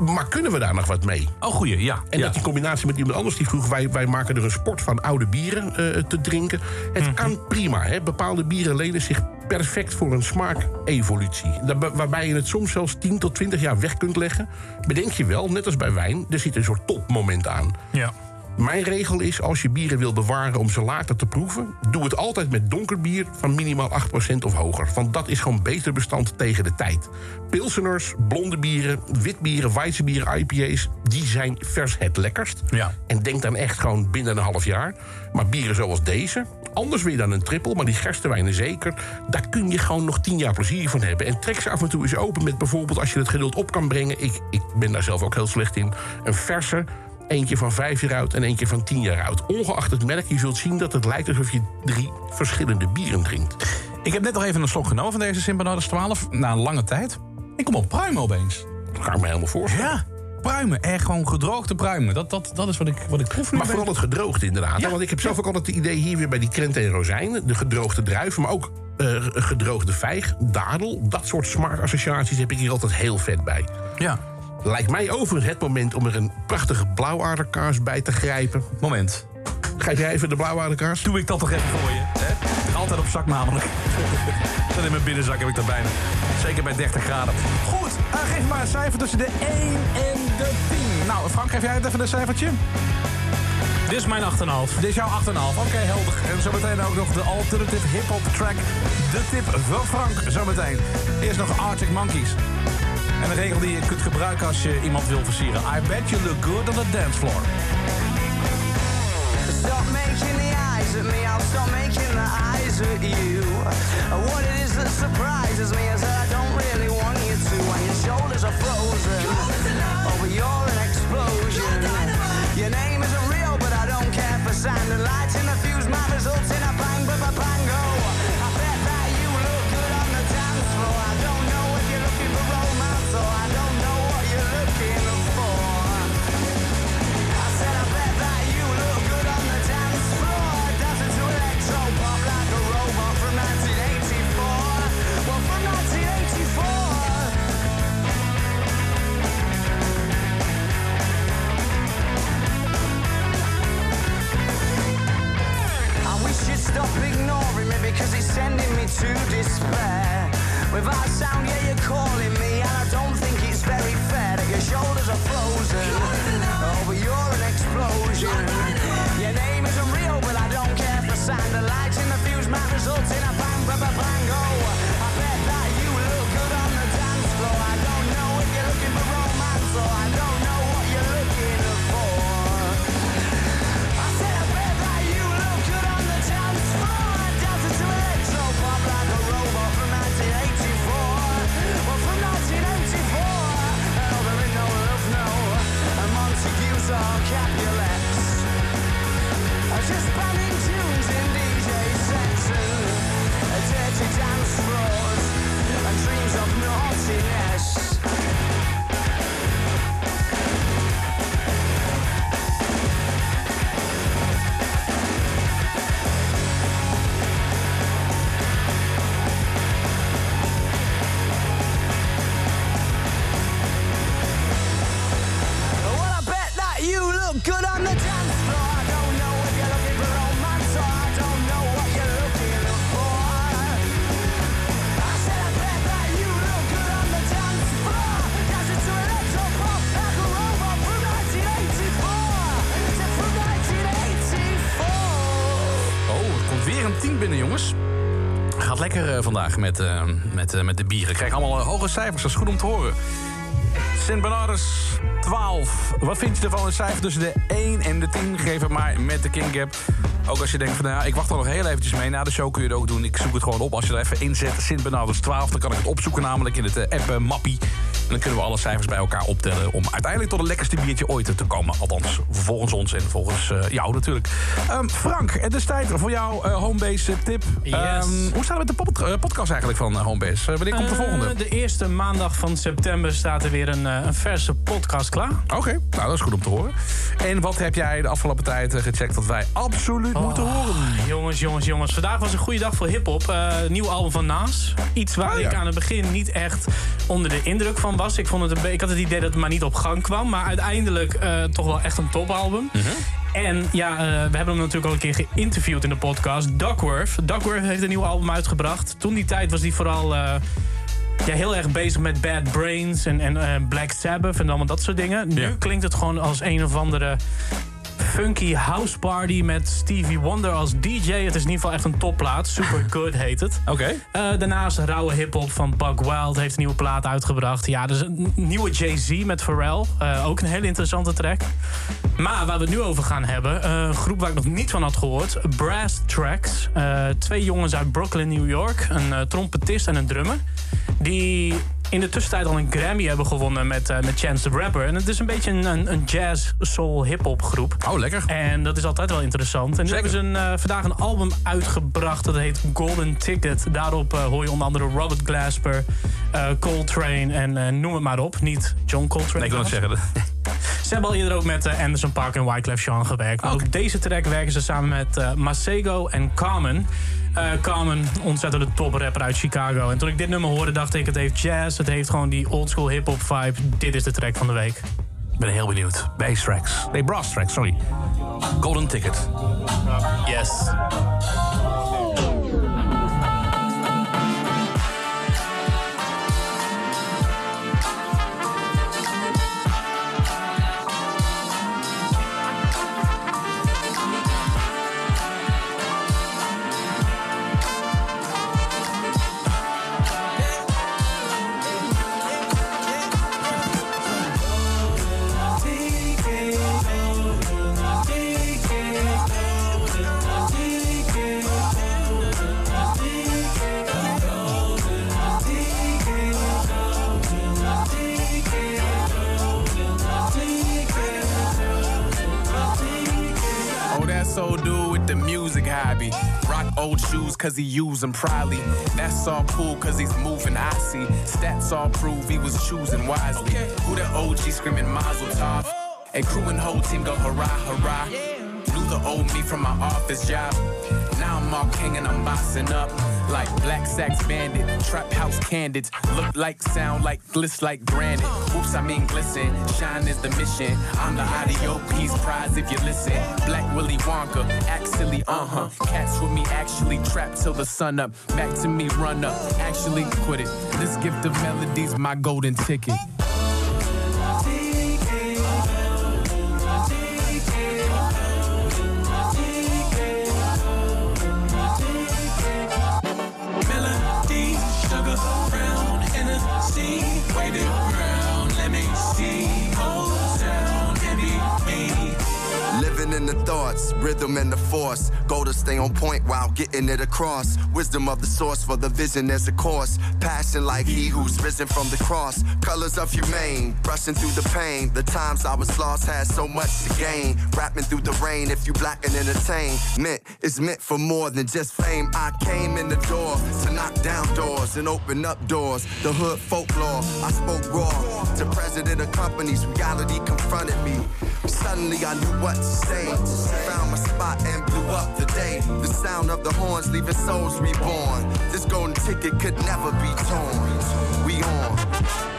Maar kunnen we daar nog wat mee? Oh, goeie, ja. En ja. dat in combinatie met iemand anders die vroeg... wij, wij maken er een sport van oude bieren eh, te drinken. Het Mhm. kan prima. Hè? Bepaalde bieren lenen zich perfect voor een smaakevolutie. Daar- Waarbij je het soms zelfs 10 tot 20 jaar weg kunt leggen. Bedenk je wel, net als bij wijn, er zit een soort topmoment aan. Ja. Mijn regel is, als je bieren wil bewaren om ze later te proeven... doe het altijd met donker bier van minimaal 8% of hoger. Want dat is gewoon beter bestand tegen de tijd. Pilseners, blonde bieren, witbieren, weizenbieren, IPA's... die zijn vers het lekkerst. Ja. En denk dan echt gewoon binnen een half jaar. Maar bieren zoals deze, anders weer dan een trippel... maar die gerstewijnen zeker, daar kun je gewoon nog 10 jaar plezier van hebben. En trek ze af en toe eens open met bijvoorbeeld... als je het geduld op kan brengen, ik, ik ben daar zelf ook heel slecht in... een verse Eentje van vijf jaar oud en eentje van tien jaar oud. Ongeacht het merk, je zult zien dat het lijkt alsof je drie verschillende bieren drinkt. Ik heb net nog even een slok genomen van deze Simpanodes 12. Na een lange tijd. Ik kom op pruimen opeens. Dat ga ik me helemaal voorstellen. Ja, pruimen. Echt gewoon gedroogde pruimen. Dat, dat, dat is wat ik, wat ik proef nu. Maar vooral het gedroogde inderdaad. Ja. Want ik heb zelf ook altijd het idee hier weer bij die krenten en rozijnen. De gedroogde druiven, maar ook eh, gedroogde vijg, dadel. Dat soort smaakassociaties heb ik hier altijd heel vet bij. Ja. Lijkt mij overigens het moment om er een prachtige blauwaarderkaas bij te grijpen. Moment. Grijp jij even de blauwaarderkaas? Doe ik dat toch even voor je. Hè? Altijd op zak namelijk. Dat in mijn binnenzak heb ik dat bijna. Zeker bij 30 graden. Goed, eh, geef maar een cijfer tussen de 1 en de 10. Nou, Frank, geef jij het even een cijfertje? Dit is mijn 8,5. Dit is jouw 8,5. Oké, helder. En zometeen ook nog de alternative hip-hop track. De tip van Frank, zometeen. Eerst nog Arctic Monkeys. En een regel die je kunt gebruiken als je iemand wil versieren. I bet you look good on the dance floor. Stop making the eyes at me, I'll stop making the eyes at you. What it is that surprises me is that I don't really want you to. When your shoulders are frozen, oh, but you're an explosion. Your name isn't real, but I don't care for sand and lights in the fuse. My results in a bang, ba ba because it's sending me to despair. Without sound, yeah, you're calling me, and I don't think it's very fair that your shoulders are frozen. Oh, but you're an explosion. Your name isn't real, but I don't care for sound. The lights in the fuse might result in a bang, ba, ba, bango. I bet that you look good on the dance floor. I don't know if you're looking for romance or I don't lekker eh, vandaag met, eh, met, eh, met de bieren. Ik krijg allemaal hoge cijfers, dat is goed om te horen. Sint Bernardus 12. Wat vind je ervan? Een cijfer tussen de 1 en de 10. Geef het maar met de King Gap. Ook als je denkt van, nou ik wacht er nog heel eventjes mee. Na de show kun je het ook doen. Ik zoek het gewoon op. Als je er even inzet, Sint Bernardus 12, dan kan ik het opzoeken namelijk in het app Mappie. En dan kunnen we alle cijfers bij elkaar optellen... om uiteindelijk tot het lekkerste biertje ooit te komen. Althans, volgens ons en volgens eh, jou natuurlijk. Ehm, Frank, het is tijd voor jouw eh, Homebase tip. Ehm, hoe staat het met de pod- eh, podcast eigenlijk van Homebase? Wanneer komt de volgende? De eerste maandag van september staat er weer een, een verse podcast klaar. Oké, nou dat is goed om te horen. En wat heb jij de afgelopen tijd gecheckt dat wij absoluut moeten horen? Jongens, jongens, jongens. Vandaag was een goede dag voor hip-hop. Nieuw album van Nas. Iets waar Oh, ja. ik aan het begin niet echt onder de indruk van was. Ik, vond het een ik had het idee dat het maar niet op gang kwam. Maar uiteindelijk eh, toch wel echt een topalbum. Mhm. En ja, eh, we hebben hem natuurlijk al een keer geïnterviewd in de podcast. Duckworth. Duckworth heeft een nieuw album uitgebracht. Toen die tijd was hij vooral eh, ja, heel erg bezig met Bad Brains en, en Black Sabbath en allemaal dat soort dingen. Nu klinkt het gewoon als een of andere funky house party met Stevie Wonder als DJ. Het is in ieder geval echt een topplaat. Super Good heet het. Oké. Eh, daarnaast rauwe hip-hop van Buck Wild heeft een nieuwe plaat uitgebracht. Ja, dus een nieuwe Jay-Z met Pharrell. Eh, ook een hele interessante track. Maar waar we het nu over gaan hebben, eh, een groep waar ik nog niet van had gehoord: Brass Tracks. Twee jongens uit Brooklyn, New York. Een trompetist en een drummer. Die in de tussentijd al een Grammy hebben gewonnen met, eh, met Chance the Rapper. En het is een beetje een, een, jazz, soul, hip-hop groep. Oh, lekker. En dat is altijd wel interessant. En nu hebben ze een, eh, vandaag een album uitgebracht. Dat heet Golden Ticket. Daarop eh, hoor je onder andere Robert Glasper, Coltrane en noem het maar op. Niet John Coltrane. Nee, ik wil het zeggen. Ze hebben al eerder ook met Anderson Park en Wyclef Jean gewerkt. Maar ook deze track werken ze samen met Masego en Carmen. Eh, Carmen, ontzettende toprapper uit Chicago. En toen ik dit nummer hoorde, dacht ik: het heeft jazz, het heeft gewoon die oldschool hip-hop vibe. Dit is de track van de week. Ik ben heel benieuwd. Bass tracks. Nee, brass tracks, sorry. Golden Ticket. Yes. Old shoes cause he use them proudly. That's all cool cause he's moving icy. Stats all prove he was choosing wisely. Who the OG screaming Mazel Tov? Oh. And crew and whole team go hurrah, hurrah. Knew the old me from my office job. Now I'm all king and I'm bossing up. Like Black Sax Bandit, Trap House Candids. Look like, sound like, gliss like granite. Whoops, I mean glisten. Shine is the mission. I'm the audio piece prize if you listen. Black Willy Wonka, actually, uh huh. Cats with me actually trap till the sun up. Back to me, run up. Actually quit it. This gift of melodies, my golden ticket. Thoughts, rhythm and the force. Go to stay on point while getting it across. Wisdom of the source for the vision as a course. Passion like he who's risen from the cross. Colors of humane, brushing through the pain. The times I was lost had so much to gain. Rapping through the rain, if you black and entertain. Meant it's meant for more than just fame. I came in the door to knock down doors and open up doors. The hood folklore, I spoke raw. To president of companies, reality confronted me. Suddenly I knew what to say. Found my spot and blew up the day. The sound of the horns leaving souls reborn. This golden ticket could never be torn. We on.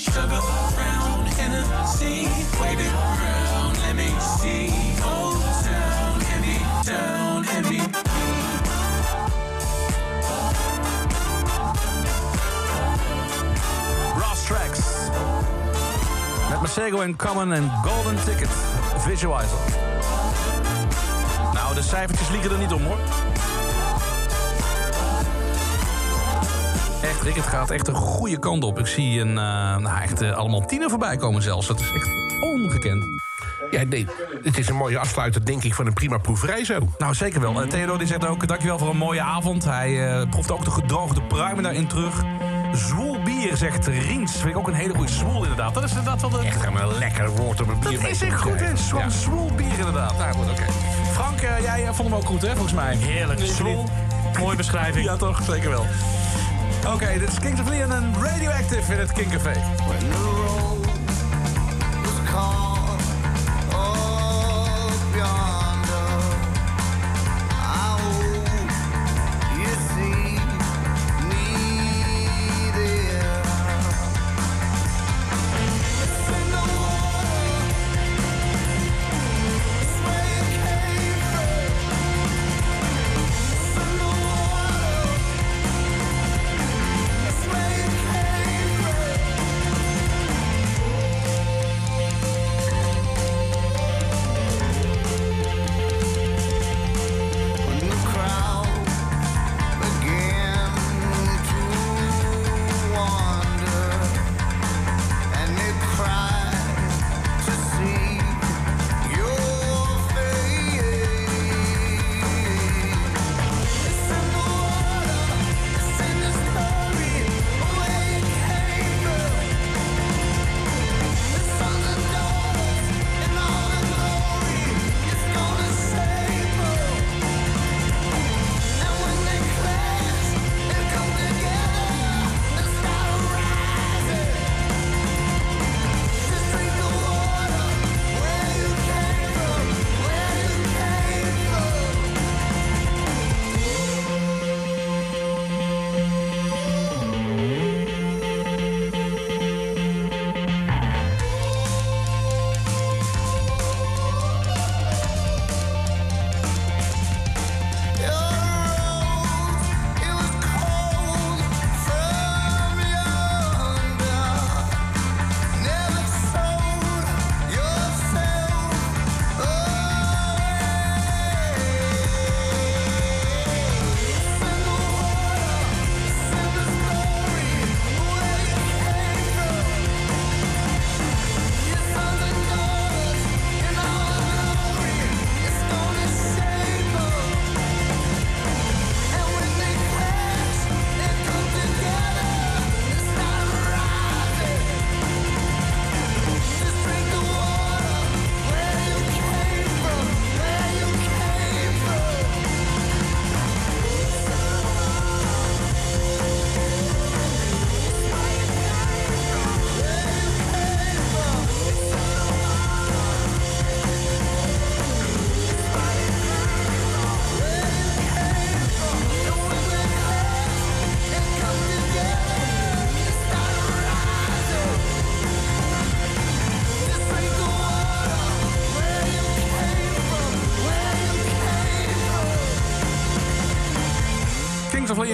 Sugar brown sea, wave it around, let me see. Go down, Henny, me. Henny. Tracks. Met Masego in Common en Golden Ticket. Visualizer. Nou, de cijfertjes liegen er niet om hoor. Echt, Rick, het gaat echt een goede kant op. Ik zie een, eh, nou, echt eh, allemaal tienen voorbij komen zelfs. Dat is echt ongekend. Ja, nee, het is een mooie afsluiter, denk ik, van een prima proeverij zo. Nou, zeker wel. Theodor die zegt ook, dankjewel voor een mooie avond. Hij eh, proeft ook de gedroogde pruimen daarin terug. Zwoel bier, zegt Riens. Vind ik ook een hele goede zwoel, inderdaad. Dat is inderdaad wel de... Echt een lekker woord om een bier Dat mee is echt goed, hè? Zwoel, Ja. zwoel bier, inderdaad. Nou, goed, oké. Frank, eh, jij vond hem ook goed, hè, volgens mij? Heerlijk. Zwoel. Mooie beschrijving. Ja, toch? Zeker wel. Oké, dit is Kings of Leon en Radioactive in het King Café.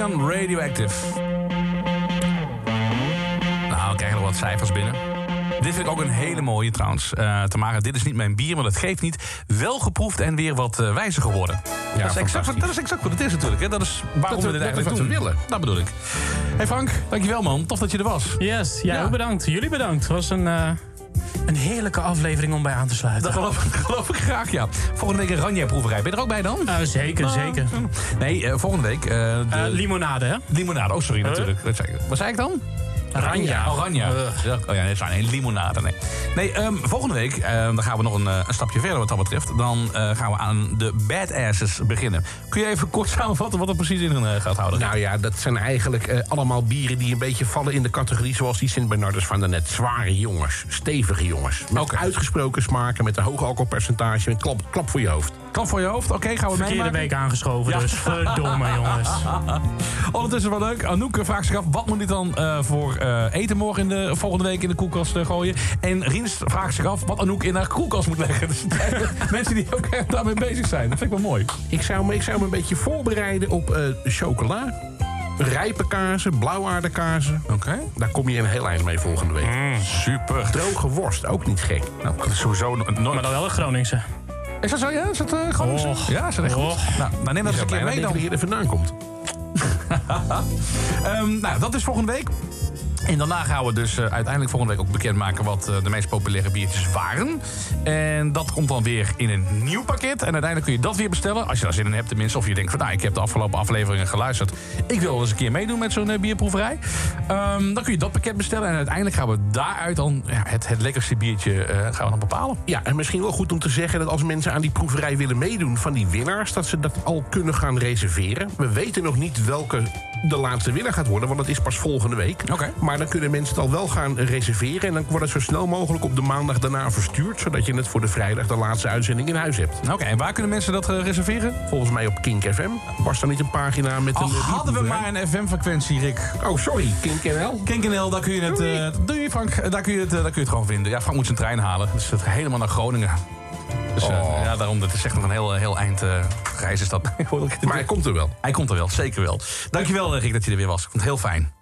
Radioactive. Nou, we krijgen nog wat cijfers binnen. Dit vind ik ook een hele mooie trouwens. Eh Tamara, dit is niet mijn bier, maar dat geeft niet. Wel geproefd en weer wat eh, wijzer geworden. dat, is exact, dat is exact wat het is natuurlijk. Hè? Dat is waarom Dat we dit eigenlijk wat we doen. willen. Dat bedoel ik. Hey Frank, dankjewel man. Tof dat je er was. Yes, jij Ja. ook bedankt. Jullie bedankt. Het was een, eh, een heerlijke aflevering om bij aan te sluiten. Dat geloof, geloof ik graag, ja. Volgende week een Ranja-proeverij. Ben je er ook bij dan? Eh, zeker, Nou, zeker. Nee, eh, volgende week... eh, de... Limonade, hè? Limonade, oh sorry, natuurlijk. Dat. Wat zei ik dan? Ranja. Oranje. Ja, Oh ja, nee, sorry, nee, limonade. Nee, nee ehm, volgende week eh, dan gaan we nog een, eh, een stapje verder wat dat betreft. Dan eh, gaan we aan de badasses beginnen. Kun je even kort samenvatten wat er precies in eh, gaat houden? Nou ja, dat zijn eigenlijk allemaal bieren die een beetje vallen in de categorie zoals die Sint Bernardus van daarnet. Zware jongens, stevige jongens. Met uitgesproken smaken, met een hoog alcoholpercentage. Met klap, klap voor je hoofd. Klap voor je hoofd, oké, gaan we Verkeerde meemaken. week aangeschoven, dus verdomme, jongens. Ondertussen wel leuk. Anouk vraagt zich af, wat moet ik dan eh, voor eh, eten morgen in de, volgende week in de koelkast gooien? En Riens vraagt zich af wat Anouk in haar koelkast moet leggen. Dus mensen die ook echt daarmee bezig zijn. Dat vind ik wel mooi. Ik zou, me, ik zou me een beetje voorbereiden op eh, chocola. rijpe kazen, blauwaardekazen. Oké. Daar kom je een heel eind mee volgende week. super. Droge worst, ook niet gek. Nou, sowieso nooit. Maar dan wel een Groningse. Is dat zo? Ja, is dat uh? Och. Ja, is dat echt goed? Nou, dan neem dat eens een keer mee dan. dat je er vandaan komt. Ehm, nou, dat is volgende week. En daarna gaan we dus eh, uiteindelijk volgende week ook bekendmaken wat eh, de meest populaire biertjes waren. En dat komt dan weer in een nieuw pakket. En uiteindelijk kun je dat weer bestellen. Als je daar zin in hebt tenminste. Of je denkt van nou, ik heb de afgelopen afleveringen geluisterd. Ik wil wel eens een keer meedoen met zo'n eh, bierproeverij. Ehm, dan kun je dat pakket bestellen. En uiteindelijk gaan we daaruit dan ja, het, het lekkerste biertje gaan we dan bepalen. Ja, en misschien wel goed om te zeggen dat als mensen aan die proeverij willen meedoen van die winnaars, dat ze dat al kunnen gaan reserveren. We weten nog niet welke de laatste winnaar gaat worden, want dat is pas volgende week. Oké. Maar dan kunnen mensen het al wel gaan reserveren. En dan wordt het zo snel mogelijk op de maandag daarna verstuurd, zodat je het voor de vrijdag de laatste uitzending in huis hebt. Oké, en waar kunnen mensen dat eh, reserveren? Volgens mij op Kink FM. Was er niet een pagina met een. Eh, hadden we maar een FM-frequentie, Rick. Oh, sorry, Kink NL. Kink NL, daar kun je het... eh doei Frank, daar kun, je het, daar kun je het gewoon vinden. Ja, Frank moet zijn trein halen. Dus het helemaal naar Groningen. Dus eh, Oh. ja, daarom, dat is echt nog een heel, heel eind eh, reis is dat. Maar hij komt er wel. Hij komt er wel, zeker wel. Dankjewel eh, Rick dat je er weer was. Ik vond het heel fijn.